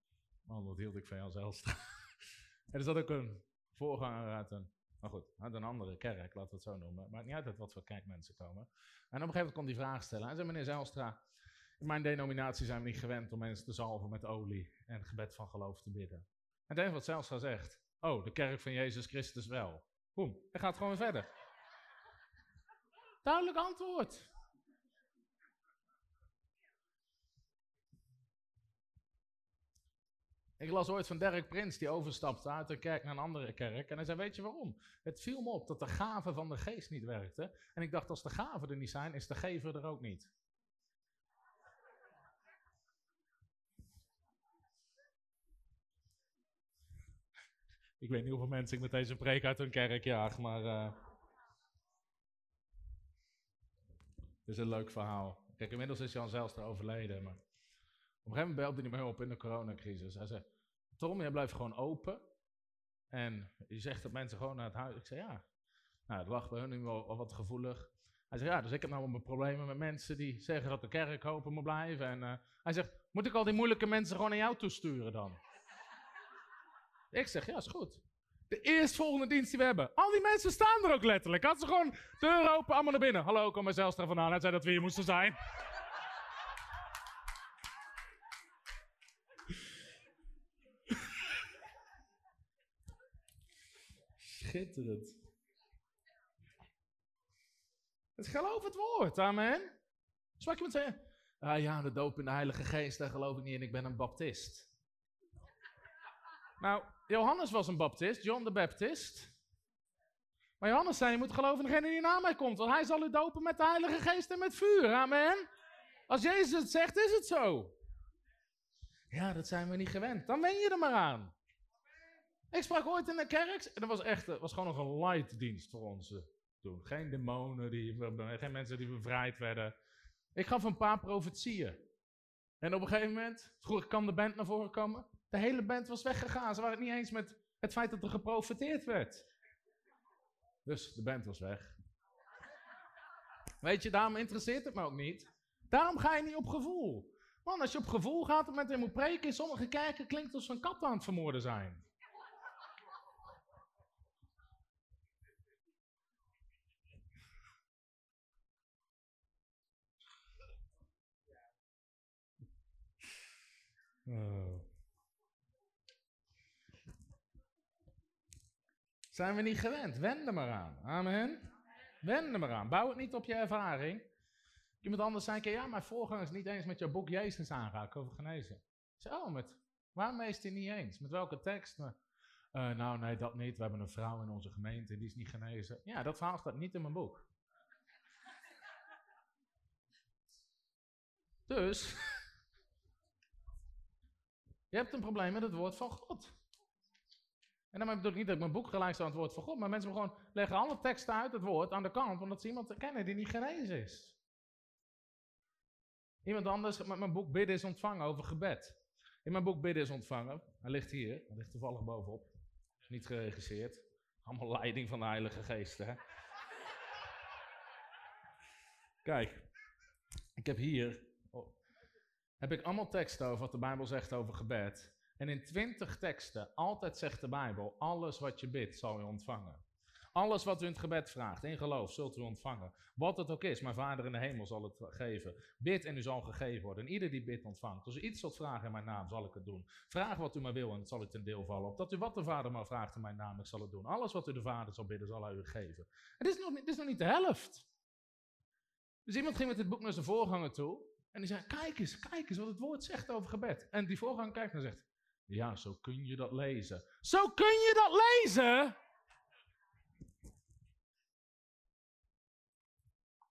wat hield ik van Jan Zijlstra. en er zat ook een voorganger uit een, maar goed, uit een andere kerk, laten we het zo noemen. Maakt niet uit wat voor kerk mensen komen. En op een gegeven moment kon die vraag stellen. En zei meneer Zijlstra, in mijn denominatie zijn we niet gewend om mensen te zalven met olie en gebed van geloof te bidden. En het wat Zijlstra zegt, oh, de kerk van Jezus Christus wel. Boem, hij gaat gewoon verder. Duidelijk antwoord. Ik las ooit van Derek Prins, die overstapte uit een kerk naar een andere kerk. En hij zei, weet je waarom? Het viel me op dat de gaven van de geest niet werkte. En ik dacht, als de gaven er niet zijn, is de gever er ook niet. Ik weet niet hoeveel mensen ik met deze preek uit hun kerk jaag, maar... Uh... Het is een leuk verhaal. Kijk, inmiddels is Jan Zijlstra overleden, maar... Op een gegeven moment belde hij me op in de coronacrisis. Hij zei, Tom, jij blijft gewoon open. En je zegt dat mensen gewoon naar het huis... Ik zei, ja. Nou, het lag bij hun nu wel, wat gevoelig. Hij zei, ja, dus ik heb nou mijn problemen met mensen die zeggen dat de kerk open moet blijven. En uh, hij zegt, moet ik al die moeilijke mensen gewoon naar jou toesturen dan? Ik zeg, ja, is goed. De eerstvolgende dienst die we hebben. Al die mensen staan er ook letterlijk. Had ze gewoon deur open, allemaal naar binnen. Hallo, kom maar zelfs vandaan. Hij zei dat we hier moesten zijn. Schitterend. Het geloof het woord, amen. Zou ik iemand zeggen? Ah ja, de doop in de Heilige Geest, daar geloof ik niet in, ik ben een baptist. Nou, Johannes was een baptist, John de Baptist. Maar Johannes zei, je moet geloven in degene die na mij komt, want hij zal u dopen met de Heilige Geest en met vuur, amen. Als Jezus het zegt, is het zo. Ja, dat zijn we niet gewend. Dan wen je er maar aan. Ik sprak ooit in de kerk. En dat was echt, het was gewoon nog een light dienst voor ons eh, toen. Geen demonen, die, geen mensen die bevrijd werden. Ik gaf een paar profetieën. En op een gegeven moment vroeg ik, kan de band naar voren komen? De hele band was weggegaan. Ze waren het niet eens met het feit dat er geprofeteerd werd. Dus de band was weg. Weet je, daarom interesseert het me ook niet. Daarom ga je niet op gevoel. Man, als je op gevoel gaat het moment dat je moet preken, in sommige kerken klinkt alsof een kat aan het vermoorden zijn. Oh. Zijn we niet gewend? Wend er maar aan. Amen. Wend er maar aan. Bouw het niet op je ervaring. Iemand anders zei een keer, ja, mijn voorganger is niet eens met jouw boek Jezus aanraken over genezen. Ik zei, oh, met, waarmee is hij niet eens? Met welke tekst? Uh, nou, nee, dat niet. We hebben een vrouw in onze gemeente, die is niet genezen. Ja, dat verhaal staat niet in mijn boek. dus, je hebt een probleem met het woord van God. En dan bedoel ik niet dat ik mijn boek gelijk aan het woord van God, maar mensen gewoon leggen alle teksten uit het woord aan de kant, omdat ze iemand kennen die niet genezen is. Iemand anders met mijn boek Bidden is ontvangen over gebed. In mijn boek Bidden is ontvangen, hij ligt hier, hij ligt toevallig bovenop, niet geregisseerd. Allemaal leiding van de Heilige Geest, hè. Kijk, ik heb hier, oh, heb ik allemaal teksten over wat de Bijbel zegt over gebed. En in twintig teksten, altijd zegt de Bijbel, alles wat je bidt zal je ontvangen. Alles wat u in het gebed vraagt, in geloof, zult u ontvangen. Wat het ook is, mijn Vader in de hemel zal het geven. Bid en u zal gegeven worden. En ieder die bidt ontvangt. Als u iets zult vragen in mijn naam, zal ik het doen. Vraag wat u maar wil en het zal u ten deel vallen. Opdat u wat de Vader maar vraagt in mijn naam, ik zal het doen. Alles wat u de Vader zal bidden, zal hij u geven. Het is nog, niet, is nog niet de helft. Dus iemand ging met dit boek naar zijn voorganger toe. En die zei, kijk eens, kijk eens wat het woord zegt over gebed. En die voorganger kijkt en zegt, ja, zo kun je dat lezen. Zo kun je dat lezen?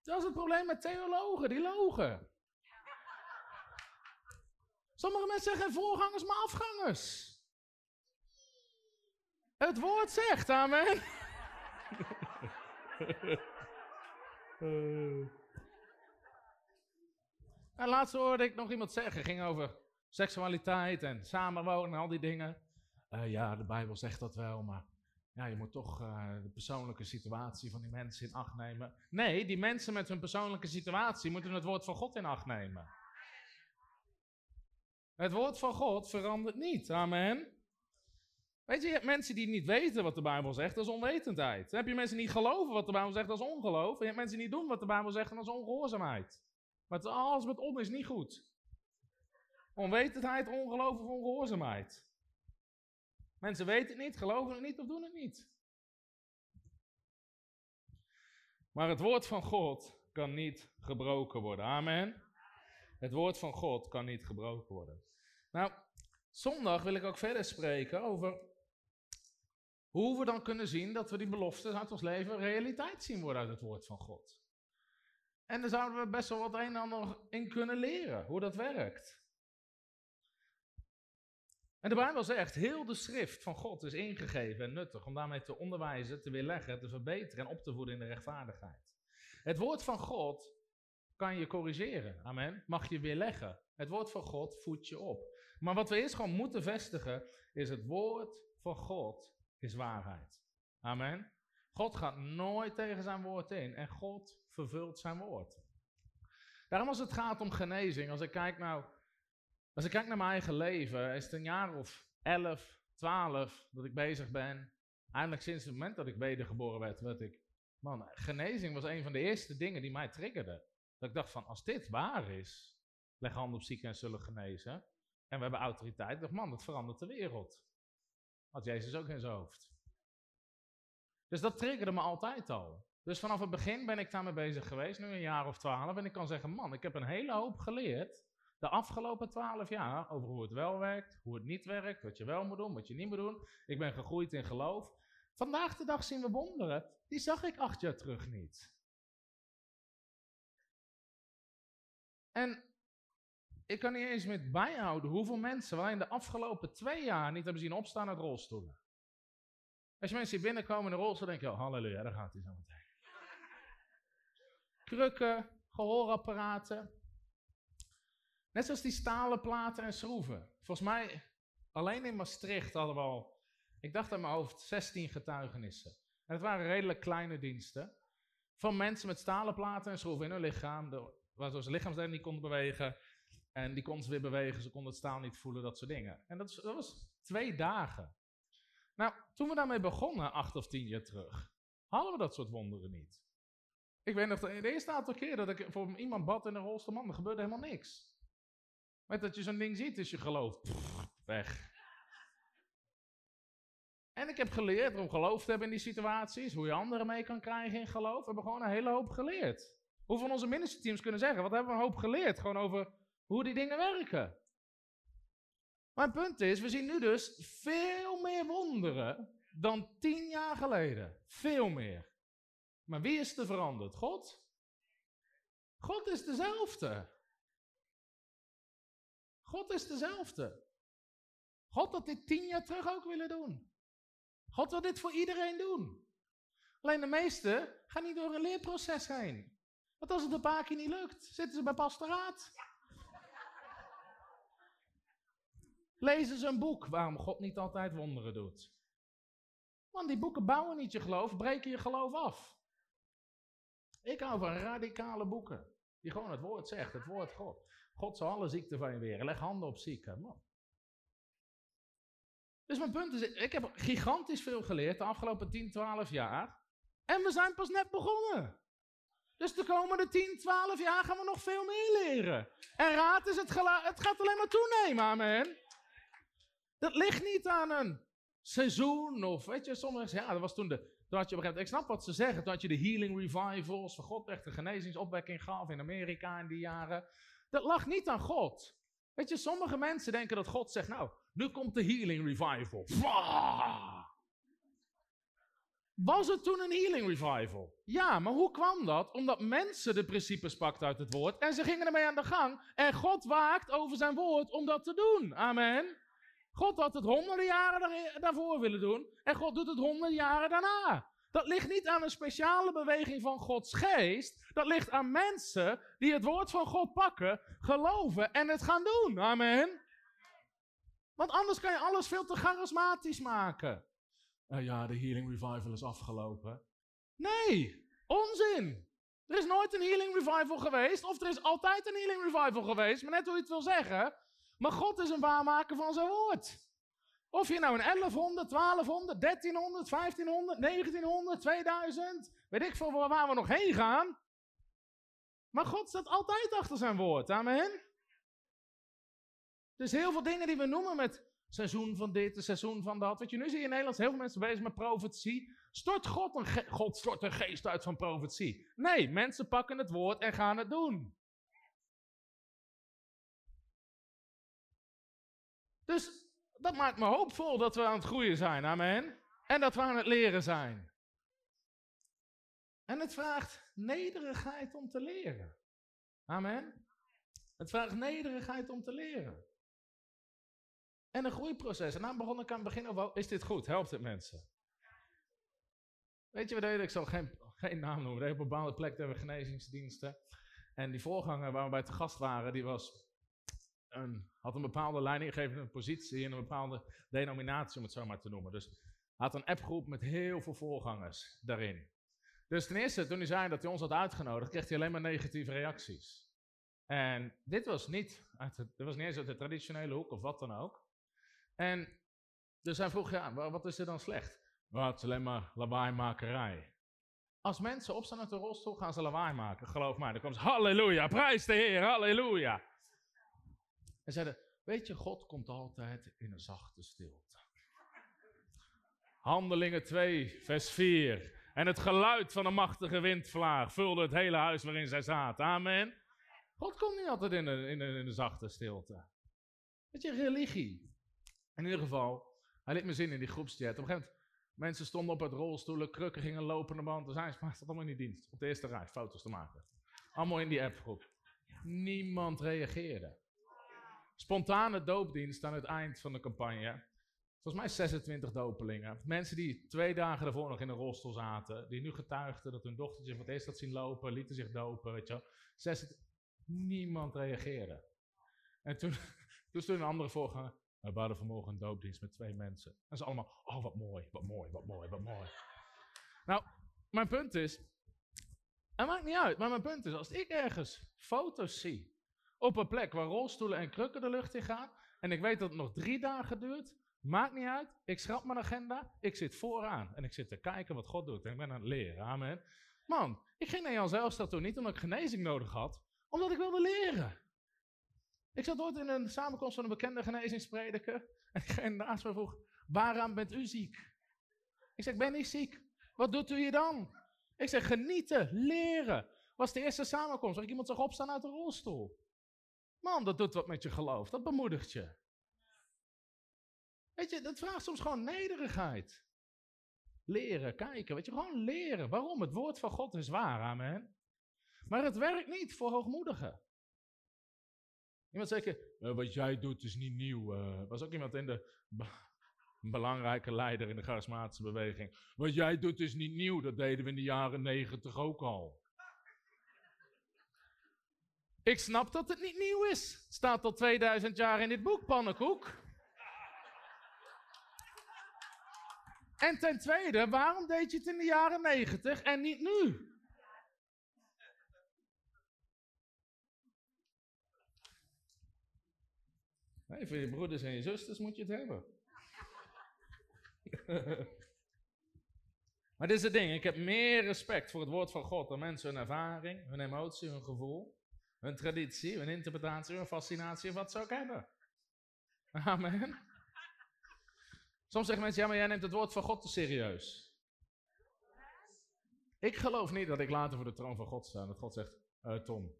Dat is het probleem met theologen, die logen. Sommige mensen zeggen voorgangers, maar afgangers. Het woord zegt, amen. en laatst hoorde ik nog iemand zeggen, ging over seksualiteit en samenwonen en al die dingen. Uh, ja, de Bijbel zegt dat wel, maar ja, je moet toch uh, de persoonlijke situatie van die mensen in acht nemen. Nee, die mensen met hun persoonlijke situatie moeten het woord van God in acht nemen. Het woord van God verandert niet. Amen. Weet je, je hebt mensen die niet weten wat de Bijbel zegt, dat is onwetendheid. Heb je mensen die niet geloven wat de Bijbel zegt, dat is ongeloof. En je hebt mensen die niet doen wat de Bijbel zegt, dat is ongehoorzaamheid. Maar alles met on is niet goed. Onwetendheid, ongeloof of ongehoorzaamheid. Mensen weten het niet, geloven het niet of doen het niet. Maar het woord van God kan niet gebroken worden. Amen. Het woord van God kan niet gebroken worden. Nou, zondag wil ik ook verder spreken over hoe we dan kunnen zien dat we die beloftes uit ons leven realiteit zien worden uit het woord van God. En daar zouden we best wel wat een en ander in kunnen leren, hoe dat werkt. En de Bijbel zegt, heel de schrift van God is ingegeven en nuttig om daarmee te onderwijzen, te weerleggen, te verbeteren en op te voeden in de rechtvaardigheid. Het woord van God kan je corrigeren, amen, mag je weerleggen. Het woord van God voedt je op. Maar wat we eerst gewoon moeten vestigen, is het woord van God is waarheid. Amen. God gaat nooit tegen zijn woord in en God vervult zijn woord. Daarom als het gaat om genezing, als ik kijk nou als ik kijk naar mijn eigen leven, is het een jaar of 11, 12 dat ik bezig ben. Eigenlijk sinds het moment dat ik wedergeboren werd, werd ik. Man, genezing was een van de eerste dingen die mij triggerde. Dat ik dacht van, als dit waar is, leg handen op zieken en zullen genezen. En we hebben autoriteit. Ik dacht, man, dat verandert de wereld. Had Jezus ook in zijn hoofd. Dus dat triggerde me altijd al. Dus vanaf het begin ben ik daarmee bezig geweest, nu een jaar of twaalf. En ik kan zeggen, man, ik heb een hele hoop geleerd de afgelopen twaalf jaar over hoe het wel werkt, hoe het niet werkt, wat je wel moet doen, wat je niet moet doen. Ik ben gegroeid in geloof. Vandaag de dag zien we wonderen. Die zag ik acht jaar terug niet. En ik kan niet eens met bijhouden hoeveel mensen wij in de afgelopen twee jaar niet hebben zien opstaan uit rolstoelen. Als je mensen hier binnenkomen in de rolstoel, denk je, oh, halleluja, daar gaat hij zo meteen. Krukken, gehoorapparaten, Net zoals die stalen platen en schroeven. Volgens mij, alleen in Maastricht hadden we al, ik dacht aan mijn hoofd, 16 getuigenissen. En het waren redelijk kleine diensten. Van mensen met stalen platen en schroeven in hun lichaam. Waardoor ze lichaamsdelen niet konden bewegen. En die konden ze weer bewegen, ze konden het staal niet voelen, dat soort dingen. En dat, dat was twee dagen. Nou, toen we daarmee begonnen, acht of tien jaar terug, hadden we dat soort wonderen niet. Ik weet nog, de eerste aantal keer dat ik voor iemand bad in een rolstoel, man, er gebeurde helemaal niks. Met dat je zo'n ding ziet, is je geloof weg. En ik heb geleerd om geloof te hebben in die situaties, hoe je anderen mee kan krijgen in geloof. We hebben gewoon een hele hoop geleerd. Hoeveel van onze ministerteams kunnen zeggen, wat hebben we een hoop geleerd? Gewoon over hoe die dingen werken. Mijn punt is, we zien nu dus veel meer wonderen dan tien jaar geleden. Veel meer. Maar wie is er veranderd? God? God is dezelfde. God is dezelfde. God had dit tien jaar terug ook willen doen. God wil dit voor iedereen doen. Alleen de meesten gaan niet door een leerproces heen. Want als het een paar keer niet lukt, zitten ze bij pastoraat. Lezen ze een boek waarom God niet altijd wonderen doet. Want die boeken bouwen niet je geloof, breken je geloof af. Ik hou van radicale boeken. Die gewoon het woord zegt, het woord God. God zal alle ziekten van je weren. Leg handen op zieken. Man. Dus mijn punt is, ik heb gigantisch veel geleerd de afgelopen 10, 12 jaar. En we zijn pas net begonnen. Dus de komende 10, 12 jaar gaan we nog veel meer leren. En raad is, het, het gaat alleen maar toenemen, amen. Dat ligt niet aan een seizoen of, weet je, sommigen ja, dat was toen de, toen had je op ik snap wat ze zeggen, toen had je de healing revivals, van God echt de genezingsopwekking gaf in Amerika in die jaren. Dat lag niet aan God. Weet je, sommige mensen denken dat God zegt, nou, nu komt de healing revival. Was het toen een healing revival? Ja, maar hoe kwam dat? Omdat mensen de principes pakten uit het woord en ze gingen ermee aan de gang. En God waakt over zijn woord om dat te doen. Amen. God had het honderden jaren daarvoor willen doen en God doet het honderden jaren daarna. Dat ligt niet aan een speciale beweging van Gods geest. Dat ligt aan mensen die het woord van God pakken, geloven en het gaan doen. Amen. Want anders kan je alles veel te charismatisch maken. Uh, ja, de Healing Revival is afgelopen. Nee, onzin. Er is nooit een Healing Revival geweest, of er is altijd een Healing Revival geweest, maar net hoe je het wil zeggen. Maar God is een waarmaker van zijn woord. Of je nou een 1100, 1200, 1300, 1500, 1900, 2000, weet ik veel waar we nog heen gaan. Maar God staat altijd achter zijn woord. Amen. Dus heel veel dingen die we noemen met seizoen van dit, seizoen van dat. Weet je, nu zie je in Nederland heel veel mensen bezig met profetie. Stort God een, God stort een geest uit van profetie. Nee, mensen pakken het woord en gaan het doen. Dus dat maakt me hoopvol dat we aan het groeien zijn, amen. En dat we aan het leren zijn. En het vraagt nederigheid om te leren. Amen. Het vraagt nederigheid om te leren. En een groeiproces. En dan begon ik aan het begin over, is dit goed? Helpt het mensen? Weet je wat? Ik zal geen, geen naam noemen. Op een bepaalde plek hebben we genezingsdiensten. En die voorganger waar we bij te gast waren, die was had een bepaalde leidinggevende positie in een bepaalde denominatie, om het zo maar te noemen. Dus had een appgroep met heel veel voorgangers daarin. Dus ten eerste, toen hij zei dat hij ons had uitgenodigd, kreeg hij alleen maar negatieve reacties. En dit was niet, dit was niet eens uit de traditionele hoek of wat dan ook. En dus hij vroeg, ja, wat is er dan slecht? Wat het is alleen maar lawaaimakerij. Als mensen opstaan uit de rolstoel, gaan ze lawaai maken. Geloof mij, dan komen ze, halleluja, prijs de Heer, halleluja. En zeiden, weet je, God komt altijd in een zachte stilte. Handelingen 2, vers 4. En het geluid van een machtige windvlaag vulde het hele huis waarin zij zaten. Amen. God komt niet altijd in een, in in een zachte stilte. Weet je, religie. In ieder geval, hij liet me zien in die groepschat. Op een gegeven moment, mensen stonden op het rolstoelen, krukken gingen lopen de band. Dus hij staat allemaal in die dienst, op de eerste rij, foto's te maken. Allemaal in die appgroep. Niemand reageerde. Spontane doopdienst aan het eind van de campagne. Volgens mij 26 dopelingen. Mensen die twee dagen daarvoor nog in een rolstoel zaten. Die nu getuigden dat hun dochtertje voor het eerst had zien lopen. Lieten zich dopen, weet je Niemand reageerde. En toen, toen stond een andere voorganger. We hadden vanmorgen een doopdienst met twee mensen. En ze allemaal, oh wat mooi, wat mooi, wat mooi, wat mooi. nou, mijn punt is, het maakt niet uit, maar mijn punt is, als ik ergens foto's zie op een plek waar rolstoelen en krukken de lucht in gaan. En ik weet dat het nog drie dagen duurt. Maakt niet uit. Ik schrap mijn agenda. Ik zit vooraan. En ik zit te kijken wat God doet. En ik ben aan het leren. Amen. Man, ik ging naar Jan Zijlstra toen niet omdat ik genezing nodig had. Omdat ik wilde leren. Ik zat ooit in een samenkomst van een bekende genezingsprediker. En diegene naast me vroeg, waaraan bent u ziek? Ik zeg, ik ben niet ziek. Wat doet u hier dan? Ik zeg, genieten, leren. Was de eerste samenkomst waar iemand zag opstaan uit de rolstoel. Man, dat doet wat met je geloof. Dat bemoedigt je. Weet je, dat vraagt soms gewoon nederigheid. Leren, kijken, weet je, gewoon leren. Waarom? Het woord van God is waar, amen. Maar het werkt niet voor hoogmoedigen. Iemand zei, uh, wat jij doet is niet nieuw. Uh, was ook iemand in de belangrijke leider in de charismatische beweging. Wat jij doet is niet nieuw, dat deden we in de jaren negentig ook al. Ik snap dat het niet nieuw is. Staat al 2000 jaar in dit boek, pannenkoek. En ten tweede, waarom deed je het in de jaren 90 en niet nu? Nee, voor je broeders en je zusters moet je het hebben. maar dit is het ding, ik heb meer respect voor het woord van God dan mensen hun ervaring, hun emotie, hun gevoel, hun traditie, hun interpretatie, hun fascinatie wat ze ook hebben. Amen. Soms zeggen mensen, ja, maar jij neemt het woord van God te serieus. Ik geloof niet dat ik later voor de troon van God sta. Dat God zegt, uh, Tom,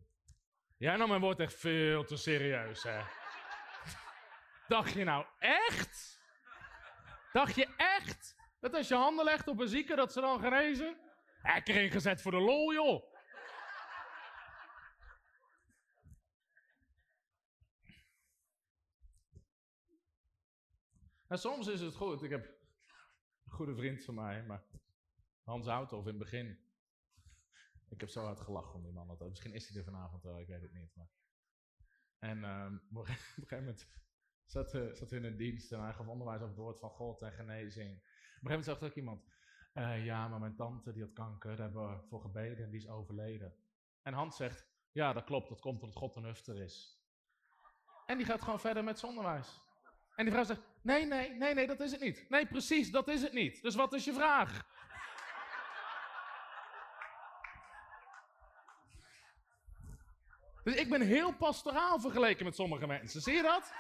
jij nam mijn woord echt veel te serieus, hè. Dacht je nou echt? Dacht je echt dat als je handen legt op een zieke dat ze dan genezen? Hij kreeg gezet voor de lol, joh. Soms is het goed. Ik heb een goede vriend van mij, maar Hans Houthoff in het begin. Ik heb zo hard gelachen om die man altijd. Misschien is hij er vanavond wel, ik weet het niet. Maar. En um, op een gegeven moment zat, uh, zat in een dienst en hij gaf onderwijs over het woord van God en genezing. Op een gegeven moment zag ook iemand, uh, ja, maar mijn tante die had kanker, daar hebben we voor gebeden en die is overleden. En Hans zegt, ja, dat klopt, dat komt omdat God een hufter is. En die gaat gewoon verder met zijn onderwijs. En die vrouw zegt, nee, nee, nee, nee, dat is het niet. Nee, precies, dat is het niet. Dus wat is je vraag? Dus ik ben heel pastoraal vergeleken met sommige mensen. Zie je dat?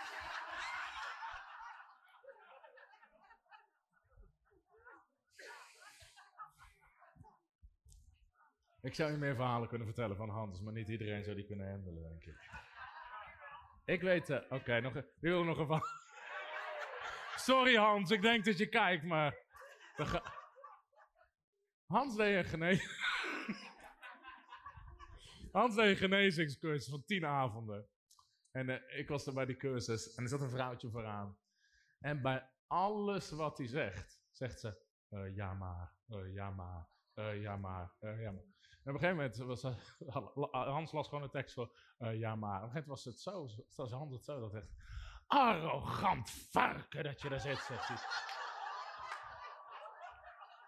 Ik zou je meer verhalen kunnen vertellen van Hans, maar niet iedereen zou die kunnen handelen, denk ik. Ik weet, uh, oké, okay, nog, wil nog een verhaal. Sorry Hans, ik denk dat je kijkt, maar... Hans deed een genezing... Hans deed een genezingscursus van tien avonden. En uh, ik was er bij die cursus en er zat een vrouwtje vooraan. En bij alles wat hij zegt, zegt ze... Uh, ja maar, ja maar, ja maar, ja maar. En op een gegeven moment was Hans las gewoon een tekst voor ja maar. Op een gegeven moment was het zo, was Hans het zo dat echt arrogant varken dat je daar zit, zegt hij.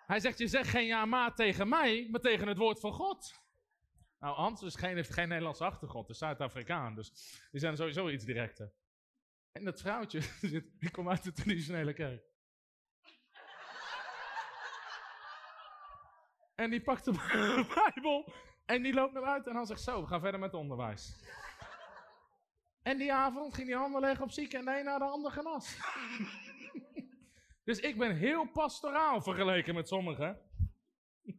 Hij zegt, je zegt geen ja maar tegen mij, maar tegen het woord van God. Nou, Hans geen, heeft geen Nederlandse achtergrond, is Zuid-Afrikaan, dus die zijn sowieso iets directer. En dat vrouwtje, die komt uit de traditionele kerk. En die pakt de Bijbel en die loopt naar buiten en dan zegt zo, we gaan verder met onderwijs. En die avond ging hij handen leggen op zieken en de een naar de ander genas. dus ik ben heel pastoraal vergeleken met sommigen.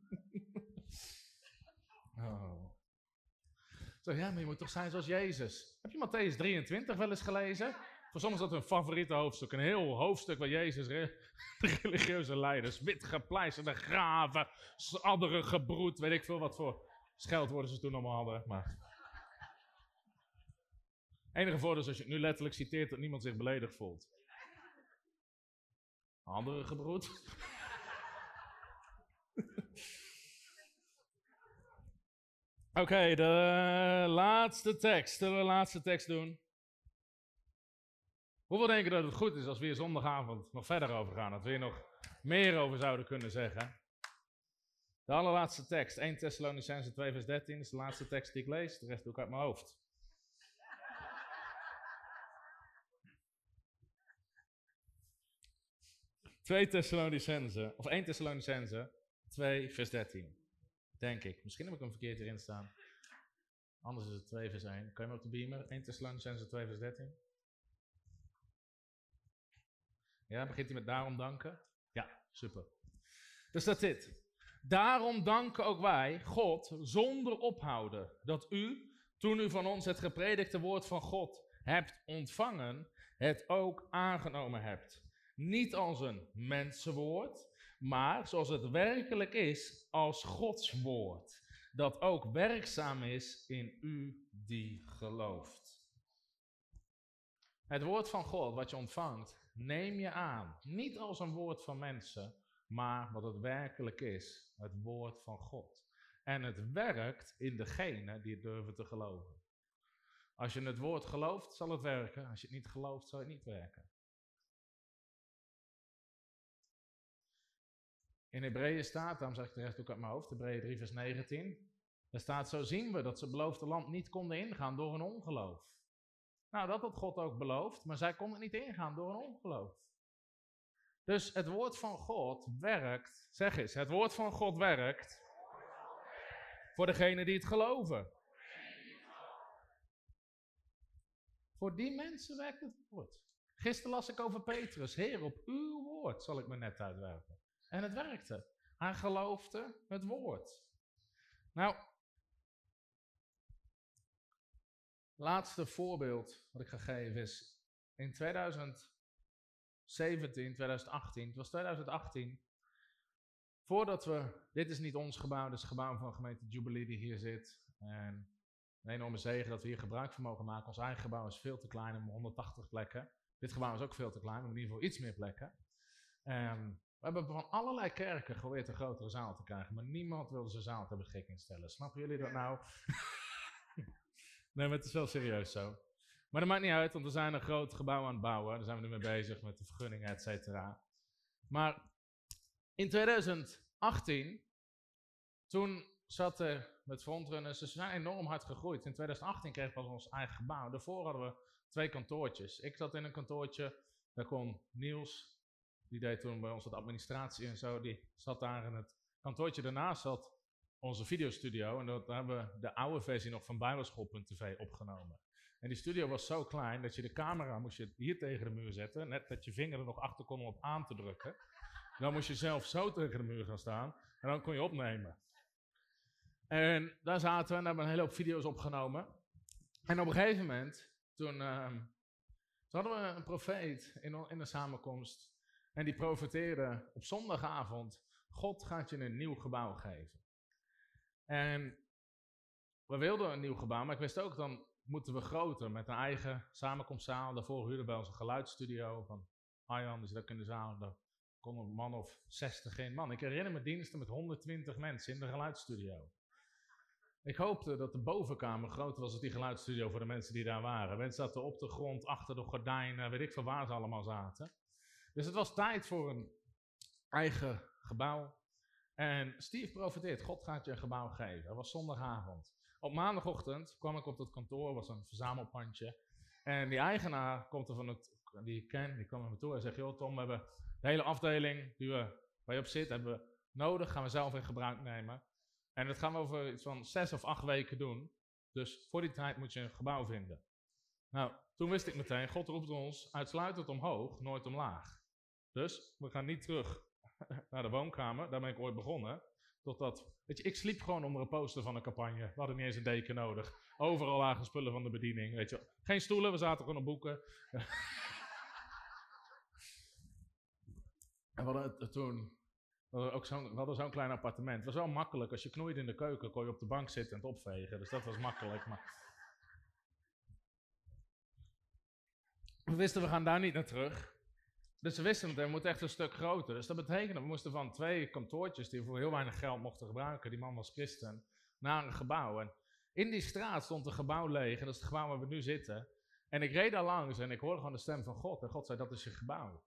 oh. Zo, ja, maar je moet toch zijn zoals Jezus. Heb je Matthäus 23 wel eens gelezen? Voor sommigen is dat hun favoriete hoofdstuk. Een heel hoofdstuk waar Jezus, de religieuze leiders, wit gepleisterde graven, adderen gebroed, weet ik veel wat voor scheldwoorden ze toen allemaal hadden. Maar enige voordeel is als je het nu letterlijk citeert dat niemand zich beledigd voelt. Andere gebroed. Oké, de laatste tekst. Zullen we de laatste tekst doen? Hoeveel denken dat het goed is als we hier zondagavond nog verder over gaan? Dat we hier nog meer over zouden kunnen zeggen? De allerlaatste tekst, 1 Thessalonicense 2 vers 13, is de laatste tekst die ik lees. De rest doe ik uit mijn hoofd. 2 Thessalonicense, of 1 Thessalonicense, 2 vers 13. Denk ik. Misschien heb ik hem verkeerd erin staan. Anders is het 2 vers 1. Kan je hem op de beamer? 1 Thessalonicense 2 vers 13. Ja, begint hij met daarom danken? Ja, super. Er staat dit. Daarom danken ook wij God zonder ophouden dat u, toen u van ons het gepredikte woord van God hebt ontvangen, het ook aangenomen hebt. Niet als een mensenwoord, maar zoals het werkelijk is als Gods woord, dat ook werkzaam is in u die gelooft. Het woord van God wat je ontvangt, neem je aan, niet als een woord van mensen, maar wat het werkelijk is, het woord van God. En het werkt in degene die durven te geloven. Als je het woord gelooft, zal het werken. Als je het niet gelooft, zal het niet werken. In Hebreeën staat, daarom zeg ik de rest ook uit mijn hoofd, Hebreeën 3 vers 19. Er staat, zo zien we dat ze het beloofde land niet konden ingaan door hun ongeloof. Nou, dat had God ook beloofd, maar zij konden niet ingaan door hun ongeloof. Dus het woord van God werkt, zeg eens, het woord van God werkt voor degenen die het geloven. Voor die mensen werkt het woord. Gisteren las ik over Petrus. Heer, op uw woord zal ik me net uitwerpen. En het werkte. Hij geloofde het woord. Nou, laatste voorbeeld wat ik ga geven is in 2017, 2018, het was 2018, voordat we, dit is niet ons gebouw, dit is het gebouw van gemeente Jubilee die hier zit. En een enorme zegen dat we hier gebruik van mogen maken. Ons eigen gebouw is veel te klein, om 180 plekken. Dit gebouw is ook veel te klein, maar in ieder geval iets meer plekken. En we hebben van allerlei kerken geprobeerd een grotere zaal te krijgen, maar niemand wilde zijn zaal ter beschikking stellen. Snappen jullie dat nou? nee, maar het is wel serieus zo. Maar dat maakt niet uit, want we zijn een groot gebouw aan het bouwen. Daar zijn we nu mee bezig met de vergunningen, et cetera. Maar in 2018, toen zat er met frontrunners, ze zijn enorm hard gegroeid. In 2018 kregen we ons eigen gebouw. Daarvoor hadden we twee kantoortjes. Ik zat in een kantoortje, daar kon Niels, die deed toen bij ons wat administratie en zo, die zat daar in het kantoortje. Daarnaast zat onze videostudio en dat, daar hebben we de oude versie nog van bijbelschool.tv opgenomen. En die studio was zo klein dat je de camera moest je hier tegen de muur zetten, net dat je vinger er nog achter kon om op aan te drukken. Dan moest je zelf zo tegen de muur gaan staan en dan kon je opnemen. En daar zaten we en hebben we een hele hoop video's opgenomen. En op een gegeven moment, toen, uh, toen hadden we een profeet in, in de samenkomst. En die profeteerde op zondagavond, God gaat je een nieuw gebouw geven. En we wilden een nieuw gebouw, maar ik wist ook, dan moeten we groter, met een eigen samenkomstzaal. Daarvoor huurden we ons een geluidsstudio van Arjan, dus daar kunnen zaal, daar kon een man of 60 in. Man, ik herinner me diensten met 120 mensen in de geluidsstudio. Ik hoopte dat de bovenkamer groter was dan die geluidsstudio voor de mensen die daar waren. Mensen zaten op de grond, achter de gordijnen, weet ik veel waar ze allemaal zaten. Dus het was tijd voor een eigen gebouw. En Steve profiteert, God gaat je een gebouw geven. Dat was zondagavond. Op maandagochtend kwam ik op dat kantoor, was een verzamelpandje. En die eigenaar komt er van het, die ik ken, die kwam naar me toe en zegt, joh Tom, we hebben de hele afdeling die we, waar je op zit, hebben we nodig, gaan we zelf in gebruik nemen. En dat gaan we over iets van zes of acht weken doen. Dus voor die tijd moet je een gebouw vinden. Nou, toen wist ik meteen, God roept ons uitsluitend omhoog, nooit omlaag. Dus we gaan niet terug naar de woonkamer, daar ben ik ooit begonnen. Totdat, weet je, ik sliep gewoon onder een poster van een campagne. We hadden niet eens een deken nodig. Overal lagen spullen van de bediening, weet je. Geen stoelen, we zaten gewoon op boeken. en we hadden toen, we hadden ook zo'n klein appartement. Het was wel makkelijk, als je knoeide in de keuken, kon je op de bank zitten en het opvegen. Dus dat was makkelijk, maar... We wisten, we gaan daar niet naar terug. Dus we wisten het, we moeten echt een stuk groter. Dus dat betekende, we moesten van twee kantoortjes die we voor heel weinig geld mochten gebruiken, die man was christen, naar een gebouw. En in die straat stond een gebouw leeg, dat is het gebouw waar we nu zitten. En ik reed daar langs en ik hoorde gewoon de stem van God. En God zei, dat is je gebouw.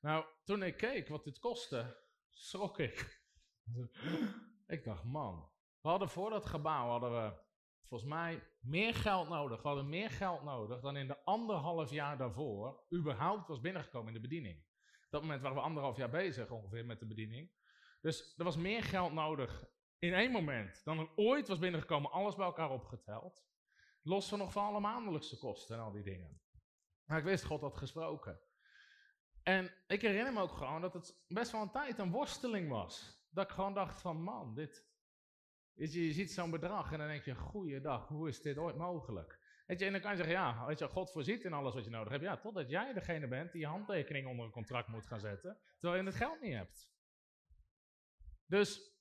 Nou, toen ik keek wat dit kostte, schrok ik. ik dacht, man, we hadden voor dat gebouw, hadden we volgens mij meer geld nodig. We hadden meer geld nodig dan in de anderhalf jaar daarvoor überhaupt was binnengekomen in de bediening. Dat moment waren we anderhalf jaar bezig ongeveer met de bediening. Dus er was meer geld nodig in één moment dan er ooit was binnengekomen, alles bij elkaar opgeteld. Los van nog van alle maandelijkse kosten en al die dingen. Maar ik wist, God had gesproken. En ik herinner me ook gewoon dat het best wel een tijd een worsteling was. Dat ik gewoon dacht van, man, dit... Weet je, ziet zo'n bedrag en dan denk je, goeiedag, hoe is dit ooit mogelijk? En dan kan je zeggen, ja, weet je, God voorziet in alles wat je nodig hebt. Ja, totdat jij degene bent die je handtekening onder een contract moet gaan zetten, terwijl je het geld niet hebt. Dus,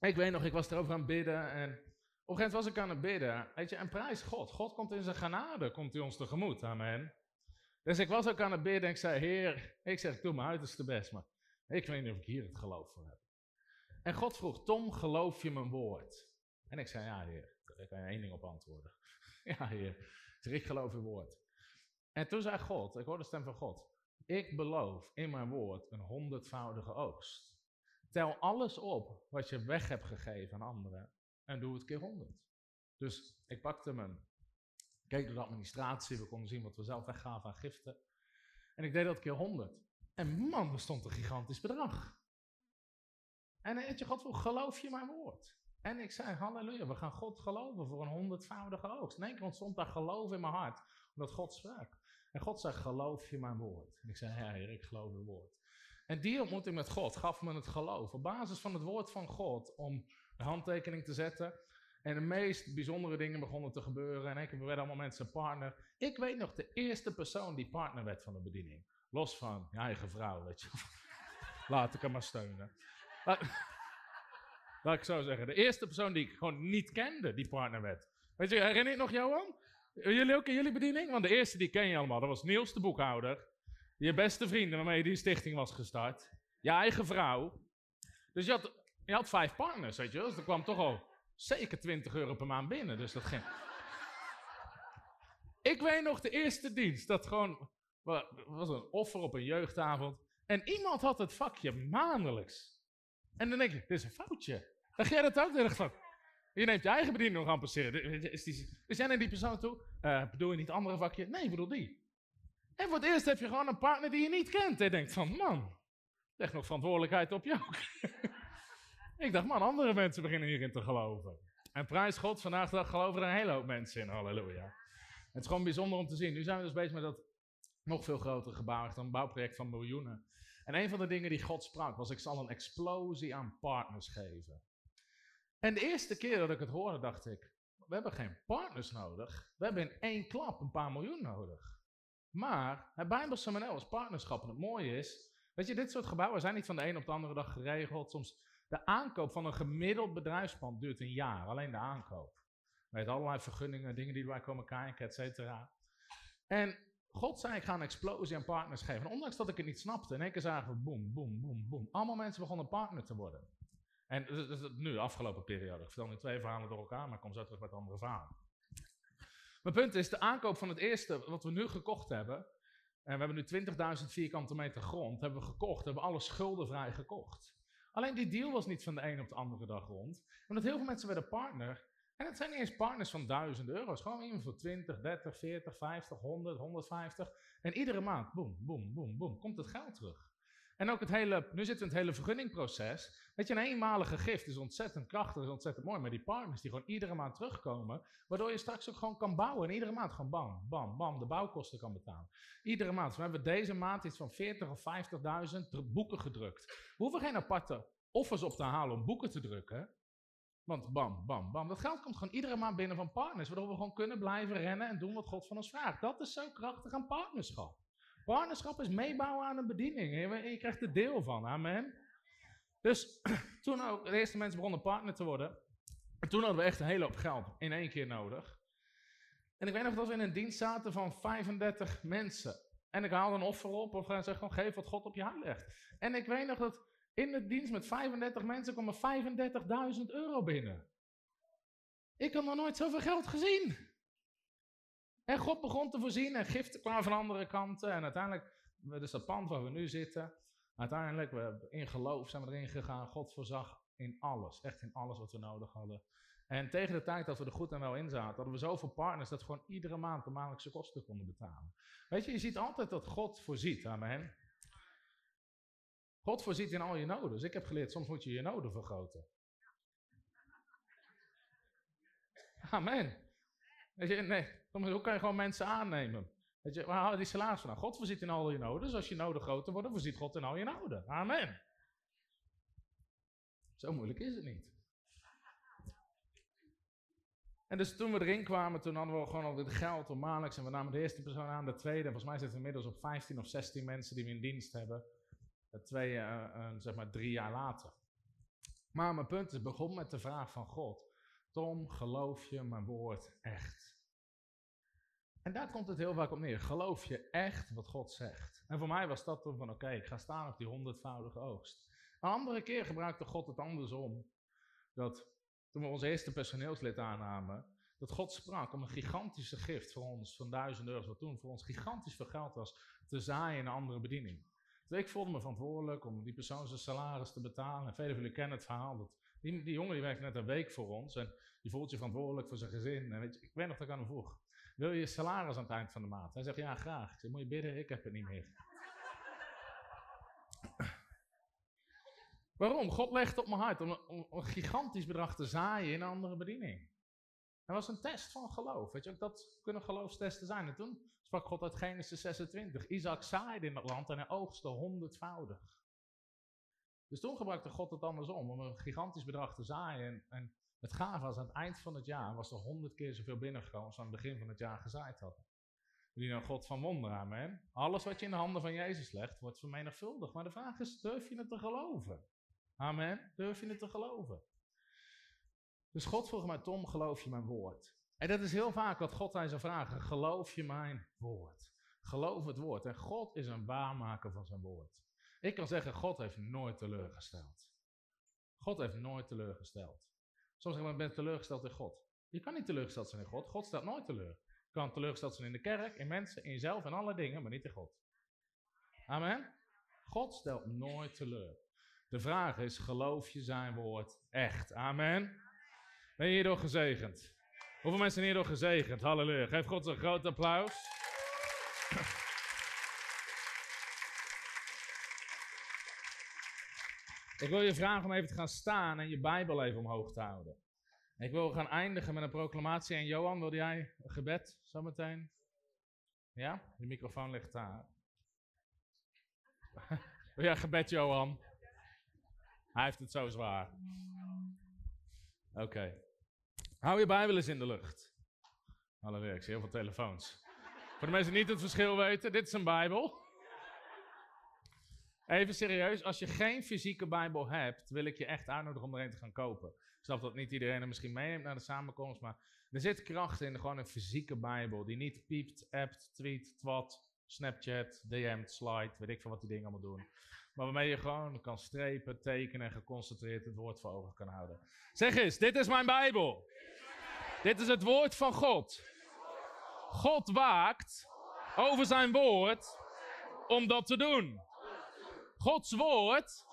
ik weet nog, ik was erover aan het bidden en op een gegeven moment was ik aan het bidden. Weet je, en prijs God. God komt in zijn genade, komt hij ons tegemoet, amen. Dus ik was ook aan het bidden en ik zei, Heer, ik zeg, doe mijn uiterste best, maar ik weet niet of ik hier het geloof voor heb. En God vroeg, Tom, geloof je mijn woord? En ik zei, ja Heer, daar kan je één ding op antwoorden. ja Heer, ik geloof uw woord. En toen zei God, ik hoorde de stem van God, ik beloof in mijn woord een honderdvoudige oogst. Tel alles op wat je weg hebt gegeven aan anderen en doe het keer honderd. Dus ik pakte mijn keek door de administratie, we konden zien wat we zelf weggaven aan giften. En ik deed dat keer 100. En man, er stond een gigantisch bedrag. En weet je, God geloof je mijn woord? En ik zei, halleluja, we gaan God geloven voor een honderdvoudige oogst. In één keer ontstond daar geloof in mijn hart, omdat God sprak. En God zei, geloof je mijn woord? En ik zei, ja heer, ik geloof uw woord. En die ontmoeting met God gaf me het geloof, op basis van het woord van God, om de handtekening te zetten en de meest bijzondere dingen begonnen te gebeuren. En ik, we werden allemaal mensen partner. Ik weet nog de eerste persoon die partner werd van de bediening. Los van je eigen vrouw, weet je. Laat ik hem maar steunen. Laat, ik zo zeggen. De eerste persoon die ik gewoon niet kende, die partner werd. Weet je, herinner je nog Johan? Jullie ook in jullie bediening? Want de eerste die ken je allemaal. Dat was Niels de boekhouder. Je beste vrienden waarmee je die stichting was gestart. Je eigen vrouw. Dus je had, je had vijf partners, weet je wel. Dus er kwam toch al zeker 20 euro per maand binnen. Dus dat ging. Ik weet nog de eerste dienst. Dat gewoon was een offer op een jeugdavond. En iemand had het vakje maandelijks. En dan denk je, dit is een foutje. Dan ga jij dat ook van. Je neemt je eigen bediening nog aan passeren. Dus jij neemt die persoon toe. Uh, bedoel je niet andere vakje? Nee, ik bedoel die. En voor het eerst heb je gewoon een partner die je niet kent. En denkt van, man, leg nog verantwoordelijkheid op jou. Ik dacht, man, andere mensen beginnen hierin te geloven. En prijs God, vandaag dag geloven er een hele hoop mensen in. Halleluja. Het is gewoon bijzonder om te zien. Nu zijn we dus bezig met dat nog veel grotere gebouw, echt een bouwproject van miljoenen. En een van de dingen die God sprak was, ik zal een explosie aan partners geven. En de eerste keer dat ik het hoorde, dacht ik, we hebben geen partners nodig. We hebben in één klap een paar miljoen nodig. Maar het Bijbelse model is partnerschap. En het mooie is, weet je, dit soort gebouwen zijn niet van de een op de andere dag geregeld. Soms de aankoop van een gemiddeld bedrijfspand duurt een jaar, alleen de aankoop. Met allerlei vergunningen, dingen die erbij komen kijken, et cetera. En God zei, ik ga een explosie aan partners geven. En ondanks dat ik het niet snapte, in één keer zagen we boem, boem, boem, boem. Allemaal mensen begonnen partner te worden. En dat is nu, de afgelopen periode. Ik vertel nu twee verhalen door elkaar, maar ik kom zo terug met andere verhalen. Mijn punt is, de aankoop van het eerste, wat we nu gekocht hebben, en we hebben nu 20.000 vierkante meter grond, hebben we gekocht, hebben alle schuldenvrij gekocht. Alleen die deal was niet van de een op de andere dag rond. Omdat heel veel mensen werden partner. En het zijn niet eens partners van duizend euro's. Gewoon iemand voor 20, 30, 40, 50, 100, 150. En iedere maand, boem, boem, boem, boem, komt het geld terug. En ook het hele, nu zitten we in het hele vergunningproces. Weet je, een eenmalige gift is ontzettend krachtig, is ontzettend mooi. Maar die partners die gewoon iedere maand terugkomen, waardoor je straks ook gewoon kan bouwen. En iedere maand gewoon bam, bam, bam, de bouwkosten kan betalen. Iedere maand. we hebben deze maand iets van 40 of 50.000 boeken gedrukt. We hoeven geen aparte offers op te halen om boeken te drukken. Want bam, bam, bam. Dat geld komt gewoon iedere maand binnen van partners. Waardoor we gewoon kunnen blijven rennen en doen wat God van ons vraagt. Dat is zo krachtig aan partnerschap. Partnerschap is meebouwen aan een bediening. En je, krijgt er deel van. Amen. Dus toen ook de eerste mensen begonnen partner te worden. En toen hadden we echt een hele hoop geld in één keer nodig. En ik weet nog dat we in een dienst zaten van 35 mensen. En ik haalde een offer op of zeg gewoon geef wat God op je hart legt. En ik weet nog dat in de dienst met 35 mensen komen 35.000 euro binnen. Ik had nog nooit zoveel geld gezien. En God begon te voorzien en giften kwamen van andere kanten. En uiteindelijk, dus dat pand waar we nu zitten, uiteindelijk, we in geloof zijn we erin gegaan. God voorzag in alles, echt in alles wat we nodig hadden. En tegen de tijd dat we er goed en wel in zaten, hadden we zoveel partners dat we gewoon iedere maand de maandelijkse kosten konden betalen. Weet je, je ziet altijd dat God voorziet. Amen. God voorziet in al je noden. Dus ik heb geleerd, soms moet je je noden vergroten. Amen. Weet je, nee, hoe kan je gewoon mensen aannemen? Weet je, waar halen die salaris vandaan? God voorziet in al je noden. Dus als je noden groter worden, voorziet God in al je noden. Amen. Zo moeilijk is het niet. En dus toen we erin kwamen, toen hadden we gewoon al het geld om maandelijks. En we namen de eerste persoon aan, de tweede. En volgens mij zitten we inmiddels op 15 of 16 mensen die we in dienst hebben. Twee, uh, zeg maar drie jaar later. Maar mijn punt is, begon met de vraag van God. Tom, geloof je mijn woord echt? En daar komt het heel vaak op neer. Geloof je echt wat God zegt? En voor mij was dat toen van, oké, ik ga staan op die honderdvoudige oogst. Een andere keer gebruikte God het andersom. Dat toen we ons eerste personeelslid aannamen, dat God sprak om een gigantische gift voor ons van duizend euro, wat toen voor ons gigantisch veel geld was, te zaaien in een andere bediening. Dus ik voelde me verantwoordelijk om die persoon zijn salaris te betalen. En velen van jullie kennen het verhaal. Dat die, die jongen die werkt net een week voor ons en die voelt zich verantwoordelijk voor zijn gezin. En weet je, ik weet nog dat ik aan hem vroeg, wil je je salaris aan het eind van de maand? Hij zegt, ja graag. Ik moet je bidden? Ik heb het niet meer. Waarom? God legt op mijn hart om een, een, gigantisch bedrag te zaaien in een andere bediening. Dat was een test van geloof. Weet je, ook dat kunnen geloofstesten zijn. En toen sprak God uit Genesis 26. Isaac zaaide in het land en hij oogste honderdvoudig. Dus toen gebruikte God het andersom, om een gigantisch bedrag te zaaien. En, en het gaaf was, aan het eind van het jaar was er honderd keer zoveel binnengekomen als aan het begin van het jaar gezaaid hadden. Jullie nou God van wonderen, amen. Alles wat je in de handen van Jezus legt, wordt vermenigvuldigd. Maar de vraag is, durf je het te geloven? Amen. Durf je het te geloven? Dus God vroeg mij, Tom, geloof je mijn woord? En dat is heel vaak wat God aan zijn vragen. Geloof je mijn woord? Geloof het woord. En God is een waarmaker van zijn woord. Ik kan zeggen, God heeft nooit teleurgesteld. God heeft nooit teleurgesteld. Soms zeggen we, ben teleurgesteld in God. Je kan niet teleurgesteld zijn in God. God stelt nooit teleur. Je kan teleurgesteld zijn in de kerk, in mensen, in jezelf en alle dingen, maar niet in God. Amen. God stelt nooit teleur. De vraag is, geloof je zijn woord echt? Amen. Ben je hierdoor gezegend? Hoeveel mensen hierdoor gezegend? Halleluja. Geef God een groot applaus. Ik wil je vragen om even te gaan staan en je Bijbel even omhoog te houden. Ik wil gaan eindigen met een proclamatie. En Johan, wil jij een gebed zometeen? Ja? De microfoon ligt daar. een gebed, Johan? Hij heeft het zo zwaar. Oké. Hou je Bijbel eens in de lucht. Ik zie heel veel telefoons. Voor de mensen die niet het verschil weten, dit is een Bijbel. Even serieus, als je geen fysieke Bijbel hebt, wil ik je echt uitnodigen om er een te gaan kopen. Ik snap dat niet iedereen er misschien meeneemt naar de samenkomst, maar er zit kracht in gewoon een fysieke Bijbel die niet piept, appt, tweet, twat, Snapchat, DM't, slide, weet ik veel wat die dingen allemaal doen. Maar waarmee je gewoon kan strepen, tekenen en geconcentreerd het woord voor ogen kan houden. Zeg eens, dit is mijn Bijbel. Dit is het woord van God. God waakt over zijn woord om dat te doen. Gods woord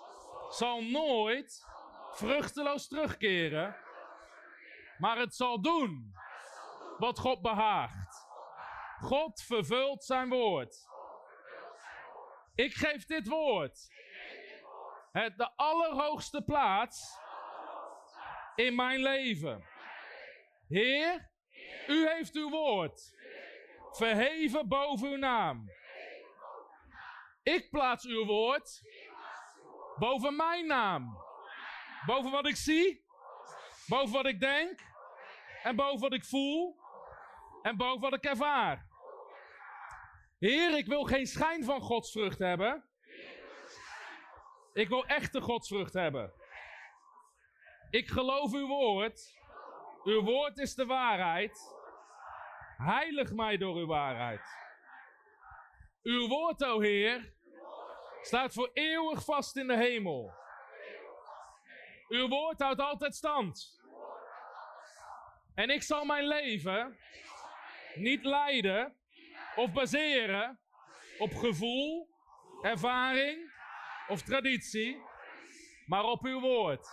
zal nooit vruchteloos terugkeren, maar het zal doen wat God behaagt. God vervult zijn woord. Ik geef dit woord het de allerhoogste plaats in mijn leven. Heer, u heeft uw woord verheven boven uw naam. Ik plaats uw woord boven mijn naam. Boven wat ik zie, boven wat ik denk en boven wat ik voel en boven wat ik ervaar. Heer, ik wil geen schijn van godsvrucht hebben. Ik wil echte godsvrucht hebben. Ik geloof uw woord. Uw woord is de waarheid. Heilig mij door uw waarheid. Uw woord, o Heer, staat voor eeuwig vast in de hemel. Uw woord houdt altijd stand. En ik zal mijn leven niet leiden of baseren op gevoel, ervaring of traditie, maar op uw woord.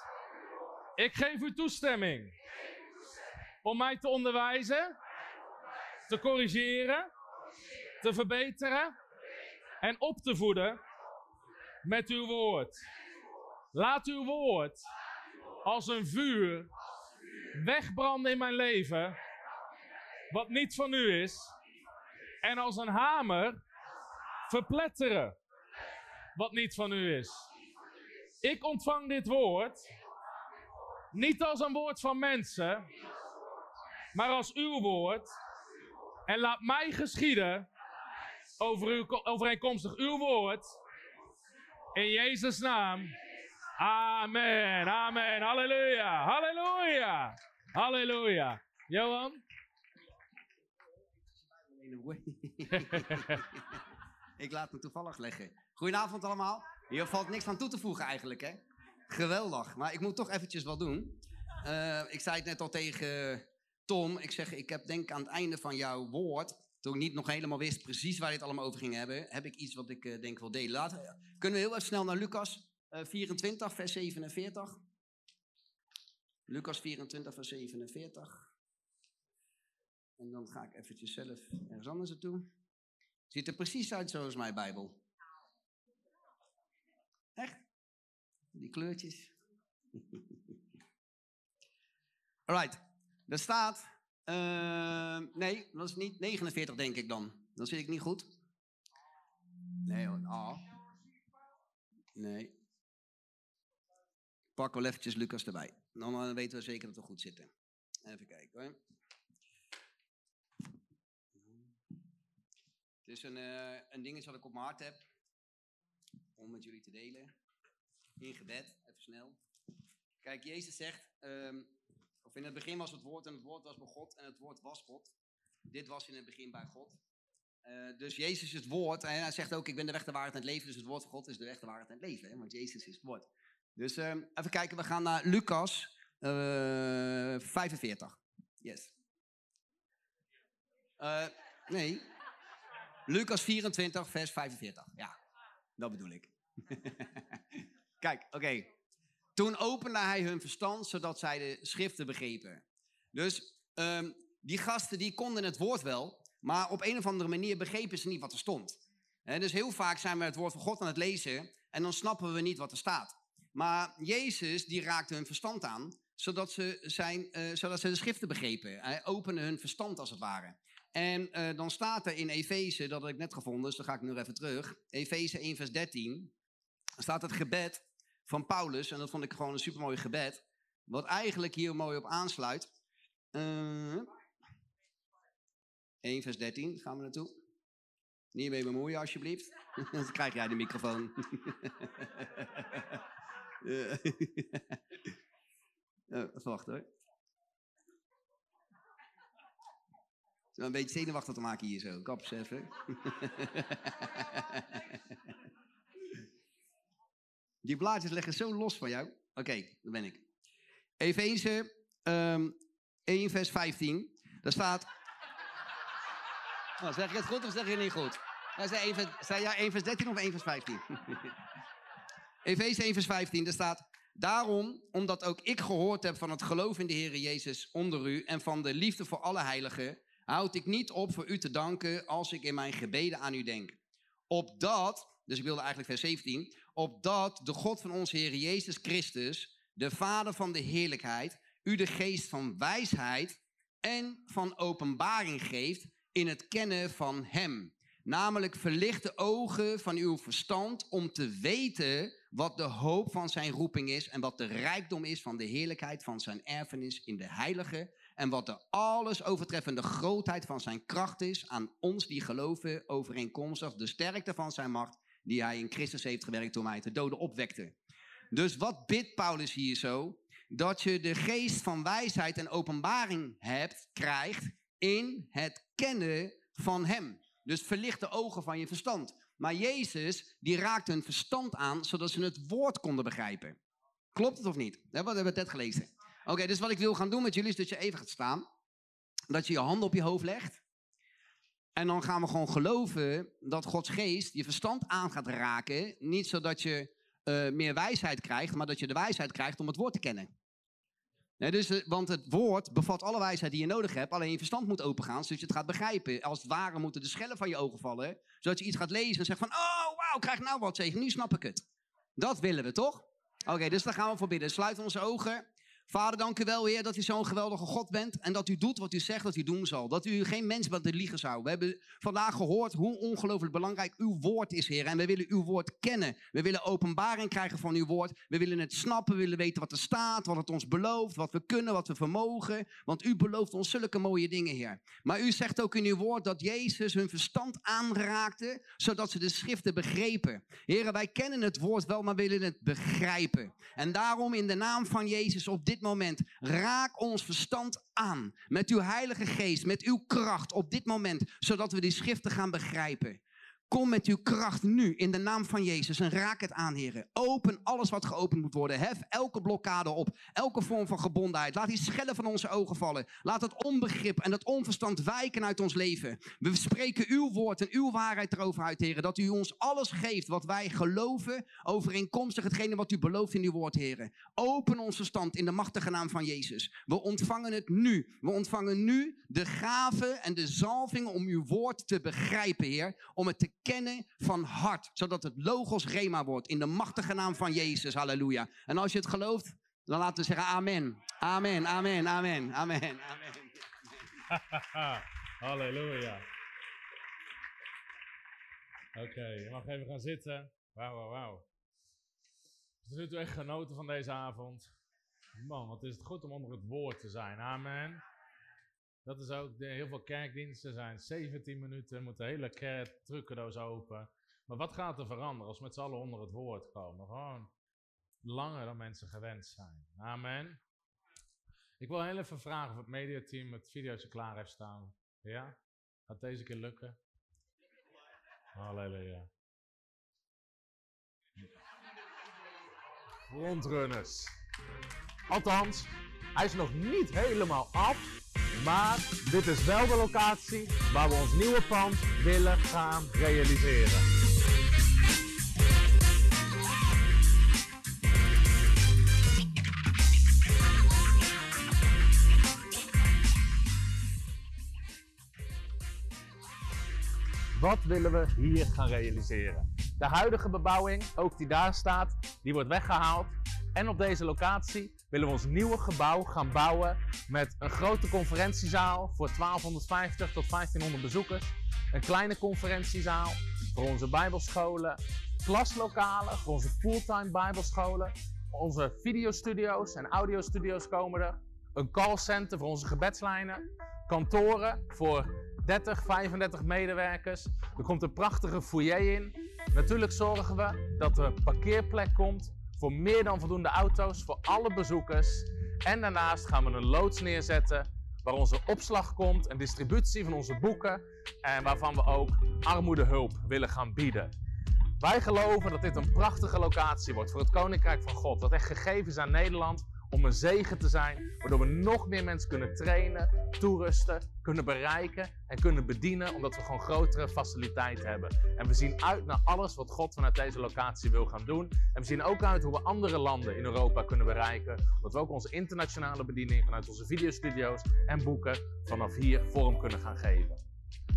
Ik geef u toestemming om mij te onderwijzen, te corrigeren, te verbeteren en op te voeden met uw woord. Laat uw woord als een vuur wegbranden in mijn leven, wat niet van u is, En als een hamer verpletteren wat niet van u is. Ik ontvang dit woord niet als een woord van mensen, maar als uw woord. En laat mij geschieden over uw, overeenkomstig uw woord. In Jezus' naam. Amen, amen, halleluja, halleluja, halleluja. Johan? Ik laat me toevallig leggen. Goedenavond allemaal. Hier valt niks aan toe te voegen eigenlijk, hè? Geweldig. Maar ik moet toch eventjes wat doen. Uh, ik zei het net al tegen Tom. Ik zeg, ik heb denk aan het einde van jouw woord... toen ik niet nog helemaal wist precies waar dit allemaal over ging hebben... heb ik iets wat ik uh, denk wil delen. Laten, kunnen we heel even snel naar Lucas uh, 24, vers 47. Lucas 24, vers 47. En dan ga ik eventjes zelf ergens anders naartoe. Ziet er precies uit zoals mijn Bijbel. Echt? Die kleurtjes. Alright. Er staat. Uh, nee, dat is niet 49, denk ik dan. Dan zit ik niet goed. Nee hoor. Ah. Nee. Pak wel eventjes Lucas erbij. Dan weten we zeker dat we goed zitten. Even kijken hoor. Is een, uh, een dingetje wat ik op mijn hart heb. Om met jullie te delen. In gebed, even snel. Kijk, Jezus zegt, um, of in het begin was het woord en het woord was bij God en het woord was God. Dit was in het begin bij God. Uh, dus Jezus is het woord en hij zegt ook, ik ben de weg, de waarheid en het leven. Dus het woord van God is de weg, de waarheid en het leven. Hè? Want Jezus is het woord. Dus um, even kijken, we gaan naar Lucas uh, 45. Yes. Nee. Lucas 24, vers 45. Ja, dat bedoel ik. Kijk, oké. Toen opende hij hun verstand, zodat zij de schriften begrepen. Dus um, die gasten die konden het woord wel, maar op een of andere manier begrepen ze niet wat er stond. Dus heel vaak zijn we het woord van God aan het lezen en dan snappen we niet wat er staat. Maar Jezus die raakte hun verstand aan, zodat ze, zijn, uh, zodat ze de schriften begrepen. Hij opende hun verstand als het ware. En uh, dan staat er in Efeze, dat heb ik net gevonden, dus dan ga ik nu even terug. Efeze 1 vers 13, staat het gebed van Paulus. En dat vond ik gewoon een supermooi gebed. Wat eigenlijk hier mooi op aansluit. Uh, eh, 1 vers 13, gaan we naartoe. Niet mee bemoeien alsjeblieft. Dan krijg jij de microfoon. uh, wacht hoor. Een beetje zenuwachtig te maken hier zo. Kaps even. Die blaadjes leggen zo los van jou. Oké, daar ben ik. Efeze um, 1 vers 15. Daar staat... Oh, zeg je het goed of zeg je het niet goed? Nou, zei, 1 vers, zei jij 1 vers 13 of 1 vers 15? Efeze 1 vers 15, daar staat... Daarom, omdat ook ik gehoord heb van het geloof in de Heer Jezus onder u... en van de liefde voor alle heiligen... houd ik niet op voor u te danken als ik in mijn gebeden aan u denk. Opdat, dus ik wilde eigenlijk vers 17 opdat de God van onze Heer Jezus Christus, de Vader van de heerlijkheid, u de geest van wijsheid en van openbaring geeft in het kennen van Hem. Namelijk verlicht de ogen van uw verstand om te weten wat de hoop van zijn roeping is en wat de rijkdom is van de heerlijkheid van zijn erfenis in de heilige en wat de alles overtreffende grootheid van zijn kracht is aan ons die geloven overeenkomstig de sterkte van zijn macht die hij in Christus heeft gewerkt toen hij de doden opwekte. Dus wat bidt Paulus hier zo? Dat je de geest van wijsheid en openbaring hebt, krijgt in het kennen van hem. Dus verlicht de ogen van je verstand. Maar Jezus, die raakte hun verstand aan, zodat ze het woord konden begrijpen. Klopt het of niet? Dat hebben we net gelezen. Oké, dus wat ik wil gaan doen met jullie is dat je even gaat staan. Dat je je hand op je hoofd legt. En dan gaan we gewoon geloven dat Gods geest je verstand aan gaat raken. Niet zodat je uh, meer wijsheid krijgt, maar dat je de wijsheid krijgt om het woord te kennen. Nee, dus, uh, want het woord bevat alle wijsheid die je nodig hebt. Alleen je verstand moet opengaan, zodat je het gaat begrijpen. Als het ware moeten de schellen van je ogen vallen. Zodat je iets gaat lezen en zegt van, oh wauw, krijg nou wat zeggen. Nu snap ik het. Dat willen we toch? Oké, dus daar gaan we voor bidden. Sluit onze ogen. Vader, dank u wel, Heer, dat u zo'n geweldige God bent. En dat u doet wat u zegt dat u doen zal. Dat u geen mens bent die liegen zou. We hebben vandaag gehoord hoe ongelooflijk belangrijk uw woord is, Heer. En we willen uw woord kennen. We willen openbaring krijgen van uw woord. We willen het snappen. We willen weten wat er staat, wat het ons belooft, wat we kunnen, wat we vermogen. Want u belooft ons zulke mooie dingen, Heer. Maar u zegt ook in uw woord dat Jezus hun verstand aanraakte, zodat ze de schriften begrepen. Heren, wij kennen het woord wel, maar willen het begrijpen. En daarom in de naam van Jezus op dit moment, raak ons verstand aan. Met uw heilige geest, met uw kracht op dit moment, zodat we die schriften gaan begrijpen. Kom met uw kracht nu in de naam van Jezus en raak het aan, heren. Open alles wat geopend moet worden. Hef elke blokkade op. Elke vorm van gebondenheid. Laat die schellen van onze ogen vallen. Laat het onbegrip en het onverstand wijken uit ons leven. We spreken uw woord en uw waarheid erover uit, heren. Dat u ons alles geeft wat wij geloven overeenkomstig hetgene wat u belooft in uw woord, heren. Open ons verstand in de machtige naam van Jezus. We ontvangen het nu. We ontvangen nu de gave en de zalving om uw woord te begrijpen, heer. Om het te kennen van hart. Zodat het logos rema wordt in de machtige naam van Jezus. Halleluja. En als je het gelooft, dan laten we zeggen amen. Amen, amen, amen, amen, amen. Halleluja. Oké, je mag even gaan zitten. Wauw, wauw, wauw. Tot nu echt genoten van deze avond. Man, wat is het goed om onder het woord te zijn. Amen. Dat is ook, heel veel kerkdiensten zijn 17 minuten, moet de hele kerk open. Maar wat gaat er veranderen als we met z'n allen onder het woord komen? Gewoon langer dan mensen gewend zijn. Amen. Ik wil heel even vragen of het mediateam het video's klaar heeft staan. Ja? Gaat deze keer lukken? Halleluja. Frontrunners. Althans, hij is nog niet helemaal af. Maar dit is wel de locatie waar we ons nieuwe pand willen gaan realiseren. Wat willen we hier gaan realiseren? De huidige bebouwing, ook die daar staat, die wordt weggehaald. En op deze locatie willen we ons nieuwe gebouw gaan bouwen met een grote conferentiezaal voor 1250 tot 1500 bezoekers. Een kleine conferentiezaal voor onze bijbelscholen, klaslokalen voor onze fulltime bijbelscholen, onze videostudio's en audiostudio's komen er, een callcenter voor onze gebedslijnen, kantoren voor 30, 35 medewerkers. Er komt een prachtige foyer in. Natuurlijk zorgen we dat er parkeerplek komt voor meer dan voldoende auto's voor alle bezoekers. En daarnaast gaan we een loods neerzetten waar onze opslag komt en distributie van onze boeken en waarvan we ook armoedehulp willen gaan bieden. Wij geloven dat dit een prachtige locatie wordt voor het Koninkrijk van God, dat echt gegeven is aan Nederland om een zegen te zijn, waardoor we nog meer mensen kunnen trainen, toerusten, kunnen bereiken en kunnen bedienen, omdat we gewoon grotere faciliteit hebben. En we zien uit naar alles wat God vanuit deze locatie wil gaan doen. En we zien ook uit hoe we andere landen in Europa kunnen bereiken, omdat we ook onze internationale bediening vanuit onze videostudio's en boeken vanaf hier vorm kunnen gaan geven.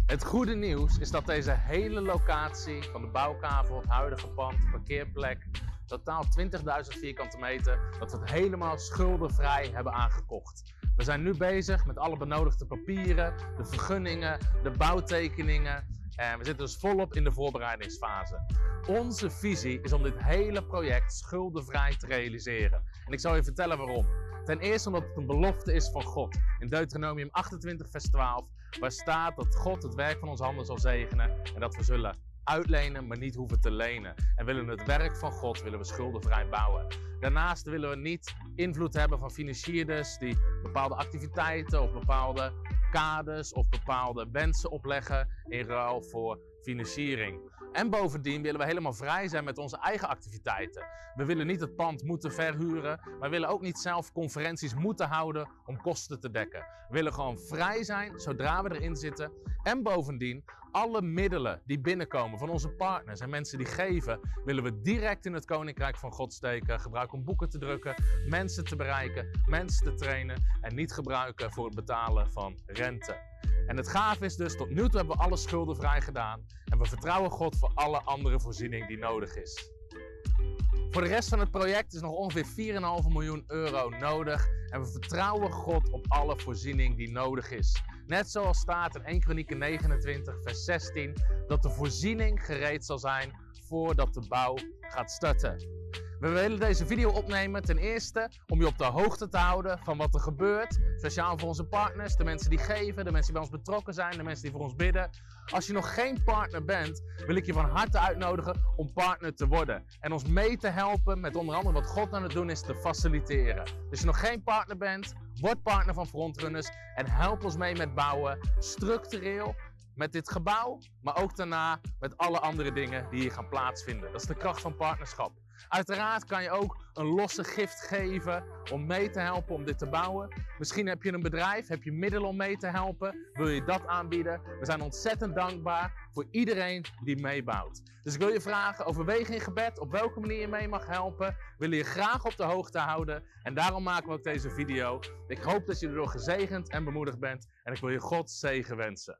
Het goede nieuws is dat deze hele locatie van de bouwkavel, het huidige pand, parkeerplek, totaal 20.000 vierkante meter, dat we het helemaal schuldenvrij hebben aangekocht. We zijn nu bezig met alle benodigde papieren, de vergunningen, de bouwtekeningen. En we zitten dus volop in de voorbereidingsfase. Onze visie is om dit hele project schuldenvrij te realiseren. En ik zal je vertellen waarom. Ten eerste omdat het een belofte is van God. In Deuteronomium 28, vers 12, waar staat dat God het werk van onze handen zal zegenen en dat we zullen uitlenen, maar niet hoeven te lenen. En willen het werk van God willen we schuldenvrij bouwen. Daarnaast willen we niet invloed hebben van financierders die bepaalde activiteiten of bepaalde kaders of bepaalde wensen opleggen in ruil voor financiering. En bovendien willen we helemaal vrij zijn met onze eigen activiteiten. We willen niet het pand moeten verhuren, maar willen ook niet zelf conferenties moeten houden om kosten te dekken. We willen gewoon vrij zijn zodra we erin zitten. En bovendien, alle middelen die binnenkomen van onze partners en mensen die geven, willen we direct in het Koninkrijk van God steken. Gebruiken om boeken te drukken, mensen te bereiken, mensen te trainen en niet gebruiken voor het betalen van rente. En het gaaf is dus, tot nu toe hebben we alle schulden vrij gedaan. En we vertrouwen God voor alle andere voorziening die nodig is. Voor de rest van het project is nog ongeveer 4,5 miljoen euro nodig. en we vertrouwen God op alle voorziening die nodig is. Net zoals staat in 1 Kronieken 29, vers 16, dat de voorziening gereed zal zijn voordat de bouw gaat starten. We willen deze video opnemen ten eerste om je op de hoogte te houden van wat er gebeurt. Speciaal voor onze partners, de mensen die geven, de mensen die bij ons betrokken zijn, de mensen die voor ons bidden. Als je nog geen partner bent, wil ik je van harte uitnodigen om partner te worden. En ons mee te helpen met onder andere wat God aan het doen is te faciliteren. Dus als je nog geen partner bent, word partner van Frontrunners en help ons mee met bouwen, structureel, met dit gebouw, maar ook daarna met alle andere dingen die hier gaan plaatsvinden. Dat is de kracht van partnerschap. Uiteraard kan je ook een losse gift geven om mee te helpen om dit te bouwen. Misschien heb je een bedrijf, heb je middelen om mee te helpen, wil je dat aanbieden. We zijn ontzettend dankbaar voor iedereen die meebouwt. Dus ik wil je vragen, overweeg in gebed op welke manier je mee mag helpen. We willen je graag op de hoogte houden en daarom maken we ook deze video. Ik hoop dat je erdoor gezegend en bemoedigd bent en ik wil je God zegen wensen.